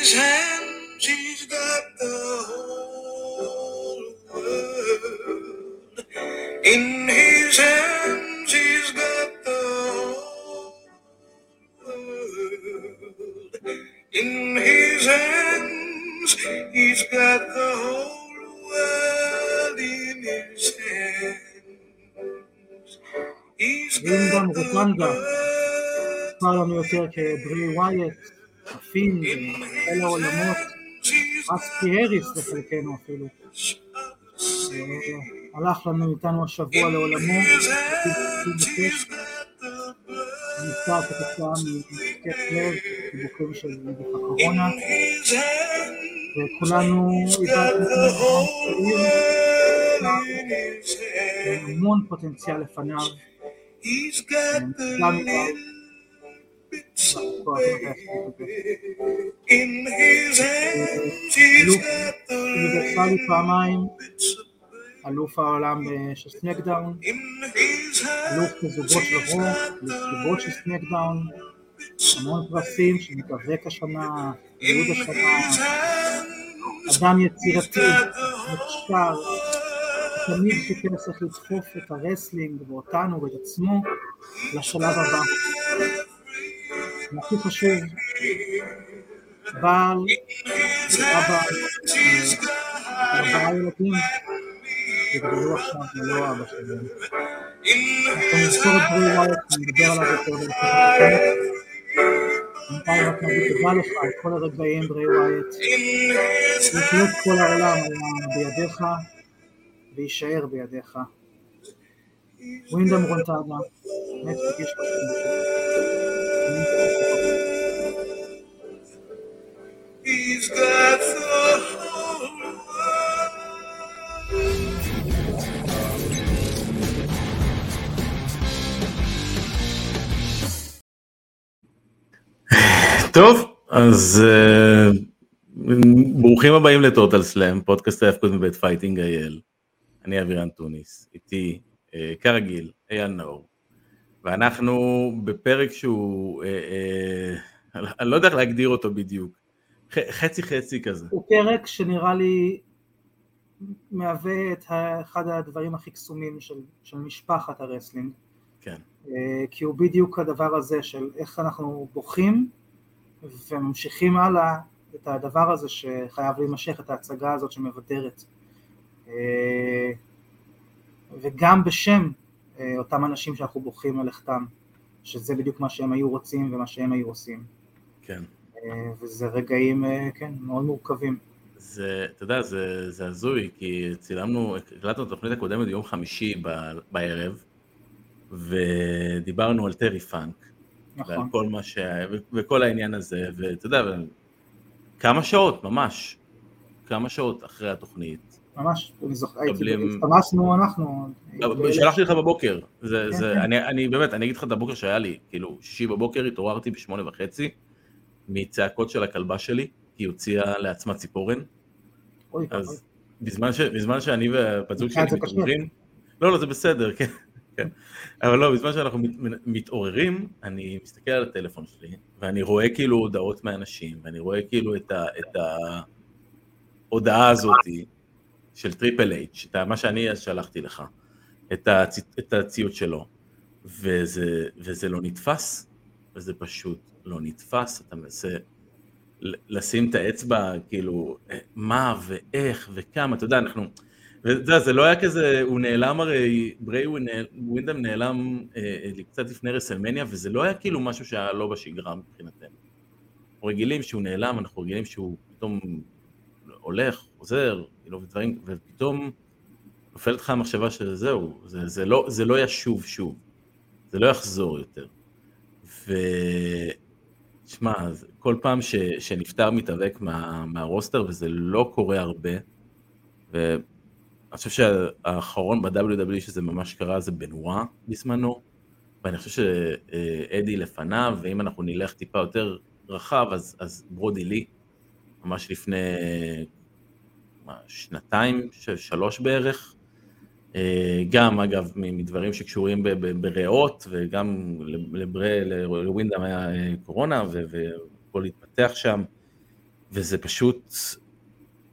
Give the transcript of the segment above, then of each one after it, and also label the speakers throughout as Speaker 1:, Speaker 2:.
Speaker 1: his hands, he's got the whole world. In his hand, he's got the whole world. In his hands, he's got the whole world in his hands. Wyndham
Speaker 2: Rotunda,
Speaker 1: Salon Yotoke,
Speaker 2: Bray
Speaker 1: Wyatt,
Speaker 2: נשמע לנו יותר כברי ווייט, הפין, אל העולמות, אסקי האריס לחלקנו אפילו. אה, הלך לנו איתנו השבוע לעולמו, נפטר כתוצאה מהתקף לב, דיווחים של נגיף הקורונה, וכולנו איבדנו המון פוטנציאל לפניו,
Speaker 1: He's got the the
Speaker 2: אוניברסלי פעמיים, אלוף העולם של סנקדאון,
Speaker 1: In his
Speaker 2: אלוף בזוגות של רוב, אלוף זוגות של סנקדאון, המון פרסים שמתאבק השנה, יהוד השנה, אדם יצירתי, מוכשר, תמיד חיפש איך לדחוף את ה wrestling ואותנו ואת עצמו לשלב הבא. והכי חשוב, בעל, אבא, ארבעה ילדים, יגדלו עכשיו ללא אבא שלהם. אנחנו נזכור את בריי וואיט, נדבר עליו יותר בהמשך. בינתיים רק נגיד תודה לך על כל הרגעים ברי ווייט. בהחלט כל העולם בידיך ויישאר בידיך. ווינדם רונטאדה, נטפליק יש
Speaker 1: He's
Speaker 3: טוב, אז אה, ברוכים הבאים לטוטאל סלאם, פודקאסט ההפקות מבית פייטינג אייל. אני אבירן טוניס, איתי אה, כרגיל אייל נאור, ואנחנו בפרק שהוא, אה, אה, אני לא יודע איך להגדיר אותו בדיוק, חצי חצי כזה.
Speaker 2: הוא פרק שנראה לי מהווה את אחד הדברים הכי קסומים של, של משפחת ה wrestling,
Speaker 3: כן,
Speaker 2: אה, כי הוא בדיוק הדבר הזה של איך אנחנו בוכים וממשיכים הלאה את הדבר הזה שחייב להימשך, את ההצגה הזאת שמבדרת. אה, וגם בשם אותם אנשים שאנחנו בוכים על לכתם, שזה בדיוק מה שהם היו רוצים ומה שהם היו עושים.
Speaker 3: כן.
Speaker 2: אה, וזה רגעים, אה, כן, מאוד מורכבים.
Speaker 3: זה, אתה יודע, זה, זה הזוי, כי צילמנו, הקלטנו את התוכנית הקודמת ביום חמישי ב, בערב, ודיברנו על טרי פאנק, ועל
Speaker 2: נכון.
Speaker 3: כל מה שהיה, וכל העניין הזה, ואתה יודע, כמה שעות, ממש, כמה שעות אחרי התוכנית.
Speaker 2: ממש, אני זוכר, הסתמסנו אנחנו.
Speaker 3: שלחתי לך בבוקר,
Speaker 2: כן, כן.
Speaker 3: אני, באמת, אני אגיד לך את הבוקר שהיה לי, כאילו, שישי בבוקר התעוררתי בשמונה וחצי, מצעקות של הכלבה שלי, היא הוציאה לעצמה ציפורן. אז בזמן, שאני זוג
Speaker 2: לך
Speaker 3: שלי. מתעוררים, לא, לא, זה בסדר, כן, כן, אבל לא, בזמן שאנחנו מת, מתעוררים, אני מסתכל על הטלפון שלי, ואני רואה כאילו הודעות מאנשים, ואני רואה כאילו את, ה, את ההודעה הזאת של טריפל אייץ', את מה שאני אז שלחתי לך, את, הצ, את הציוץ שלו, וזה, וזה לא נתפס, וזה פשוט לא נתפס, אתה מנסה לשים את האצבע, כאילו, מה ואיך וכמה, אתה יודע, אנחנו, יודע, זה לא היה כזה, הוא נעלם הרי, ווינל- ווינדם נעלם אה, אה, קצת לפני רסלמניה, וזה לא היה כאילו משהו שהיה לא בשגרה מבחינתנו. אנחנו רגילים שהוא נעלם, אנחנו רגילים שהוא פתאום הולך, חוזר, כאילו, ודברים, ופתאום נופלת לך המחשבה שזהו, זה, זה, לא, זה לא ישוב שוב, זה לא יחזור יותר. ו... שמע, כל פעם ש, שנפטר מתאבק מה, מהרוסטר, וזה לא קורה הרבה, ואני חושב שהאחרון ב-WWE שזה ממש קרה זה בנואה בזמנו, ואני חושב שאדי לפניו, ואם אנחנו נלך טיפה יותר רחב, אז, אז ברודי לי, ממש לפני מה, שנתיים, שלוש בערך, אה, גם אגב מדברים שקשורים בריאות וגם לווינדם היה אה, קורונה והכל התפתח שם וזה פשוט,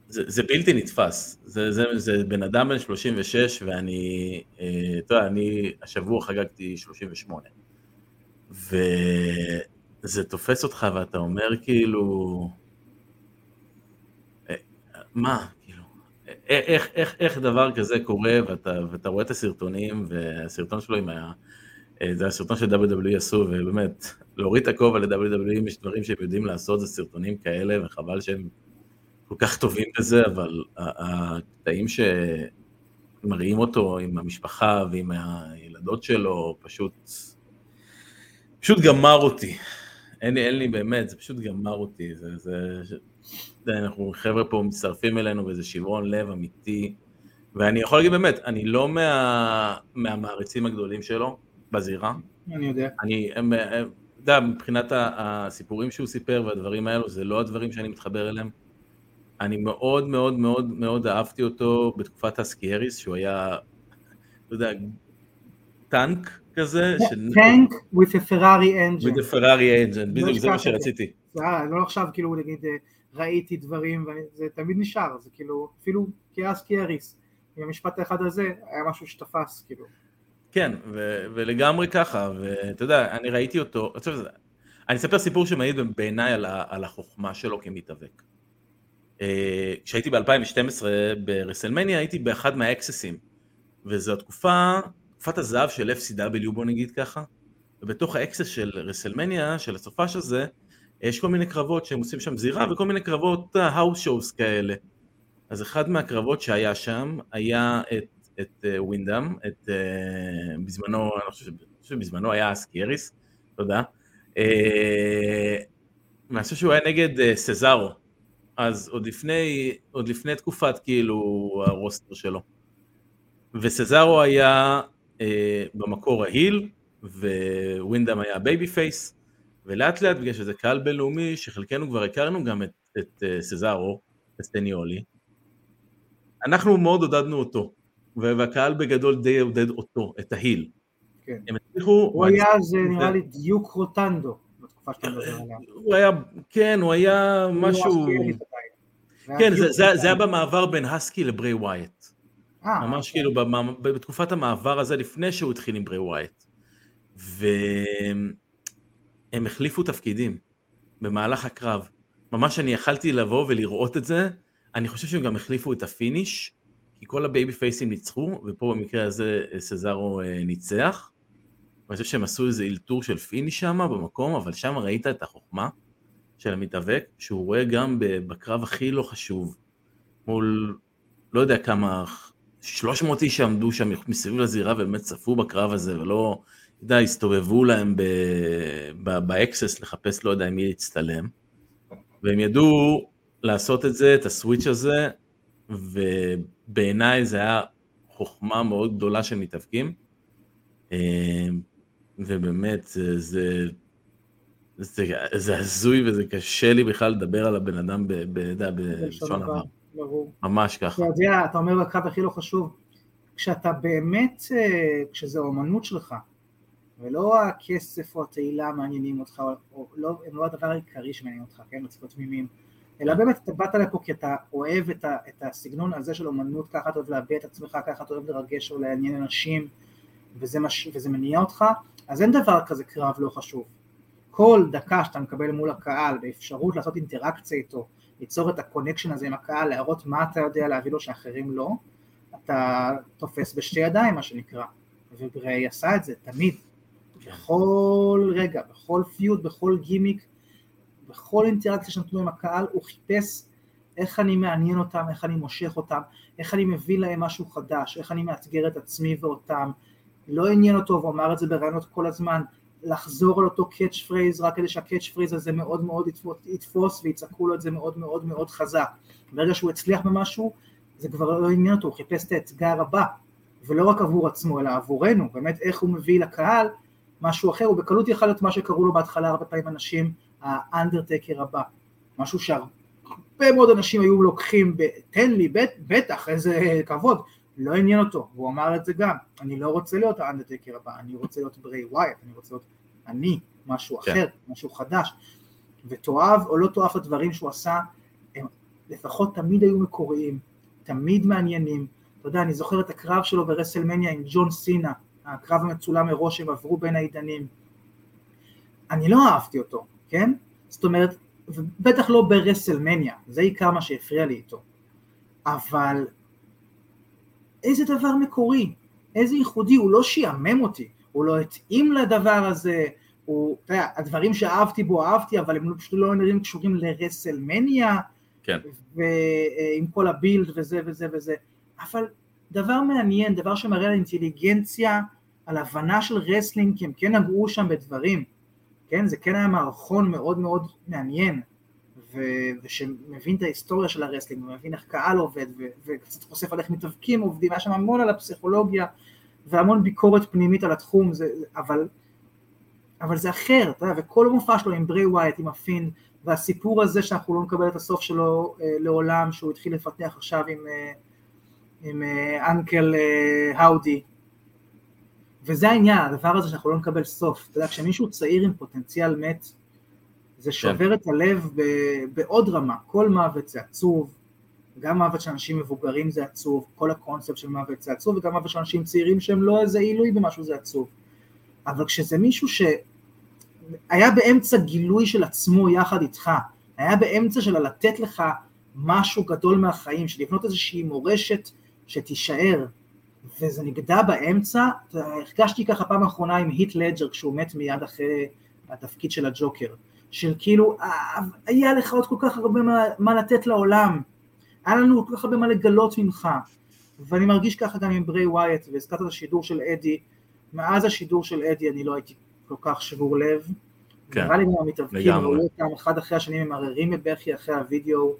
Speaker 3: זה, זה בלתי נתפס. זה, זה, זה בן אדם בן 36, ואני, אה, אתה יודע, אני השבוע חגגתי 38. וזה תופס אותך ואתה אומר כאילו, מה, איך, איך, איך דבר כזה קורה ואתה, ואתה רואה את הסרטונים, והסרטון שלו עם ה... אה, זה הסרטון של WWE עשו, ובאמת, להוריד את הכובע ל-WWE, אם יש דברים שהם יודעים לעשות, זה סרטונים כאלה, וחבל שהם כל כך טובים בזה, אבל הקטעים שמראים אותו עם המשפחה ועם הילדות שלו, פשוט, פשוט גמר אותי. אין לי, אין לי באמת, זה פשוט גמר אותי. זה, זה, אנחנו חבר'ה פה מצטרפים אלינו וזה שברון לב אמיתי. ואני יכול להגיד באמת, אני לא מה, מהמעריצים הגדולים שלו בזירה.
Speaker 2: אני יודע.
Speaker 3: אני, אתה יודע, מבחינת הסיפורים שהוא סיפר והדברים האלו, זה לא הדברים שאני מתחבר אליהם. אני מאוד מאוד מאוד מאוד אהבתי אותו בתקופת הסקייריס, שהוא היה, אתה יודע, טנק כזה.
Speaker 2: טנק with a Ferrari engine.
Speaker 3: with a Ferrari engine, בדיוק, זה מה שרציתי.
Speaker 2: לא עכשיו כאילו נגיד ראיתי דברים, זה תמיד נשאר, זה כאילו, אפילו כאס קייריס, עם המשפט האחד הזה, היה משהו שתפס, כאילו.
Speaker 3: כן, ו- ולגמרי ככה, ואתה יודע, אני ראיתי אותו, אני אספר סיפור שמעיד בעיניי על, על החוכמה שלו כמתאבק. כשהייתי ב-2012 ברסלמניה, הייתי באחד מהאקססים, וזו התקופה, תקופת הזהב של FCW בוא נגיד ככה, ובתוך האקסס של רסלמניה, של הסופש הזה, יש כל מיני קרבות שהם עושים שם זירה, וכל מיני קרבות האוס שואוס כאלה. אז אחד מהקרבות שהיה שם, היה את, את ווינדאם, את, בזמנו, אני חושב שבזמנו היה אסקייריס, תודה. חושב שהוא היה נגד סזארו, אז עוד לפני, עוד לפני תקופת כאילו ה roster שלו. וסזארו היה אה, במקור ה heel, ווינדאם היה babyface, ולאט לאט בגלל שזה קהל בינלאומי, שחלקנו כבר הכרנו גם את, את uh, סזארו, את סטניולי, אנחנו מאוד עודדנו אותו, והקהל בגדול די עודד אותו, את ה heel.
Speaker 2: כן. הם הצליחו... הוא היה, זה נראה לי דיוק רוטנדו. בתקופה שאתה מדבר עליה.
Speaker 3: הוא היה, כן, הוא היה משהו... כן, זה, זה, זה היה במעבר בין הסקי לברי ווייט. אה, ממש אוקיי. כאילו בתקופת המעבר הזה, לפני שהוא התחיל עם ברי ווייט. והם החליפו תפקידים במהלך הקרב. ממש אני יכלתי לבוא ולראות את זה, אני חושב שהם גם החליפו את ה finish, כי כל ה babyface ים ניצחו, ופה במקרה הזה סזארו אה, ניצח. ואני חושב שהם עשו איזה אלתור של finish שם במקום, אבל שם ראית את החוכמה של המתאבק, שהוא רואה גם בקרב הכי לא חשוב, מול לא יודע כמה, 300 איש שעמדו שם מסביב לזירה ובאמת צפו בקרב הזה, ולא, אתה יודע, הסתובבו להם באקסס לחפש לא יודע מי להצטלם, והם ידעו לעשות את זה, את הסוויץ' הזה, ובעיניי זה היה חוכמה מאוד גדולה של מתאבקים. ובאמת זה, זה, זה, זה הזוי וזה קשה לי בכלל לדבר על הבן אדם בלשון עבר. ממש ככה.
Speaker 2: אתה יודע, אתה אומר בקרב הכי לא חשוב, כשאתה באמת, אה, כשזה האומנות שלך, ולא הכסף או התהילה מעניינים אותך, או לא, הם לא הדבר העיקרי שמעניין אותך, כן, לצפות תמימים, אלא באמת אתה באת לפה כי אתה אוהב את, ה, את הסגנון הזה של אומנות, ככה אתה אוהב להביע את עצמך, ככה אתה אוהב לרגש או לעניין אנשים, וזה, מש, וזה מניע אותך, אז אין דבר כזה קרב לא חשוב. כל דקה שאתה מקבל מול הקהל באפשרות לעשות אינטראקציה איתו, ליצור את ה connection הזה עם הקהל, להראות מה אתה יודע להביא לו שאחרים לא, אתה תופס בשתי ידיים מה שנקרא, ובריי עשה את זה תמיד, בכל רגע, בכל feud, בכל גימיק, בכל אינטראקציה שנתנו עם הקהל, הוא חיפש איך אני מעניין אותם, איך אני מושך אותם, איך אני מביא להם משהו חדש, איך אני מאתגר את עצמי ואותם, לא עניין אותו, והוא אמר את זה בראיונות כל הזמן, לחזור על אותו catchphrase רק כדי שה catchphrase הזה מאוד מאוד יתפוס ויצעקו לו את זה מאוד מאוד מאוד חזק. ברגע שהוא הצליח במשהו, זה כבר לא עניין אותו, הוא חיפש את האתגר הבא, ולא רק עבור עצמו, אלא עבורנו, באמת איך הוא מביא לקהל משהו אחר, הוא בקלות יכול להיות מה שקראו לו בהתחלה הרבה פעמים אנשים, האנדרטקר הבא, משהו שהרבה מאוד אנשים היו לוקחים, תן לי, בטח, איזה כבוד, לא עניין אותו, והוא אמר את זה גם, אני לא רוצה להיות האנדרטקר הבא, אני רוצה להיות ברי ווייט, אני רוצה להיות אני, משהו כן. אחר, משהו חדש, ותאהב או לא תאהב הדברים שהוא עשה, לפחות תמיד היו מקוריים, תמיד מעניינים. אתה יודע, אני זוכר את הקרב שלו ברסלמניה עם ג'ון סינה, הקרב המצולם מראש הם עברו בין העידנים. אני לא אהבתי אותו, כן? זאת אומרת, בטח לא ברסלמניה, זה עיקר מה שהפריע לי איתו. אבל איזה דבר מקורי, איזה ייחודי, הוא לא שיעמם אותי, הוא לא התאים לדבר הזה, הוא, אתה יודע, הדברים שאהבתי בו אהבתי, אבל הם פשוט לא נראים קשורים לרסלמניה,
Speaker 3: כן.
Speaker 2: ועם כל הבילד וזה וזה וזה, אבל דבר מעניין, דבר שמראה על אינטליגנציה, על הבנה של wrestling, כי הם כן נגעו שם בדברים, כן, זה כן היה מערכון מאוד מאוד מעניין, ו- ושמבין את ההיסטוריה של ה wrestling, ומבין איך קהל עובד, ו- וקצת חושף על איך מתאבקים עובדים, היה שם המון על הפסיכולוגיה, והמון ביקורת פנימית על התחום, זה, אבל, אבל זה אחר, אתה יודע, וכל מופע שלו עם ברי ווייט, עם הפינד, והסיפור הזה שאנחנו לא נקבל את הסוף שלו אה, לעולם, שהוא התחיל לפתח עכשיו עם, אה, עם אה, אנקל אה, האודי, וזה העניין, הדבר הזה שאנחנו לא נקבל סוף, אתה יודע, כשמישהו צעיר עם פוטנציאל מת, זה שובר את הלב ב- בעוד רמה, כל מוות זה עצוב, גם מוות של אנשים מבוגרים זה עצוב, כל הקונספט של מוות זה עצוב, וגם מוות של אנשים צעירים שהם לא איזה עילוי במשהו זה עצוב. אבל כשזה מישהו שהיה באמצע גילוי של עצמו יחד איתך, היה באמצע של לתת לך משהו גדול מהחיים, של לבנות איזושהי מורשת שתישאר, וזה נגדע באמצע, הרגשתי ככה פעם אחרונה עם היט לג'ר כשהוא מת מיד אחרי התפקיד של הג'וקר, של כאילו, אה, היה לך עוד כל כך הרבה מה, מה לתת לעולם, היה לנו כל כך הרבה מה לגלות ממך, ואני מרגיש ככה גם עם ברי ווייט, והזכרת את השידור של אדי, מאז השידור של אדי אני לא הייתי כל כך שבור לב,
Speaker 3: כן,
Speaker 2: נראה לי גם המתאבקים. ראו אותם אחד אחרי השני ממררים מבכי אחרי הוידאו,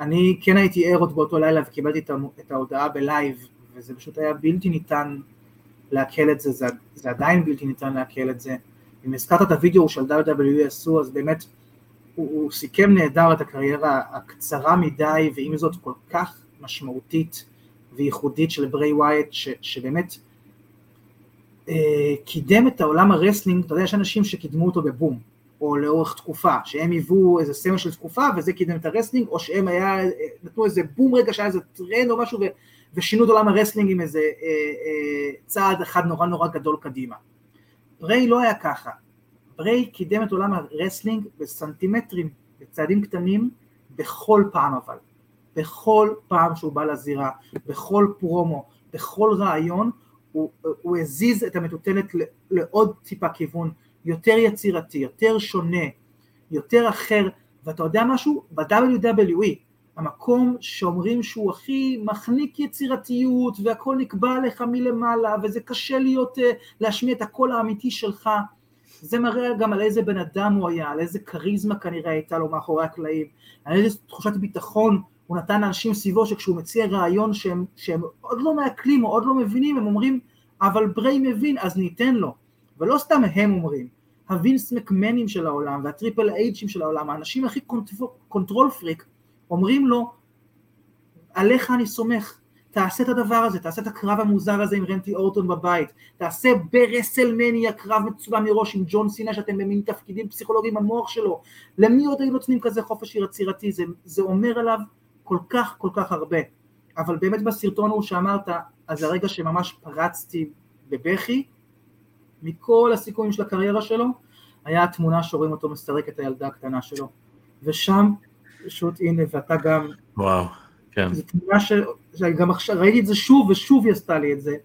Speaker 2: אני כן הייתי ער עוד באותו לילה וקיבלתי את ההודעה ב live, וזה פשוט היה בלתי ניתן לעכל את זה, זה, זה עדיין בלתי ניתן לעכל את זה. אם הזכרת את הוידאו של WWE עשו, אז באמת הוא, הוא סיכם נהדר את הקריירה הקצרה מדי, ועם זאת כל כך משמעותית וייחודית של ברי ווייט, ש, שבאמת אה, קידם את העולם ה wrestling, אתה יודע, יש אנשים שקידמו אותו בבום, או לאורך תקופה, שהם היוו איזה סמל של תקופה וזה קידם את ה wrestling, או שהם היה, אה, נתנו איזה בום רגע שהיה איזה טרנד או משהו ושינו את עולם ה wrestling עם איזה אה, אה, צעד אחד נורא נורא גדול קדימה. בריי לא היה ככה, בריי קידם את עולם ה wrestling בסנטימטרים, בצעדים קטנים, בכל פעם אבל, בכל פעם שהוא בא לזירה, בכל פרומו, בכל רעיון, הוא, הוא הזיז את המטוטלת לעוד טיפה כיוון, יותר יצירתי, יותר שונה, יותר אחר, ואתה יודע משהו? ב-WWE, המקום שאומרים שהוא הכי מחניק יצירתיות והכל נקבע לך מלמעלה וזה קשה להיות, אה, להשמיע את הקול האמיתי שלך, זה מראה גם על איזה בן אדם הוא היה, על איזה כריזמה כנראה הייתה לו מאחורי הקלעים, על איזה תחושת ביטחון הוא נתן לאנשים סביבו שכשהוא מציע רעיון שהם, שהם עוד לא מעכלים או עוד לא מבינים, הם אומרים אבל בריי מבין אז ניתן לו, ולא סתם הם אומרים, הווינס מקמנים של העולם והטריפל אייג'ים של העולם, האנשים הכי control freak, אומרים לו, עליך אני סומך, תעשה את הדבר הזה, תעשה את הקרב המוזר הזה עם רנדי אורטון בבית, תעשה ברסלמניה קרב מצולם מראש עם ג'ון סינה שאתם במין תפקידים פסיכולוגיים במוח שלו, למי עוד היו נותנים כזה חופש יצירתי, זה, זה אומר עליו כל כך כל כך הרבה, אבל באמת בסרטון ההוא שאמרת, אז הרגע שממש פרצתי בבכי, מכל הסיכויים של הקריירה שלו, היה התמונה שרואים אותו מסרק את הילדה הקטנה שלו, ושם פשוט הנה ואתה גם,
Speaker 3: וואו, כן.
Speaker 2: זו תמונה ש... שגם עכשיו ראיתי את זה שוב ושוב היא עשתה לי את זה,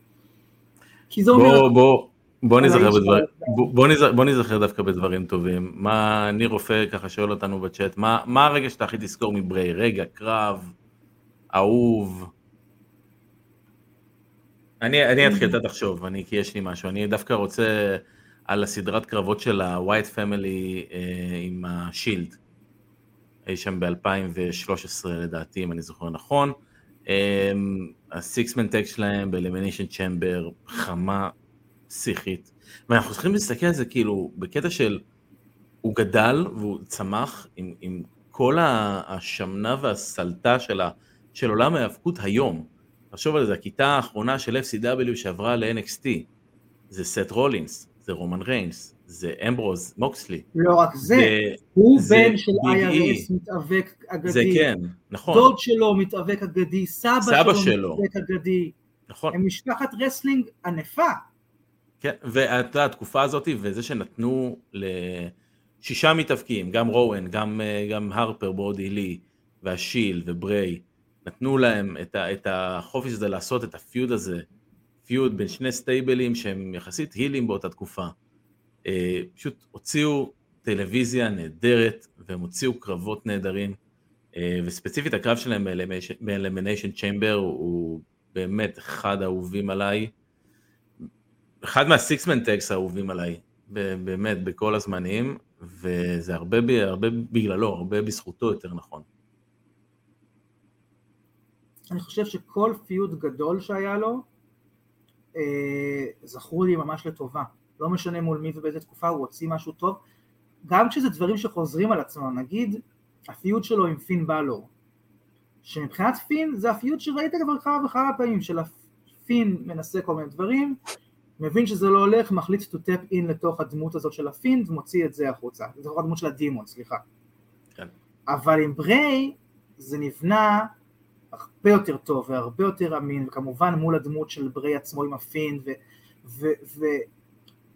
Speaker 2: כי זה אומר,
Speaker 3: בוא, בוא, נזכר בדברים,
Speaker 2: שלו.
Speaker 3: בוא, בוא נזכר- בוא נזכר דווקא בדברים טובים. מה, ניר רופא ככה שואל אותנו בצ'אט, מה, מה הרגע שאתה הכי תזכור מבריי? רגע, קרב, אהוב. אני, אני אתחיל, אתה תחשוב, אני, כי יש לי משהו. אני דווקא רוצה על הסדרת קרבות של ה-White Family אה, עם השילד. אי שם ב-2013 לדעתי, אם אני זוכר נכון. ה six-man tag שלהם באלימיניישן צ'מבר, חמה פסיכית. ואנחנו צריכים להסתכל על זה כאילו בקטע של, הוא גדל והוא צמח עם, עם כל השמנה והסלטה של, ה, של עולם ההיאבקות היום. תחשוב על זה, הכיתה האחרונה של FCW שעברה ל-NXT, זה סט רולינס, זה רומן ריינס, זה אמברוז מוקסלי.
Speaker 2: לא רק זה,
Speaker 3: זה-
Speaker 2: הוא
Speaker 3: זה
Speaker 2: בן של
Speaker 3: אי.
Speaker 2: IRS מתאבק אגדי.
Speaker 3: זה כן, נכון,
Speaker 2: דוד שלו מתאבק אגדי, סבא,
Speaker 3: סבא
Speaker 2: שלו
Speaker 3: שלו.
Speaker 2: מתאבק אגדי.
Speaker 3: נכון.
Speaker 2: הם משפחת wrestling ענפה.
Speaker 3: כן, ואתה התקופה הזאת, וזה שנתנו לשישה מתאבקים, גם רואן, גם, גם הרפר, בודי לי, והשילד ובריי, נתנו להם את, ה, את החופש הזה לעשות את ה feud הזה, feud בין שני stable ים שהם יחסית heel ים באותה תקופה. אה, פשוט הוציאו טלוויזיה נהדרת, והם הוציאו קרבות נהדרים, אה, וספציפית הקרב שלהם באלמיניישן צ'יימבר הוא באמת אחד האהובים עליי. אחד מהסיקסמן טקס האהובים עליי, באמת, בכל הזמנים, וזה הרבה, הרבה בגללו, הרבה בזכותו יותר נכון.
Speaker 2: אני חושב שכל פיוד גדול שהיה לו, אה, זכרו לי ממש לטובה. לא משנה מול מי ובאיזה תקופה הוא הוציא משהו טוב. גם כשזה דברים שחוזרים על עצמם, נגיד הפיוד שלו עם פין בלור, שמבחינת פין זה הפיוד שראית כבר כמה וכמה פעמים, של הפין מנסה כל מיני דברים, מבין שזה לא הולך, מחליט to tap in לתוך הדמות הזאת של הפין ומוציא את זה החוצה, לתוך הדמות של הדימון, סליחה.
Speaker 3: כן.
Speaker 2: אבל עם בריי זה נבנה הרבה יותר טוב והרבה יותר אמין, וכמובן מול הדמות של בריי עצמו עם הפין,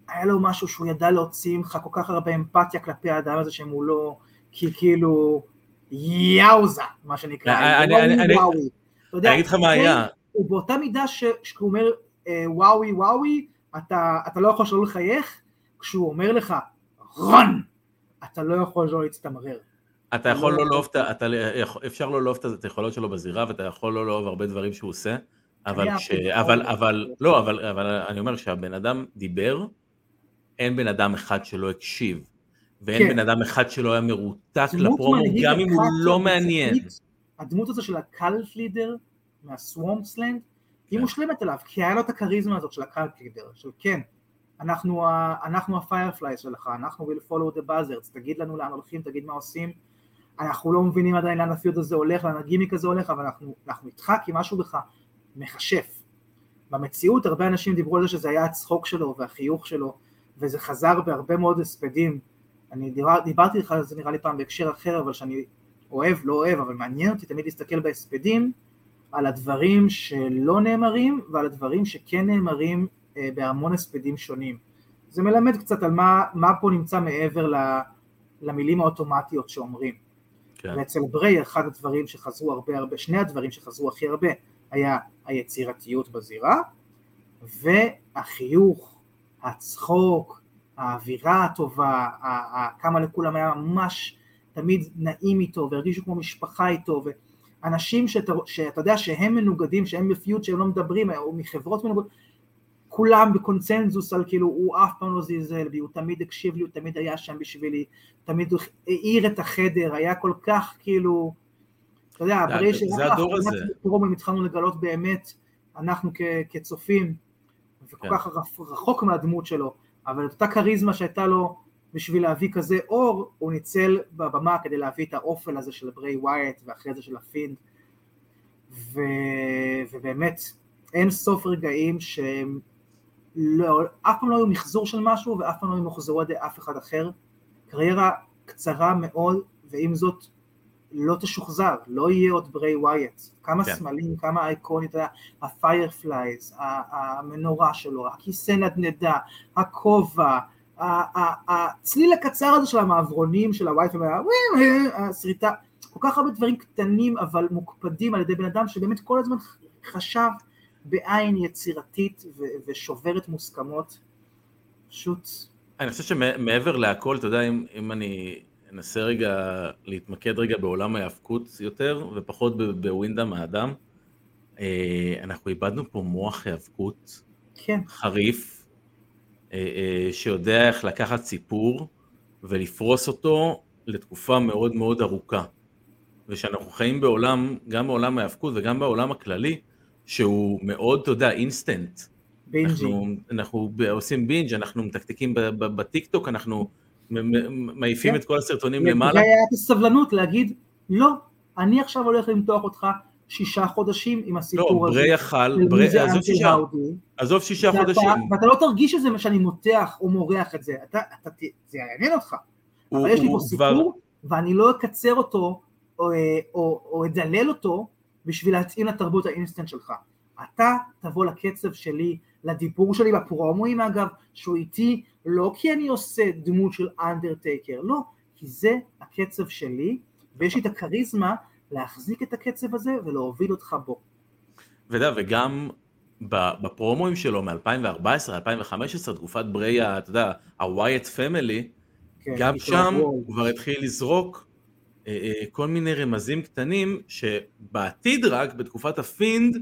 Speaker 2: והיה לו משהו שהוא ידע להוציא ממך כל כך הרבה אמפתיה כלפי האדם הזה שמולו, כי כאילו יאוזה, מה שנקרא,
Speaker 3: אני- אני-
Speaker 2: וואוי
Speaker 3: אני- אגיד לך מה
Speaker 2: בריי
Speaker 3: היה,
Speaker 2: הוא באותה מידה ש- כשהוא אומר אה, וואוי וואוי, אתה, אתה לא יכול שלא לחייך, כשהוא אומר לך רון, אתה לא יכול שלא להצטמרר.
Speaker 3: אתה יכול
Speaker 2: לא-
Speaker 3: לא לאהוב, אפשר לא לאהוב את היכולות שלו בזירה, ואתה יכול לא לאהוב הרבה דברים שהוא עושה, אבל אבל. אבל, לא, אבל, אבל אני אומר, כשהבן אדם דיבר, אין בן אדם אחד שלא הקשיב, ואין
Speaker 2: כן.
Speaker 3: בן אדם אחד שלא היה מרותק לפרומו, גם אם הוא לא מעניין.
Speaker 2: הדמות הזו של ה cult leader מה swampland, היא
Speaker 3: כן.
Speaker 2: מושלמת אליו, כי היה לו את הכריזמה הזאת של ה cult leader, של כן, אנחנו, ה- אנחנו ה fireflies שלך, אנחנו will follow the buzzards, תגיד לנו לאן הולכים, תגיד מה עושים, אנחנו לא מבינים עדיין לאן הפיוד הזה הולך, לאן הגימיק הזה הולך, אבל אנחנו, אנחנו איתך כי משהו בך מכשף. במציאות הרבה אנשים דיברו על זה שזה היה הצחוק שלו והחיוך שלו, וזה חזר בהרבה מאוד הספדים. אני דיבר, דיברתי איתך על זה נראה לי פעם בהקשר אחר, אבל שאני אוהב, לא אוהב, אבל מעניין אותי תמיד להסתכל בהספדים על הדברים שלא נאמרים ועל הדברים שכן נאמרים אה, בהמון הספדים שונים. זה מלמד קצת על מה, מה פה נמצא מעבר ל, למילים האוטומטיות שאומרים.
Speaker 3: כן.
Speaker 2: ואצל בריי אחד הדברים שחזרו הרבה הרבה, שני הדברים שחזרו הכי הרבה היה היצירתיות בזירה והחיוך, הצחוק, האווירה הטובה, כמה לכולם היה ממש תמיד נעים איתו והרגישו כמו משפחה איתו ואנשים שאתה, שאתה יודע שהם מנוגדים, שהם בפיוט, שהם לא מדברים, או מחברות מנוגדות, כולם בקונצנזוס על כאילו הוא אף פעם לא זלזל בי, הוא תמיד הקשיב לי, הוא תמיד היה שם בשבילי, תמיד האיר את החדר, היה כל כך כאילו, אתה יודע,
Speaker 3: זה- הדור הזה.
Speaker 2: התחלנו לגלות באמת, אנחנו כצופים, וכל
Speaker 3: כן.
Speaker 2: כך רח- רחוק מהדמות שלו, אבל את אותה כריזמה שהייתה לו בשביל להביא כזה אור, הוא ניצל בבמה כדי להביא את האופל הזה של בריי ווייט ואחרי זה של הפינד, ו... ובאמת אין סוף רגעים שהם לא, אף פעם לא היו מחזור של משהו ואף פעם לא היו מוחזרו על ידי אף אחד אחר, קריירה קצרה מאוד ועם זאת לא תשוחזר, לא יהיה עוד בריי ווייט, כמה
Speaker 3: כן.
Speaker 2: סמלים, כמה אייקונית, ה fireflies, המנורה שלו, הכיסא נדנדה, הכובע, הצליל הקצר הזה של המעברונים של הווי-פיי, השריטה, כל כך הרבה דברים קטנים אבל מוקפדים על ידי בן אדם שבאמת כל הזמן חשב בעין יצירתית ו- ושוברת מוסכמות, פשוט
Speaker 3: אני חושב שמעבר להכל, אתה יודע, אם, אם אני אנסה רגע להתמקד רגע בעולם ההיאבקות יותר, ופחות בווינדאם האדם, אה, אנחנו איבדנו פה מוח היאבקות
Speaker 2: כן,
Speaker 3: חריף, אה, אה, שיודע איך לקחת סיפור ולפרוס אותו לתקופה מאוד מאוד ארוכה. ושאנחנו חיים בעולם, גם בעולם ההיאבקות וגם בעולם הכללי, שהוא מאוד, אתה יודע, instant.
Speaker 2: bingey,
Speaker 3: אנחנו, אנחנו עושים binge, אנחנו מתקתקים בטיקטוק, אנחנו מעיפים
Speaker 2: כן.
Speaker 3: את כל הסרטונים למעלה.
Speaker 2: והיה את הסבלנות להגיד לא, אני עכשיו הולך למתוח אותך שישה חודשים עם
Speaker 3: לא,
Speaker 2: הסיפור הזה.
Speaker 3: יכל,
Speaker 2: מי
Speaker 3: ברי,
Speaker 2: זה
Speaker 3: עזוב שישה. עזוב שישה חודשים.
Speaker 2: ואתה לא תרגיש את זה שאני מותח או מורח את זה, זה יעניין אותך, אבל יש לי פה סיפור ואני לא אקצר אותו או, אה, אדלל אותו בשביל להתאים לתרבות האינסטנט שלך. אתה תבוא לקצב שלי, לדיבור שלי בפרומואים אגב, שהוא איתי לא כי אני עושה דמות של אנדרטייקר, לא, כי זה הקצב שלי ויש לי את הכריזמה להחזיק את הקצב הזה ולהוביל אותך בו.
Speaker 3: ואתה יודע, וגם בפרומואים שלו מ-2014, 2015, תקופת ברי, אתה יודע, ה-Wyatt Family,
Speaker 2: כן,
Speaker 3: גם שם. הוא כבר התחיל לזרוק אה, אה, כל מיני רמזים קטנים, שבעתיד רק, בתקופת הפינד,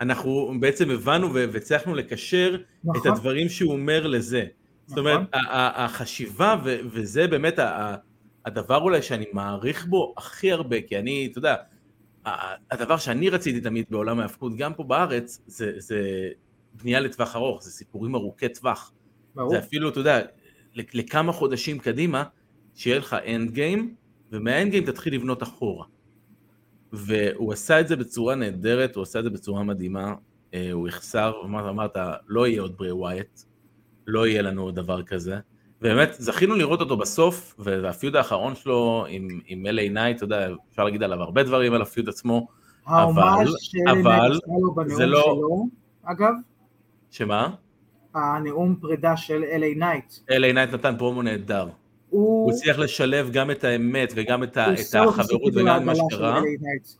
Speaker 3: אנחנו בעצם הבנו והצלחנו לקשר את
Speaker 2: נכון,
Speaker 3: הדברים שהוא אומר לזה. זאת אומרת,
Speaker 2: נכון.
Speaker 3: ה- ה- החשיבה, וזה באמת הדבר אולי שאני מעריך בו הכי הרבה, כי אני, אתה יודע, הדבר שאני רציתי תמיד בעולם ההאבקות, גם פה בארץ, זה, זה בנייה לטווח ארוך, זה סיפורים ארוכי טווח.
Speaker 2: ברור.
Speaker 3: זה אפילו, אתה יודע, לכ- לכמה חודשים קדימה, שיהיה לך end game, ומה end game תתחיל לבנות אחורה. והוא עשה את זה בצורה נהדרת, הוא עשה את זה בצורה מדהימה, אה, הוא יחסר, אמרת, אמרת, לא יהיה עוד ברי ווייט, לא יהיה לנו עוד דבר כזה. ובאמת, זכינו לראות אותו בסוף, וה feud האחרון שלו עם, עם LA Knight, אתה יודע, אפשר להגיד עליו הרבה דברים על ה feud עצמו,
Speaker 2: ההומאז'
Speaker 3: אבל- אבל זה לא-
Speaker 2: שלו, אגב,
Speaker 3: שמה?
Speaker 2: הנאום פרידה של LA Knight,
Speaker 3: LA Knight נתן פרומו נהדר.
Speaker 2: הוא
Speaker 3: הצליח לשלב גם את האמת וגם את, את החברות וגם את מה שקרה.
Speaker 2: LA.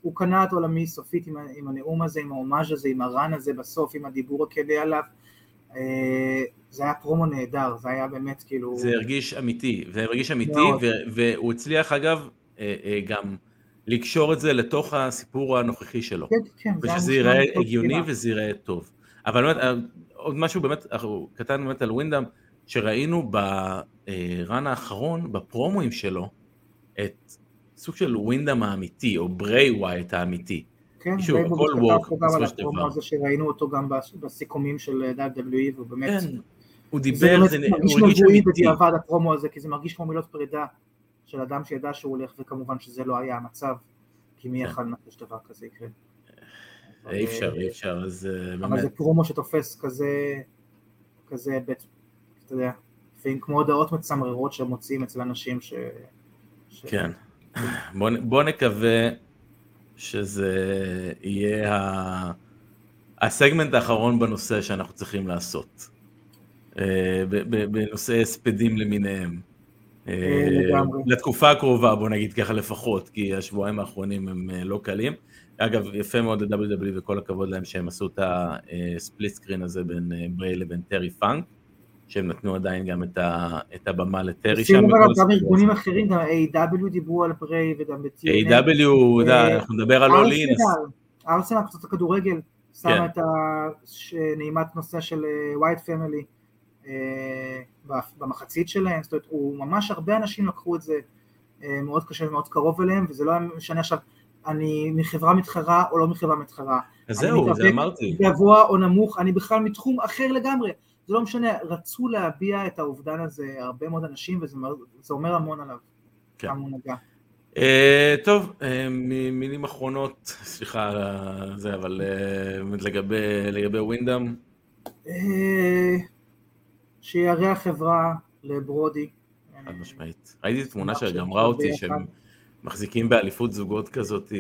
Speaker 2: הוא קנה את עולמי סופית עם, עם הנאום הזה, עם ההומאז' הזה, עם ה run הזה בסוף, עם הדיבור הכללי עליו. אה, זה היה פרומו נהדר, זה היה באמת כאילו...
Speaker 3: זה הרגיש אמיתי, זה הרגיש אמיתי. ו- והוא הצליח אגב אה, אה, גם לקשור את זה לתוך הסיפור הנוכחי שלו.
Speaker 2: כן, כן,
Speaker 3: ושזה ייראה הגיוני. וזה ייראה טוב. אבל באמת, עוד משהו באמת, אנחנו קטן באמת על ווינדאם, שראינו ברן האחרון, בפרומואים שלו, את סוג של ווינדאם האמיתי, או ברי ווייט האמיתי.
Speaker 2: כן,
Speaker 3: שוב, הכל וורק, בסופו של דבר.
Speaker 2: הזה שראינו אותו גם בס- בסיכומים של WWE, והוא באמת...
Speaker 3: כן, הוא
Speaker 2: זה
Speaker 3: דיבר, זה,
Speaker 2: מרגיש
Speaker 3: הרגיש
Speaker 2: מבואי. בדיעבד הפרומו הזה, כי זה מרגיש כמו מילות פרידה של אדם שידע שהוא הולך, וכמובן שזה לא היה המצב, כי מי
Speaker 3: כן.
Speaker 2: יכל לנחש דבר כזה יקרה. אבל,
Speaker 3: אי אפשר,
Speaker 2: אה,
Speaker 3: אי אפשר, אז אה,
Speaker 2: אבל
Speaker 3: באמת.
Speaker 2: זה פרומו שתופס כזה, כזה, בית, אתה יודע, לפעמים כמו הודעות מצמררות שמוציאים אצל אנשים ש...
Speaker 3: כן. בוא נקווה שזה יהיה ה... הסגמנט האחרון בנושא שאנחנו צריכים לעשות. אה, ב- ב- בנושא הספדים למיניהם. אה,
Speaker 2: לגמרי.
Speaker 3: לתקופה הקרובה, בוא נגיד ככה לפחות, כי השבועיים האחרונים הם אה, לא קלים. אגב, יפה מאוד ל-WWE וכל הכבוד להם שהם עשו את ה split screen הזה בין אה, בריי לבין טרי פאנק, שהם נתנו עדיין גם את, ה, את הבמה לטרי שם.
Speaker 2: לב, גם. ארגונים אחרים, גם AEW דיברו על בריי וגם ב-TNA.
Speaker 3: AEW,
Speaker 2: אה,
Speaker 3: אנחנו נדבר על All
Speaker 2: In, ארסנל, קבוצת הכדורגל,
Speaker 3: כן.
Speaker 2: שמה את הנעימת נושא של ווייט פמילי במחצית שלהם, זאת אומרת, הוא ממש הרבה אנשים לקחו את זה אה, מאוד קשה ומאוד קרוב אליהם, וזה לא משנה עכשיו, אני מחברה מתחרה או לא מחברה מתחרה,
Speaker 3: אז זהו, זה אמרתי.
Speaker 2: גבוה או נמוך, אני בכלל מתחום אחר לגמרי, זה לא משנה, רצו להביע את האובדן הזה הרבה מאוד אנשים, וזה אומר המון עליו,
Speaker 3: כן.
Speaker 2: הוא נגע.
Speaker 3: אה, טוב, מ- מילים אחרונות, סליחה על זה, אבל באמת לגבי לגבי ווינדאם,
Speaker 2: אה, שיראה החברה לברודי.
Speaker 3: חד משמעית. ראיתי תמונה שגמרה אותי. שהם מחזיקים באליפות זוגות כזאת,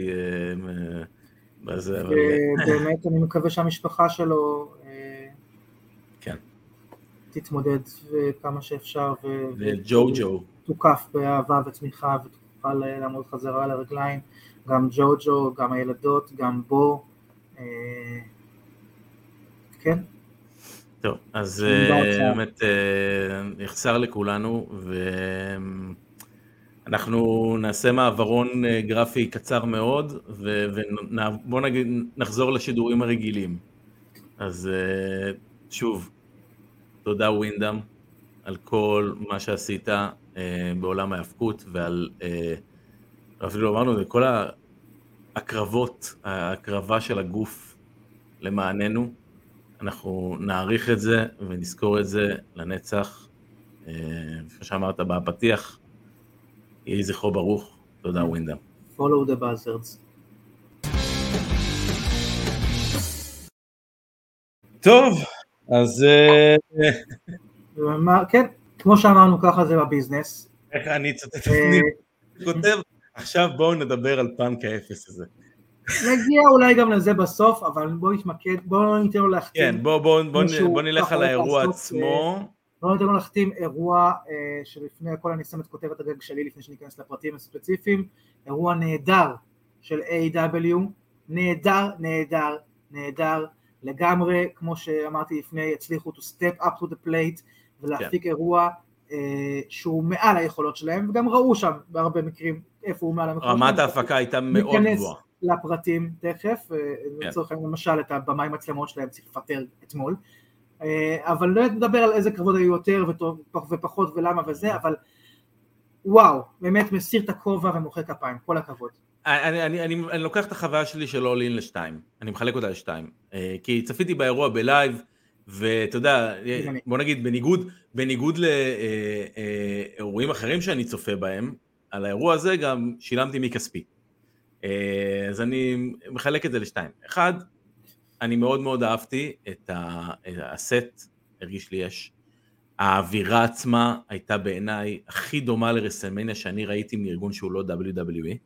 Speaker 3: בזה, אבל...
Speaker 2: ובאמת אני מקווה שהמשפחה שלו. תתמודד אה, כמה שאפשר ו-
Speaker 3: וג'ו ג'ו,
Speaker 2: ותוקף באהבה ותמיכה ותוכל אה, לעמוד חזרה על הרגליים, גם ג'ו ג'ו, גם הילדות, גם בו. אה, כן,
Speaker 3: טוב, אז אה. באמת אה, יחסר לכולנו, ואנחנו נעשה מעברון אה, גרפי קצר מאוד, ובואו נחזור לשידורים הרגילים. אז אה, שוב, תודה ווינדאם על כל מה שעשית אה, בעולם ההאבקות ועל, אה, אפילו אמרנו, כל ההקרבות, ההקרבה של הגוף למעננו. אנחנו נעריך את זה ונזכור את זה לנצח. אה, כפי שאמרת בפתיח, יהי זכרו ברוך. תודה ווינדאם.
Speaker 2: Follow the buzzards.
Speaker 3: טוב, אז אה,
Speaker 2: כן, כמו שאמרנו, ככה זה בביזנס.
Speaker 3: איך אני צוטט,
Speaker 2: אה,
Speaker 3: אני כותב, עכשיו בואו נדבר על פאנק האפס הזה.
Speaker 2: נגיע אולי גם לזה בסוף, אבל בואו נתמקד, בואו לא ניתן לו להחתים.
Speaker 3: כן, בואו בוא, בוא,
Speaker 2: מישהו
Speaker 3: בוא נלך על האירוע
Speaker 2: לעשות,
Speaker 3: עצמו.
Speaker 2: לא ניתן לו להחתים אירוע אה, שלפני הכל אני שם את כותרת הגג שלי לפני שניכנס לפרטים הספציפיים, אירוע נהדר של A.W, נהדר, נהדר, נהדר, לגמרי, כמו שאמרתי לפני, הצליחו to step up to the plate ולהפיק
Speaker 3: כן.
Speaker 2: אירוע אה, שהוא מעל היכולות שלהם, וגם ראו שם בהרבה מקרים איפה הוא מעל היכולות
Speaker 3: רמת. ההפקה הייתה מאוד גבוהה.
Speaker 2: לפרטים תכף, אה,
Speaker 3: כן.
Speaker 2: לצורך העניין למשל את הבמאי מצלמות שלהם צריך לפטר אתמול, אה, אבל לא נדבר על איזה קרבות היו יותר וטוב- ופחות ולמה וזה, אבל וואו, באמת מסיר את הכובע ומוחא כפיים, כל הכבוד.
Speaker 3: אני, אני, אני, אני לוקח את החוויה שלי של all in לשתיים, אני מחלק אותה לשתיים, אה, כי צפיתי באירוע בלייב, ואתה יודע, אה. בוא נגיד בניגוד, בניגוד לאירועים אחרים שאני צופה בהם, על האירוע הזה גם שילמתי מכספי. אה, אז אני מחלק את זה לשתיים. אחד, אני מאוד מאוד אהבתי את הסט, הרגיש לי יש. האווירה עצמה הייתה בעיניי הכי דומה לרסלמניה שאני ראיתי מארגון שהוא לא WWE.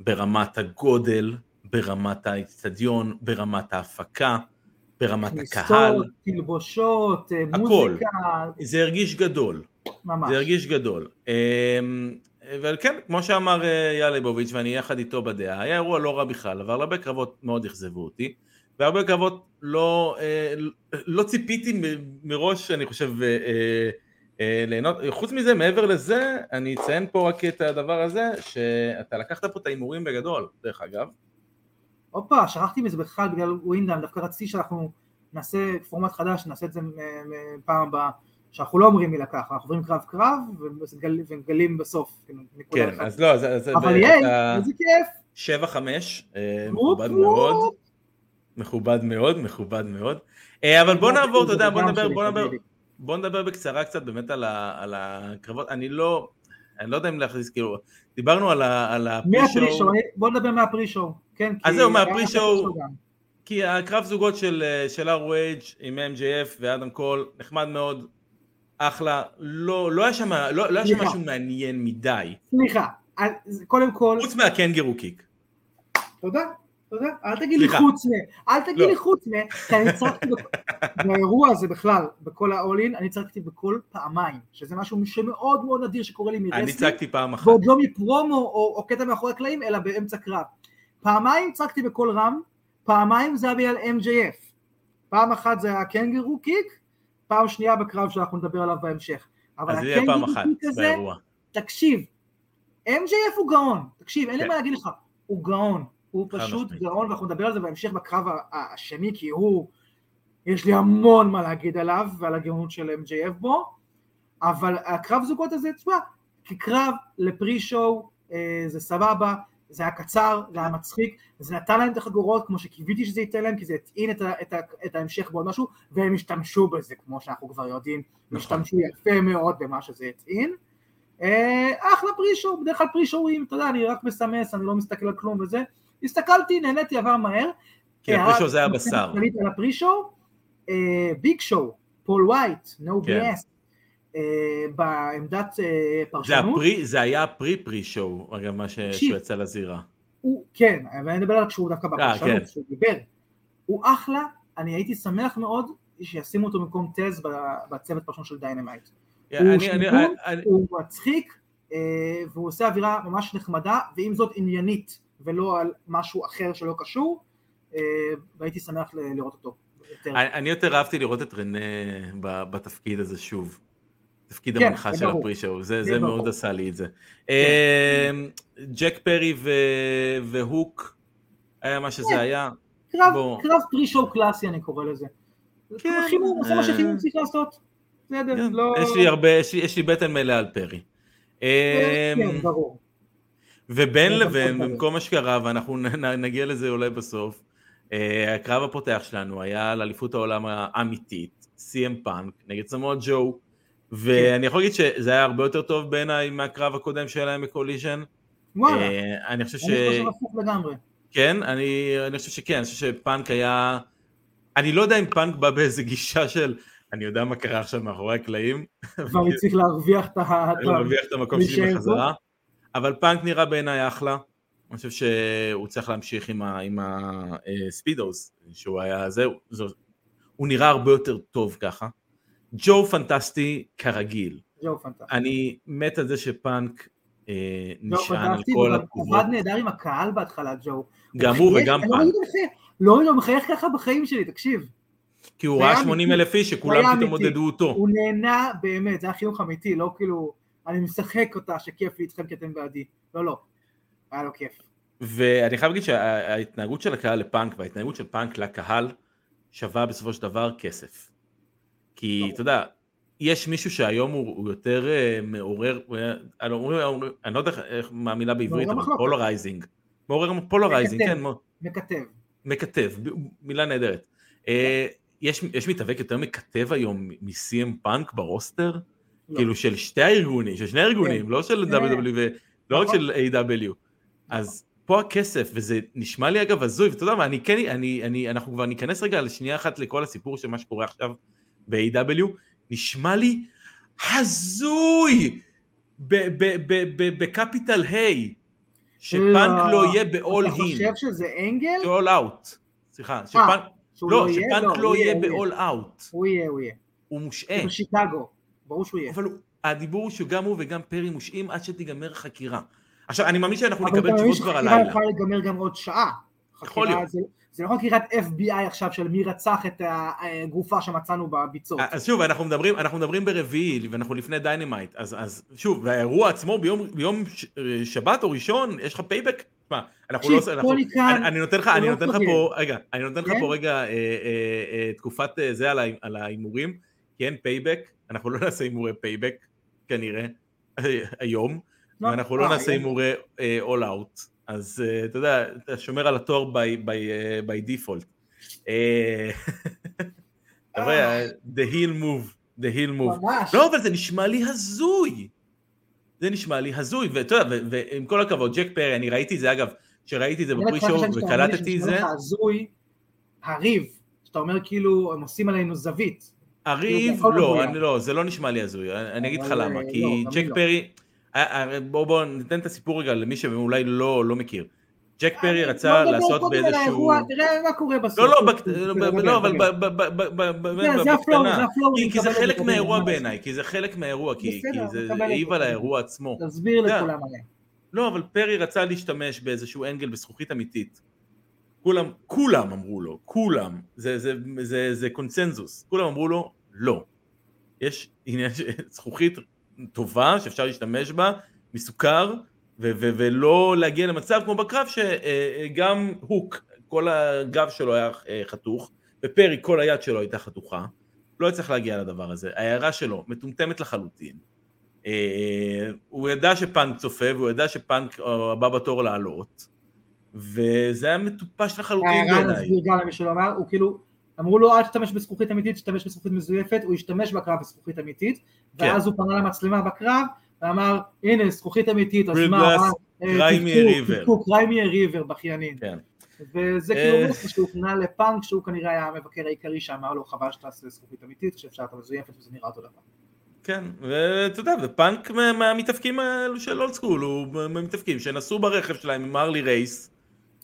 Speaker 3: ברמת הגודל, ברמת האצטדיון, ברמת ההפקה, ברמת הקהל.
Speaker 2: כניסות, תלבושות, אה,
Speaker 3: הכל.
Speaker 2: מוזיקה,
Speaker 3: זה הרגיש גדול,
Speaker 2: ממש.
Speaker 3: זה הרגיש גדול. אמ, ועל כן, כמו שאמר אה, אייל ליבוביץ', ואני יחד איתו בדעה, היה אירוע לא רע בכלל, אבל הרבה קרבות מאוד אכזבו אותי, והרבה קרבות לא, אה, לא ציפיתי מראש, אני חושב, אה, אה, אה, ליהנות. חוץ מזה, מעבר לזה, אני אציין פה רק את הדבר הזה, שאתה לקחת פה את ההימורים בגדול, דרך אגב.
Speaker 2: הופה, שכחתי מזה בכלל בגלל ווינדאם, דווקא רציתי שאנחנו נעשה פורמט חדש, נעשה את זה מ- מ- פעם הבאה, שאנחנו לא אומרים מי לקח, אנחנו עוברים קרב קרב ומגל- ומגלים בסוף. כאילו,
Speaker 3: כן,
Speaker 2: אחת.
Speaker 3: אז לא, אז... אז
Speaker 2: אבל ייי, איזה כיף.
Speaker 3: שבע חמש, אה, מכובד. מאוד, מכובד מאוד, מכובד מאוד. אה, אבל בוא נעבור, אתה יודע, בוא נדבר, בוא נדבר. בוא נדבר בקצרה קצת באמת על ה- על הקרבות, אני לא, אני לא יודע אם להכניס, כאילו, דיברנו על ה- על ה
Speaker 2: pre-show, מה pre-show, בוא נדבר מה pre-show. כן,
Speaker 3: אז זהו, מה
Speaker 2: pre-show. גם.
Speaker 3: כי הקרב זוגות של, של ROH עם MJF ואדם קול, נחמד מאוד, אחלה, לא, לא היה שם, לא, לא. משהו מעניין מדי,
Speaker 2: סליחה, קודם כל,
Speaker 3: חוץ מה kangaroo
Speaker 2: kick. תודה, אל תגיד לי. חוץ מ... אל תגיד
Speaker 3: לא.
Speaker 2: לי חוץ מ... כי אני צחקתי בכ- באירוע הזה בכלל, בכל ה-all-in, אני צחקתי בכל פעמיים, שזה משהו שמאוד מאוד נדיר שקורה לי
Speaker 3: אני
Speaker 2: מ
Speaker 3: wrestling, צחקתי פעם אחת.
Speaker 2: ועוד לא מפרומו או, קטע מאחורי הקלעים, אלא באמצע קרב. פעמיים צחקתי בקול רם, פעמיים זה היה בגלל MJF. פעם אחת זה היה קנגרו קיק, פעם שנייה בקרב שאנחנו נדבר עליו בהמשך. אבל הקנגרו קיק הזה. תקשיב, MJF הוא גאון, תקשיב, אין לי
Speaker 3: כן.
Speaker 2: מה להגיד לך, הוא גאון, הוא פשוט. גאון, ואנחנו נדבר על זה בהמשך בקרב השני, כי הוא, יש לי המון מה להגיד עליו ועל הגאונות של MJF בו, אבל הקרב זוגות הזה, תשמע, כקרב לפרי-שואו אה, זה סבבה, זה היה קצר, זה היה מצחיק, זה נתן להם את החגורות כמו שקיוויתי שזה ייתן להם, כי זה הטעין את, ה- את, ה- את ההמשך בעוד משהו, והם השתמשו בזה, כמו שאנחנו כבר יודעים,
Speaker 3: נכון.
Speaker 2: השתמשו יפה מאוד במה שזה הטעין. אה, אחלה פרי-שואו, בדרך כלל פרי-שואוים, אתה יודע, אני רק מסמס, אני לא מסתכל על כלום וזה. הסתכלתי, נהניתי, עבר מהר.
Speaker 3: כי
Speaker 2: הערה
Speaker 3: הפרי-שואו זה הבשר.
Speaker 2: כללית על הפרי-שואו, אה, ביג שואו, פול וייט,
Speaker 3: כן.
Speaker 2: BS, אה, בעמדת אה, פרשנות,
Speaker 3: זה היה ה pre pre-show, אגב, מה. שהוא יצא לזירה.
Speaker 2: כן, אבל אני מדבר על כשהוא דווקא
Speaker 3: אה,
Speaker 2: בפרשנות,
Speaker 3: כן.
Speaker 2: כשהוא דיבר, הוא אחלה, אני הייתי שמח מאוד שישימו אותו במקום טז בצוות פרשנות של דיינמייט. הוא מצחיק, אה, והוא עושה אווירה ממש נחמדה, ועם זאת עניינית, ולא על משהו אחר שלא קשור, אה, והייתי שמח לראות אותו יותר.
Speaker 3: אני, יותר אהבתי לראות את רנה בתפקיד הזה שוב. תפקיד
Speaker 2: כן,
Speaker 3: המנחה של
Speaker 2: ברור.
Speaker 3: הפרי שואו, זה,
Speaker 2: זה.
Speaker 3: מאוד עשה לי את זה. אמ, ג'ק פרי ו- והוק, היה מה שזה היה.
Speaker 2: קרב. קרב פרי-שואו קלאסי אני קורא לזה.
Speaker 3: כן,
Speaker 2: חימום, זה מה
Speaker 3: אה,
Speaker 2: שחימום צריך לעשות. בסדר,
Speaker 3: כן,
Speaker 2: לא...
Speaker 3: יש לי הרבה, יש לי, יש לי בטן מלאה על פרי.
Speaker 2: כן,
Speaker 3: אמ,
Speaker 2: ברור.
Speaker 3: ובין לבין, במקום מה שקרה, ואנחנו נגיע לזה אולי בסוף, אה, הקרב הפותח שלנו היה על אליפות העולם האמיתית, CM פאנק נגד סמואל ג'ו, ואני יכול להגיד שזה היה הרבה יותר טוב בעיניי מהקרב הקודם שלהם בקוליז'ן.
Speaker 2: וואלה,
Speaker 3: אה, אני חושב ש...
Speaker 2: אני חושב הפוך לגמרי.
Speaker 3: כן, אני, אני חושב שכן, אני חושב שפאנק היה... אני לא יודע אם פאנק בא באיזה גישה של, אני יודע מה קרה עכשיו מאחורי הקלעים,
Speaker 2: כבר צריך להרוויח את ה...
Speaker 3: אני מרוויח את המקום שלי בחזרה, אבל פאנק נראה בעיניי אחלה, אני חושב שהוא צריך להמשיך עם הספידוס, שהוא היה, זהו, זו- הוא נראה הרבה יותר טוב ככה. ג'ו פנטסטי כרגיל,
Speaker 2: זהו פנטסטי.
Speaker 3: אני מת על זה שפאנק אה,
Speaker 2: ג'ו
Speaker 3: נשען על כל
Speaker 2: הוא
Speaker 3: התגובות,
Speaker 2: עבד נהדר עם הקהל בהתחלה, ג'ו.
Speaker 3: גם הוא וגם
Speaker 2: לא
Speaker 3: פאנק.
Speaker 2: לא אותו מחייך ככה בחיים שלי, תקשיב.
Speaker 3: כי הוא
Speaker 2: זה
Speaker 3: ראה
Speaker 2: היה
Speaker 3: 80
Speaker 2: אמיתי.
Speaker 3: אלף איש
Speaker 2: הוא
Speaker 3: שכולם פתאום. עודדו אותו.
Speaker 2: הוא נהנה באמת, זה היה חינוך אמיתי, לא כאילו, אני משחק אותה שכיף לי איתכם כי אתם בעדי. לא, לא. היה לו כיף.
Speaker 3: ואני חייב להגיד שההתנהגות של הקהל לפאנק וההתנהגות של פאנק לקהל שווה בסופו של דבר כסף. כי
Speaker 2: ברור.
Speaker 3: אתה יודע, יש מישהו שהיום הוא, הוא יותר אה, מעורר, היה- אני, לא- אני לא יודע איך- מה המילה בעברית, אבל. פולרייזינג. מעורר פולרייזינג. כן,
Speaker 2: מקטב.
Speaker 3: מקטב, מילה נהדרת. אה, יש, יש מתאבק יותר מקטב היום מ-CM פאנק ברוסטר?
Speaker 2: לא.
Speaker 3: כאילו של שתי הארגונים, של שני הארגונים, לא של
Speaker 2: כן.
Speaker 3: WWE, לא רק
Speaker 2: נכון.
Speaker 3: של A.W. אז פה הכסף, וזה נשמע לי אגב הזוי, ואתה יודע מה, אני כן, אני, אני, אנחנו כבר ניכנס רגע לשנייה אחת לכל הסיפור של מה שקורה עכשיו ב-A.W. נשמע לי הזוי בקפיטל היי, שפאנק לא יהיה ב-All
Speaker 2: אתה חושב שזה angle?
Speaker 3: ש-All Out, סליחה, שפאנק,
Speaker 2: שהוא
Speaker 3: לא? שפאנק לא יהיה
Speaker 2: הוא
Speaker 3: ב-all out,
Speaker 2: הוא יהיה, הוא יהיה.
Speaker 3: הוא מושעה.
Speaker 2: הוא בשיקגו. ברור שהוא יהיה.
Speaker 3: אבל הדיבור הוא שגם הוא וגם פרי מושעים עד שתיגמר חקירה. עכשיו, אני מאמין שאנחנו
Speaker 2: אבל
Speaker 3: נקבל תשובות כבר הלילה.
Speaker 2: יכולה להיגמר גם עוד שעה.
Speaker 3: יכול להיות.
Speaker 2: זה- זה לא חקירת FBI עכשיו של מי רצח את הגופה שמצאנו בביצות.
Speaker 3: אז שוב, אנחנו מדברים, אנחנו מדברים ברביעי, ואנחנו לפני Dynamite, אז, אז שוב, והאירוע עצמו ביום, ביום ש, שבת או ראשון, יש לך Payback? תשמע, אנחנו לא...
Speaker 2: תקשיב,
Speaker 3: אנחנו,
Speaker 2: כאן,
Speaker 3: אני, אני נותן לך, אני
Speaker 2: לא
Speaker 3: נותן לך. פה, רגע, אני נותן לך
Speaker 2: כן?
Speaker 3: פה רגע אה, אה, אה, תקופת אה, זה על ההימורים, כי אין Payback, אנחנו לא נעשה הימורי Payback, כנראה, היום, ואנחנו לא
Speaker 2: אה,
Speaker 3: נעשה
Speaker 2: אה,
Speaker 3: הימורי All Out, אז אה, אתה יודע, אתה שומר על התואר by, אה, default. אה, אתה רואה, the heel move, the heel move. לא, אבל זה נשמע לי הזוי. זה נשמע לי הזוי, ואתה יודע, ועם כל הכבוד, ג'ק פרי, אני ראיתי את זה, אגב, שראיתי את זה בפרי שואו וקלטתי את זה,
Speaker 2: הריב, שאתה אומר כאילו הם עושים עלינו זווית.
Speaker 3: הריב, לא. אני לא, זה לא נשמע לי הזוי, אני אני אגיד לך למה,
Speaker 2: אה,
Speaker 3: כי
Speaker 2: לא,
Speaker 3: ג'ק
Speaker 2: לא.
Speaker 3: פרי, אה, אה, בוא ניתן את הסיפור רגע למי שאולי לא לא מכיר. ג'ק פרי רצה
Speaker 2: לא
Speaker 3: לעשות באיזשהו...
Speaker 2: תראה מה קורה בסוף.
Speaker 3: לא, לא, לא, לא, אבל בקטנה. כי- זה חלק מהאירוע
Speaker 2: מה
Speaker 3: בעיניי? כי זה חלק מהאירוע, כי זה העיב. על האירוע עצמו.
Speaker 2: תסביר לכולם עליהם.
Speaker 3: לא, אבל פרי רצה להשתמש באיזשהו אנגל בזכוכית אמיתית. כולם, כולם אמרו לו, כולם, זה, זה, זה, זה קונצנזוס, כולם אמרו לו, לא. יש עניין זכוכית טובה שאפשר להשתמש בה, מסוכר, ו- ו- ולא להגיע למצב כמו בקרב שגם הוק, כל הגב שלו היה אה, חתוך, ופרי, כל היד שלו הייתה חתוכה, לא הצליח להגיע לדבר הזה, ההערה שלו מטומטמת לחלוטין. אה, הוא ידע שפאנק צופה, והוא ידע שפאנק אה, הבא בתור לעלות, וזה היה מטופש לחלוטין בעיניי.
Speaker 2: גם למי שלא אמר, הוא כאילו, אמרו לו אל תשתמש בזכוכית אמיתית, תשתמש בזכוכית מזויפת, הוא השתמש בקרב בזכוכית אמיתית,
Speaker 3: כן.
Speaker 2: ואז הוא פנה למצלמה בקרב, ואמר, הנה זכוכית אמיתית, אז מה, תבכו,
Speaker 3: river."
Speaker 2: תבכו, cry me a river בכיינין.
Speaker 3: כן.
Speaker 2: וזה
Speaker 3: אה.
Speaker 2: כאילו שהוא פנה לפאנק, שהוא כנראה היה המבקר העיקרי שאמר לו, חבל שתעשה זכוכית אמיתית, שאפשר את המזויפת וזה נראה אותו דבר.
Speaker 3: כן, ואתה יודע, ופאנק מה- מהמתאבקים האלו של old school, הוא מהמתאבקים שנסעו ברכב שלהם עם הרלי רייס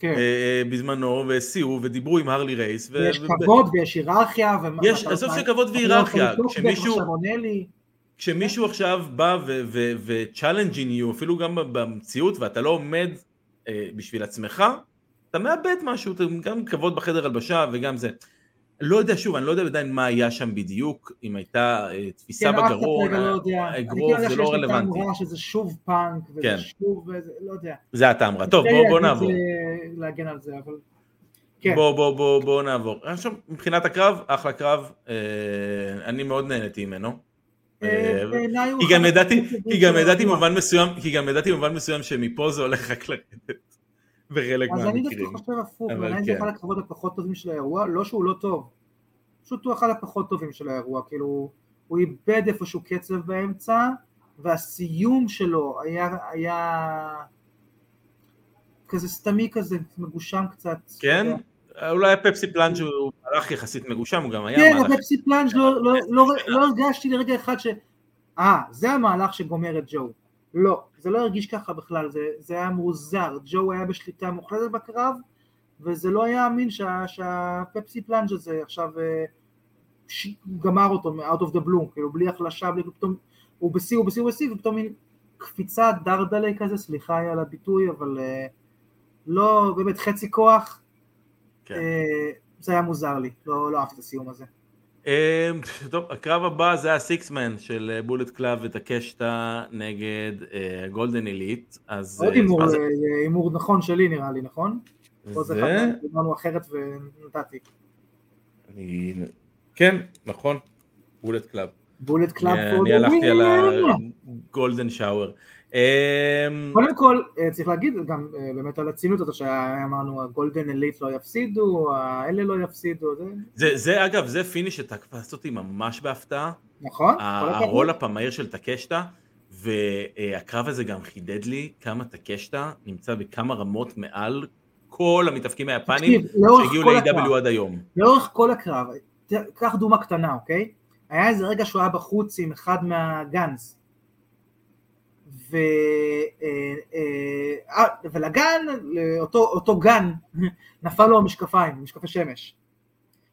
Speaker 2: כן.
Speaker 3: אה, אה, בזמנו, והסיעו ודיברו עם הרלי רייס. ו-
Speaker 2: ויש
Speaker 3: ו-
Speaker 2: כבוד ויש היררכיה. ומה-
Speaker 3: יש, עזוב שכבוד והיררכיה, כשמישהו-. כשמישהו עכשיו בא ו-challenging you, אפילו גם במציאות, ואתה לא עומד אה, בשביל עצמך, אתה מאבד משהו, אתה גם כבוד בחדר הלבשה וגם זה. לא יודע, שוב, אני לא יודע עדיין מה היה שם בדיוק, אם הייתה אה, תפיסה
Speaker 2: כן,
Speaker 3: בגרון,
Speaker 2: כרגע לא. אני
Speaker 3: אגרוף,
Speaker 2: כאילו
Speaker 3: זה לא רלוונטי.
Speaker 2: רע שזה שוב פאנק, וזה
Speaker 3: כן.
Speaker 2: שוב, וזה- לא יודע.
Speaker 3: זה רע. טוב,
Speaker 2: קשה
Speaker 3: בוא,
Speaker 2: לי
Speaker 3: בוא
Speaker 2: להגיד
Speaker 3: נעבור.
Speaker 2: להגן על זה, אבל... כן.
Speaker 3: בוא, בוא, בוא, בוא נעבור. עכשיו, מבחינת הקרב, אחלה קרב, אה, אני מאוד נהניתי ממנו.
Speaker 2: אה,
Speaker 3: אה, כי גם ידעתי במובן מסוים שמפה זה הולך רק לרדת. בחלק
Speaker 2: אז אני
Speaker 3: מהמקרים.
Speaker 2: דווקא חושב הפוך,
Speaker 3: אבל
Speaker 2: בעיניי
Speaker 3: כן.
Speaker 2: זה אחד הקרבות הפחות טובים של האירוע, לא שהוא לא טוב, פשוט הוא אחד הפחות טובים של האירוע, כאילו הוא איבד איפשהו קצב באמצע, והסיום שלו היה, היה כזה סתמי כזה, מגושם קצת.
Speaker 3: כן? אולי ה Pepsi Plunge הוא הלך יחסית מגושם, הוא גם היה
Speaker 2: כן,
Speaker 3: מהלך-
Speaker 2: ה Pepsi Plunge לא- לא- לא- לא הרגשתי לרגע אחד ש... אה, זה המהלך שגומר את ג'ו. לא, זה לא הרגיש ככה בכלל, זה, זה היה מוזר. ג'ו היה בשליטה מוחלטת בקרב, וזה לא היה אמין שה, שה Pepsi Plunge הזה עכשיו אה, ש... גמר אותו מ-out of the blue, כאילו בלי החלשה, בלי פתאום, הוא בשיא, הוא בשיא, הוא בשיא, ופתאום מין קפיצה דרדלה כזה, סליחה על הביטוי, אבל אה, לא, באמת חצי כוח,
Speaker 3: כן.
Speaker 2: אה, זה היה מוזר לי, לא, לא אהבתי את הסיום הזה.
Speaker 3: אה, טוב, הקרב הבא זה ה six-man של אה, Bullet Club וטקשטה נגד אה, Golden Elite, אז...
Speaker 2: עוד
Speaker 3: אה,
Speaker 2: הימור, אה, הימור נכון שלי נראה לי, נכון? זה אמרנו אחרת ונתתי.
Speaker 3: כן, נכון, Bullet Club.
Speaker 2: Bullet Club
Speaker 3: אני הלכתי על.
Speaker 2: ה
Speaker 3: Golden Shower.
Speaker 2: קודם כל, אה, צריך להגיד גם אה, באמת על הציניות הזאת שאמרנו, ה Golden Elite לא יפסידו, האלה לא יפסידו, זה
Speaker 3: אגב, זה finish שתקפס אותי ממש בהפתעה.
Speaker 2: נכון? ה
Speaker 3: roll-up המהיר של טקשטה, והקרב הזה גם חידד לי כמה טקשטה נמצא בכמה רמות מעל כל המתאבקים היפנים שהגיעו
Speaker 2: ל-AEW.
Speaker 3: עד היום.
Speaker 2: לאורך כל הקרב, קח דוגמה קטנה, אוקיי? היה איזה רגע שהוא היה בחוץ עם אחד מהגאנס. ו... אה, אה, אה, ולגן, לאותו, אותו גן, נפל לו המשקפיים, משקפי שמש.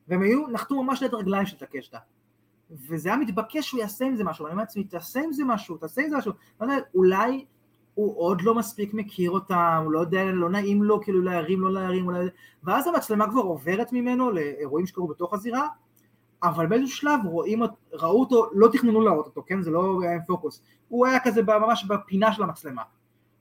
Speaker 2: והם היו, נחתו ממש ליד הרגליים של טקשטה. וזה היה מתבקש שהוא יעשה עם זה משהו, אני אומר לעצמי, תעשה עם זה משהו, תעשה עם זה משהו. לא יודע, אולי הוא עוד לא מספיק מכיר אותם, הוא לא יודע, לא נעים לו כאילו להרים, לא להרים, אולי... ואז המצלמה כבר עוברת ממנו לאירועים שקרו בתוך הזירה, אבל באיזשהו שלב רואים, ראו אותו, לא תכננו להראות אותו, כן? זה לא היה עם פוקוס. הוא היה כזה ממש בפינה של המצלמה.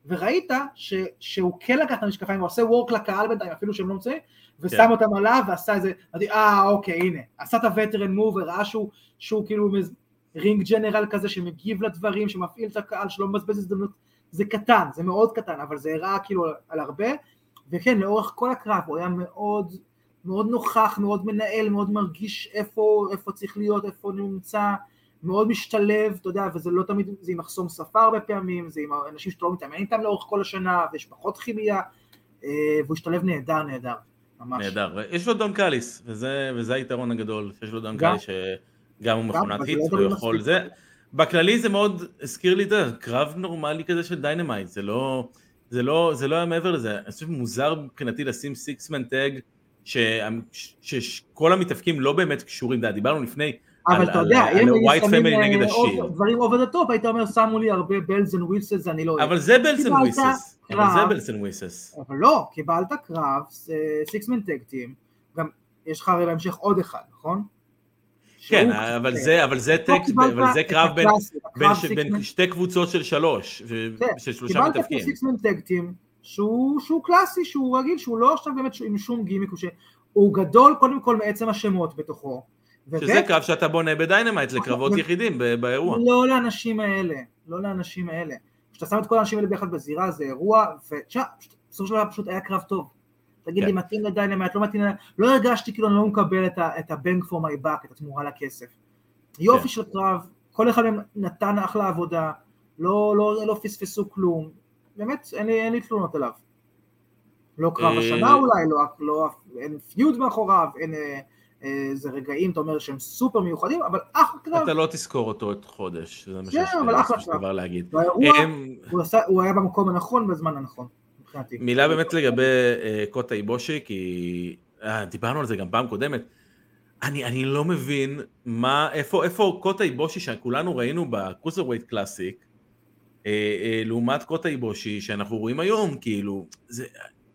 Speaker 2: וראית ש, שהוא כן לקח את המשקפיים, הוא עושה וורק לקהל בינתיים, אפילו שהם לא מצויים, ושם
Speaker 3: כן.
Speaker 2: אותם עליו ועשה איזה, אמרתי, אה, אוקיי, הנה. עשה את הווטרן מוב וראה שהוא, שהוא כאילו מז- רינג ג'נרל כזה שמגיב לדברים, שמפעיל את הקהל, שלא מבזבז הזדמנות. זה קטן, זה מאוד קטן, אבל זה הראה כאילו על הרבה, וכן, לאורך כל הקרב הוא היה מאוד, מאוד נוכח, מאוד מנהל, מאוד מרגיש איפה, איפה צריך להיות, איפה הוא נמצא, מאוד משתלב, אתה יודע, וזה לא תמיד, זה עם מחסום שפה הרבה פעמים, זה עם אנשים שאתה לא מתאמן איתם לאורך כל השנה, ויש פחות כימיה, אה, והוא השתלב נהדר, נהדר, ממש.
Speaker 3: נהדר. יש לו דון קאליס, וזה, וזה היתרון הגדול, שיש לו דון
Speaker 2: גם.
Speaker 3: קאליס שגם הוא מכונת היט,
Speaker 2: לא תמיד
Speaker 3: יכול. זה. בכללי זה מאוד הזכיר לי את זה, קרב נורמלי כזה של Dynamite, זה לא, זה לא, זה לא היה מעבר לזה, אני חושב שמוזר מבחינתי לשים six-man tag, שכל המתאבקים לא באמת קשורים, יודע, דיברנו לפני
Speaker 2: אבל אתה יודע, אם היו שמים. אה, דברים over the top, היית אומר, שמו לי הרבה bells and whistles, אני לא אוהב.
Speaker 3: אבל זה
Speaker 2: קיבלת
Speaker 3: וויסס, אבל זה.
Speaker 2: bells
Speaker 3: and whistles.
Speaker 2: אבל לא, קיבלת קרב, six-man tag team, גם יש לך הרי בהמשך עוד אחד, נכון?
Speaker 3: כן, אבל זה, אבל זה טקסט, אבל זה קרב בין, שתי קבוצות של שלוש,
Speaker 2: כן,
Speaker 3: של שלושה
Speaker 2: קיבלת פה
Speaker 3: מתאבקים.
Speaker 2: six-man tag team, שהוא שהוא קלאסי, שהוא רגיל, שהוא לא עכשיו באמת עם שום גימיק, הוא ש- הוא גדול קודם כל מעצם השמות בתוכו.
Speaker 3: שזה
Speaker 2: וב'
Speaker 3: קרב שאתה בונה ב Dynamite לקרבות יחידים ב- באירוע.
Speaker 2: לא לאנשים האלה, לא לאנשים האלה. כשאתה שם את כל האנשים האלה ביחד בזירה זה אירוע, ותשמע, בסופו של דבר פשוט היה קרב טוב. תגיד
Speaker 3: כן.
Speaker 2: לי, מתאים ל Dynamite, לא מתאים ל... לא הרגשתי כאילו אני לא מקבל את ה- את ה-bank for my buck, את התמורה לכסף. יופי
Speaker 3: כן.
Speaker 2: של קרב, כל אחד מהם נתן אחלה עבודה, לא, לא, לא פספסו כלום, באמת אין לי, אין לי תלונות עליו. לא קרב
Speaker 3: אה,
Speaker 2: השנה אולי, לא, לא, אין פיוד מאחוריו, אין אה, אה, איזה רגעים, אתה אומר שהם סופר מיוחדים, אבל אחלה קרב.
Speaker 3: אתה לא תזכור אותו עוד חודש, זה מה
Speaker 2: כן,
Speaker 3: שיש לי
Speaker 2: קרב.
Speaker 3: דבר להגיד. אמ,
Speaker 2: הוא, היה במקום הנכון בזמן הנכון, מבחינתי.
Speaker 3: מילה באמת לגבי אה, קוטה איבושי, כי אה, דיברנו על זה גם פעם קודמת. אני, אני לא מבין מה, איפה, איפה קוטה איבושי שכולנו ראינו בקרוסר ווייט קלאסיק, אה, אה, לעומת קוטה איבושי שאנחנו רואים היום, כאילו, זה,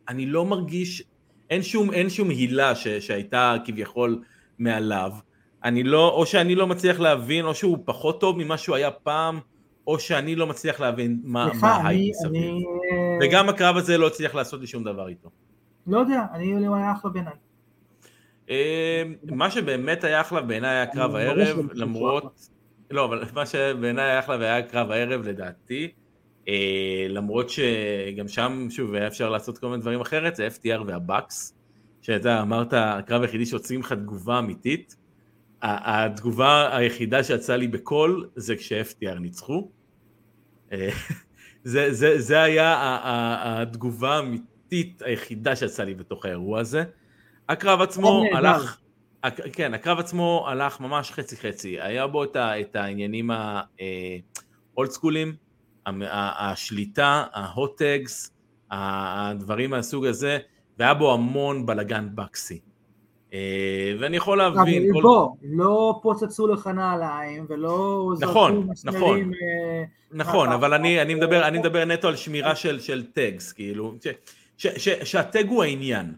Speaker 3: אני לא מרגיש, אין שום, אין שום הילה ש, שהייתה כביכול מעליו. אני לא, או שאני לא מצליח להבין, או שהוא פחות טוב ממה שהוא היה פעם, או שאני לא מצליח להבין מה, מה
Speaker 2: אני,
Speaker 3: מסביב.
Speaker 2: אני
Speaker 3: וגם הקרב הזה לא הצליח לעשות לי שום דבר איתו.
Speaker 2: לא יודע, אני, הוא היה אחלה בעיניי.
Speaker 3: אה, מה שבאמת היה אחלה בעיניי היה קרב הערב, למרות, לא, אבל מה שבעיניי היה אחלה והיה קרב הערב לדעתי, אה, למרות שגם שם, שוב, היה אפשר לעשות כל מיני דברים אחרת, זה FTR והבאקס, שאתה אמרת, הקרב היחידי שעושים לך תגובה אמיתית, התגובה היחידה שיצאה לי בקול זה כש-FTR ניצחו. אה, זה, זה, זה היה התגובה האמיתית היחידה שיצאה לי בתוך האירוע הזה. הקרב עצמו
Speaker 2: נהדר.
Speaker 3: הלך, כן, הקרב עצמו הלך ממש חצי חצי, היה בו את, העניינים האולד סקולים, השליטה, ההוט-טגס, הדברים מהסוג הזה, והיה בו המון בלאגן בקסי. אה, ואני יכול להבין,
Speaker 2: אבל. בוא, לא פוצצו לך נעליים ולא
Speaker 3: נכון,
Speaker 2: מסמרים, אה,
Speaker 3: נכון,
Speaker 2: אה,
Speaker 3: אבל אני, אני, מדבר, אני
Speaker 2: אה,
Speaker 3: מדבר נטו על שמירה של, של tags, כאילו, ש, ש, ש, שה tag הוא העניין.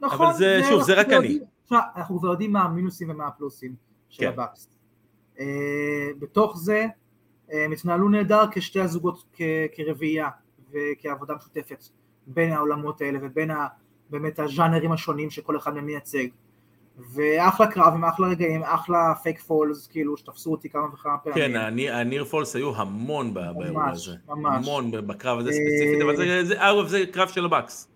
Speaker 2: נכון,
Speaker 3: זה- שוב, זה רק אני.
Speaker 2: תשמע, אנחנו כבר יודעים מה המינוסים ומה הפלוסים של
Speaker 3: כן.
Speaker 2: ה Bucks. אה, בתוך זה אה, הם התנהלו נהדר כשתי הזוגות כ- כרביעייה וכעבודה משותפת בין העולמות האלה ובין ה- באמת הז'אנרים השונים שכל אחד מהם מייצג. ואחלה קרב עם אחלה רגעים, אחלה fake falls, כאילו שתפסו אותי כמה וכמה פעמים.
Speaker 3: כן, ה near, ה near falls היו המון באירוע
Speaker 2: ממש,
Speaker 3: הזה.
Speaker 2: ממש.
Speaker 3: המון בקרב הזה
Speaker 2: אה,
Speaker 3: ספציפית, אבל זה, זה, אגב, זה קרב של ה Bucks.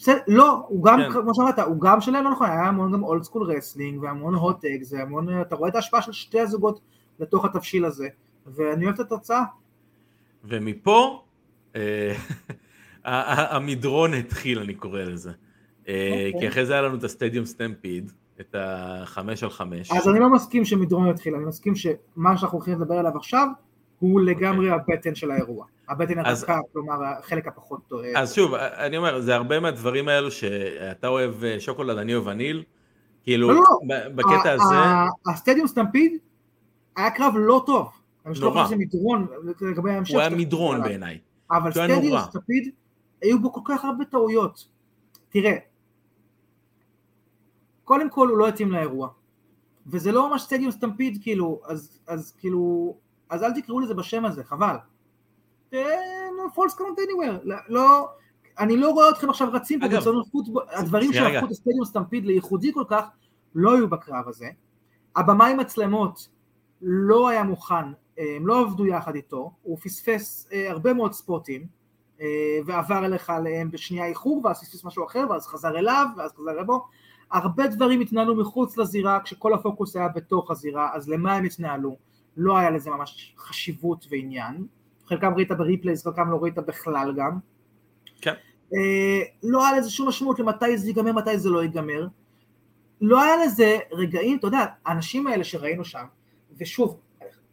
Speaker 2: בסדר, לא, הוא גם,
Speaker 3: כן.
Speaker 2: כמו שאמרת, הוא גם שלהם לא נכון, היה המון גם old school wrestling והמון hot tags והמון, אתה רואה את ההשפעה של שתי הזוגות לתוך התבשיל הזה, ואני אוהב את התוצאה.
Speaker 3: ומפה, אה, המדרון התחיל, אני קורא לזה. אה,
Speaker 2: אוקיי.
Speaker 3: כי אחרי זה היה לנו את הסטדיום סטמפיד, את החמש על חמש.
Speaker 2: אז אני לא מסכים שמדרון יתחיל, אני מסכים שמה שאנחנו הולכים לדבר עליו עכשיו, הוא לגמרי הבטן של האירוע. הבטן
Speaker 3: אוקיי. אז-
Speaker 2: הרכה, כלומר החלק הפחות טוב.
Speaker 3: אז שוב, אני אומר, זה הרבה מהדברים האלו שאתה אוהב אה, שוקולד, אני אוהב וניל. כאילו,
Speaker 2: לא, לא.
Speaker 3: ב- בקטע הזה,
Speaker 2: ה Stadium Stampede היה קרב לא טוב. לא
Speaker 3: נורא.
Speaker 2: שזה מדרון לגבי ההמשך.
Speaker 3: הוא היה מדרון. בעיניי.
Speaker 2: אבל
Speaker 3: Stadium.
Speaker 2: Stampede, היו בו כל כך הרבה טעויות. תראה, קודם כל הוא לא התאים לאירוע. וזה לא ממש Stadium Stampede כאילו, אז, אז כאילו, אז אל תקראו לזה בשם הזה, חבל. falls count anywhere, לא, אני לא רואה אתכם עכשיו רצים פה ברצונות פוטבול, הדברים שהפכו. את הסטדיום סטמפיד לייחודי כל כך, לא היו בקרב הזה. הבמאי מצלמות לא היה מוכן, אה, הם לא עבדו יחד איתו, הוא פספס אה, הרבה מאוד ספוטים, אה, ועבר אליך עליהם בשנייה איחור, ואז פספס משהו אחר, ואז חזר אליו, ואז חזר לבו. הרבה דברים התנהלו מחוץ לזירה, כשכל הפוקוס היה בתוך הזירה, אז למה הם התנהלו? לא היה לזה ממש חשיבות ועניין. חלקם ראית ב replays, חלקם לא ראית בכלל גם.
Speaker 3: כן.
Speaker 2: אה, לא היה לזה שום משמעות למתי זה ייגמר, מתי זה לא ייגמר. לא היה לזה רגעים, אתה יודע, האנשים האלה שראינו שם, ושוב,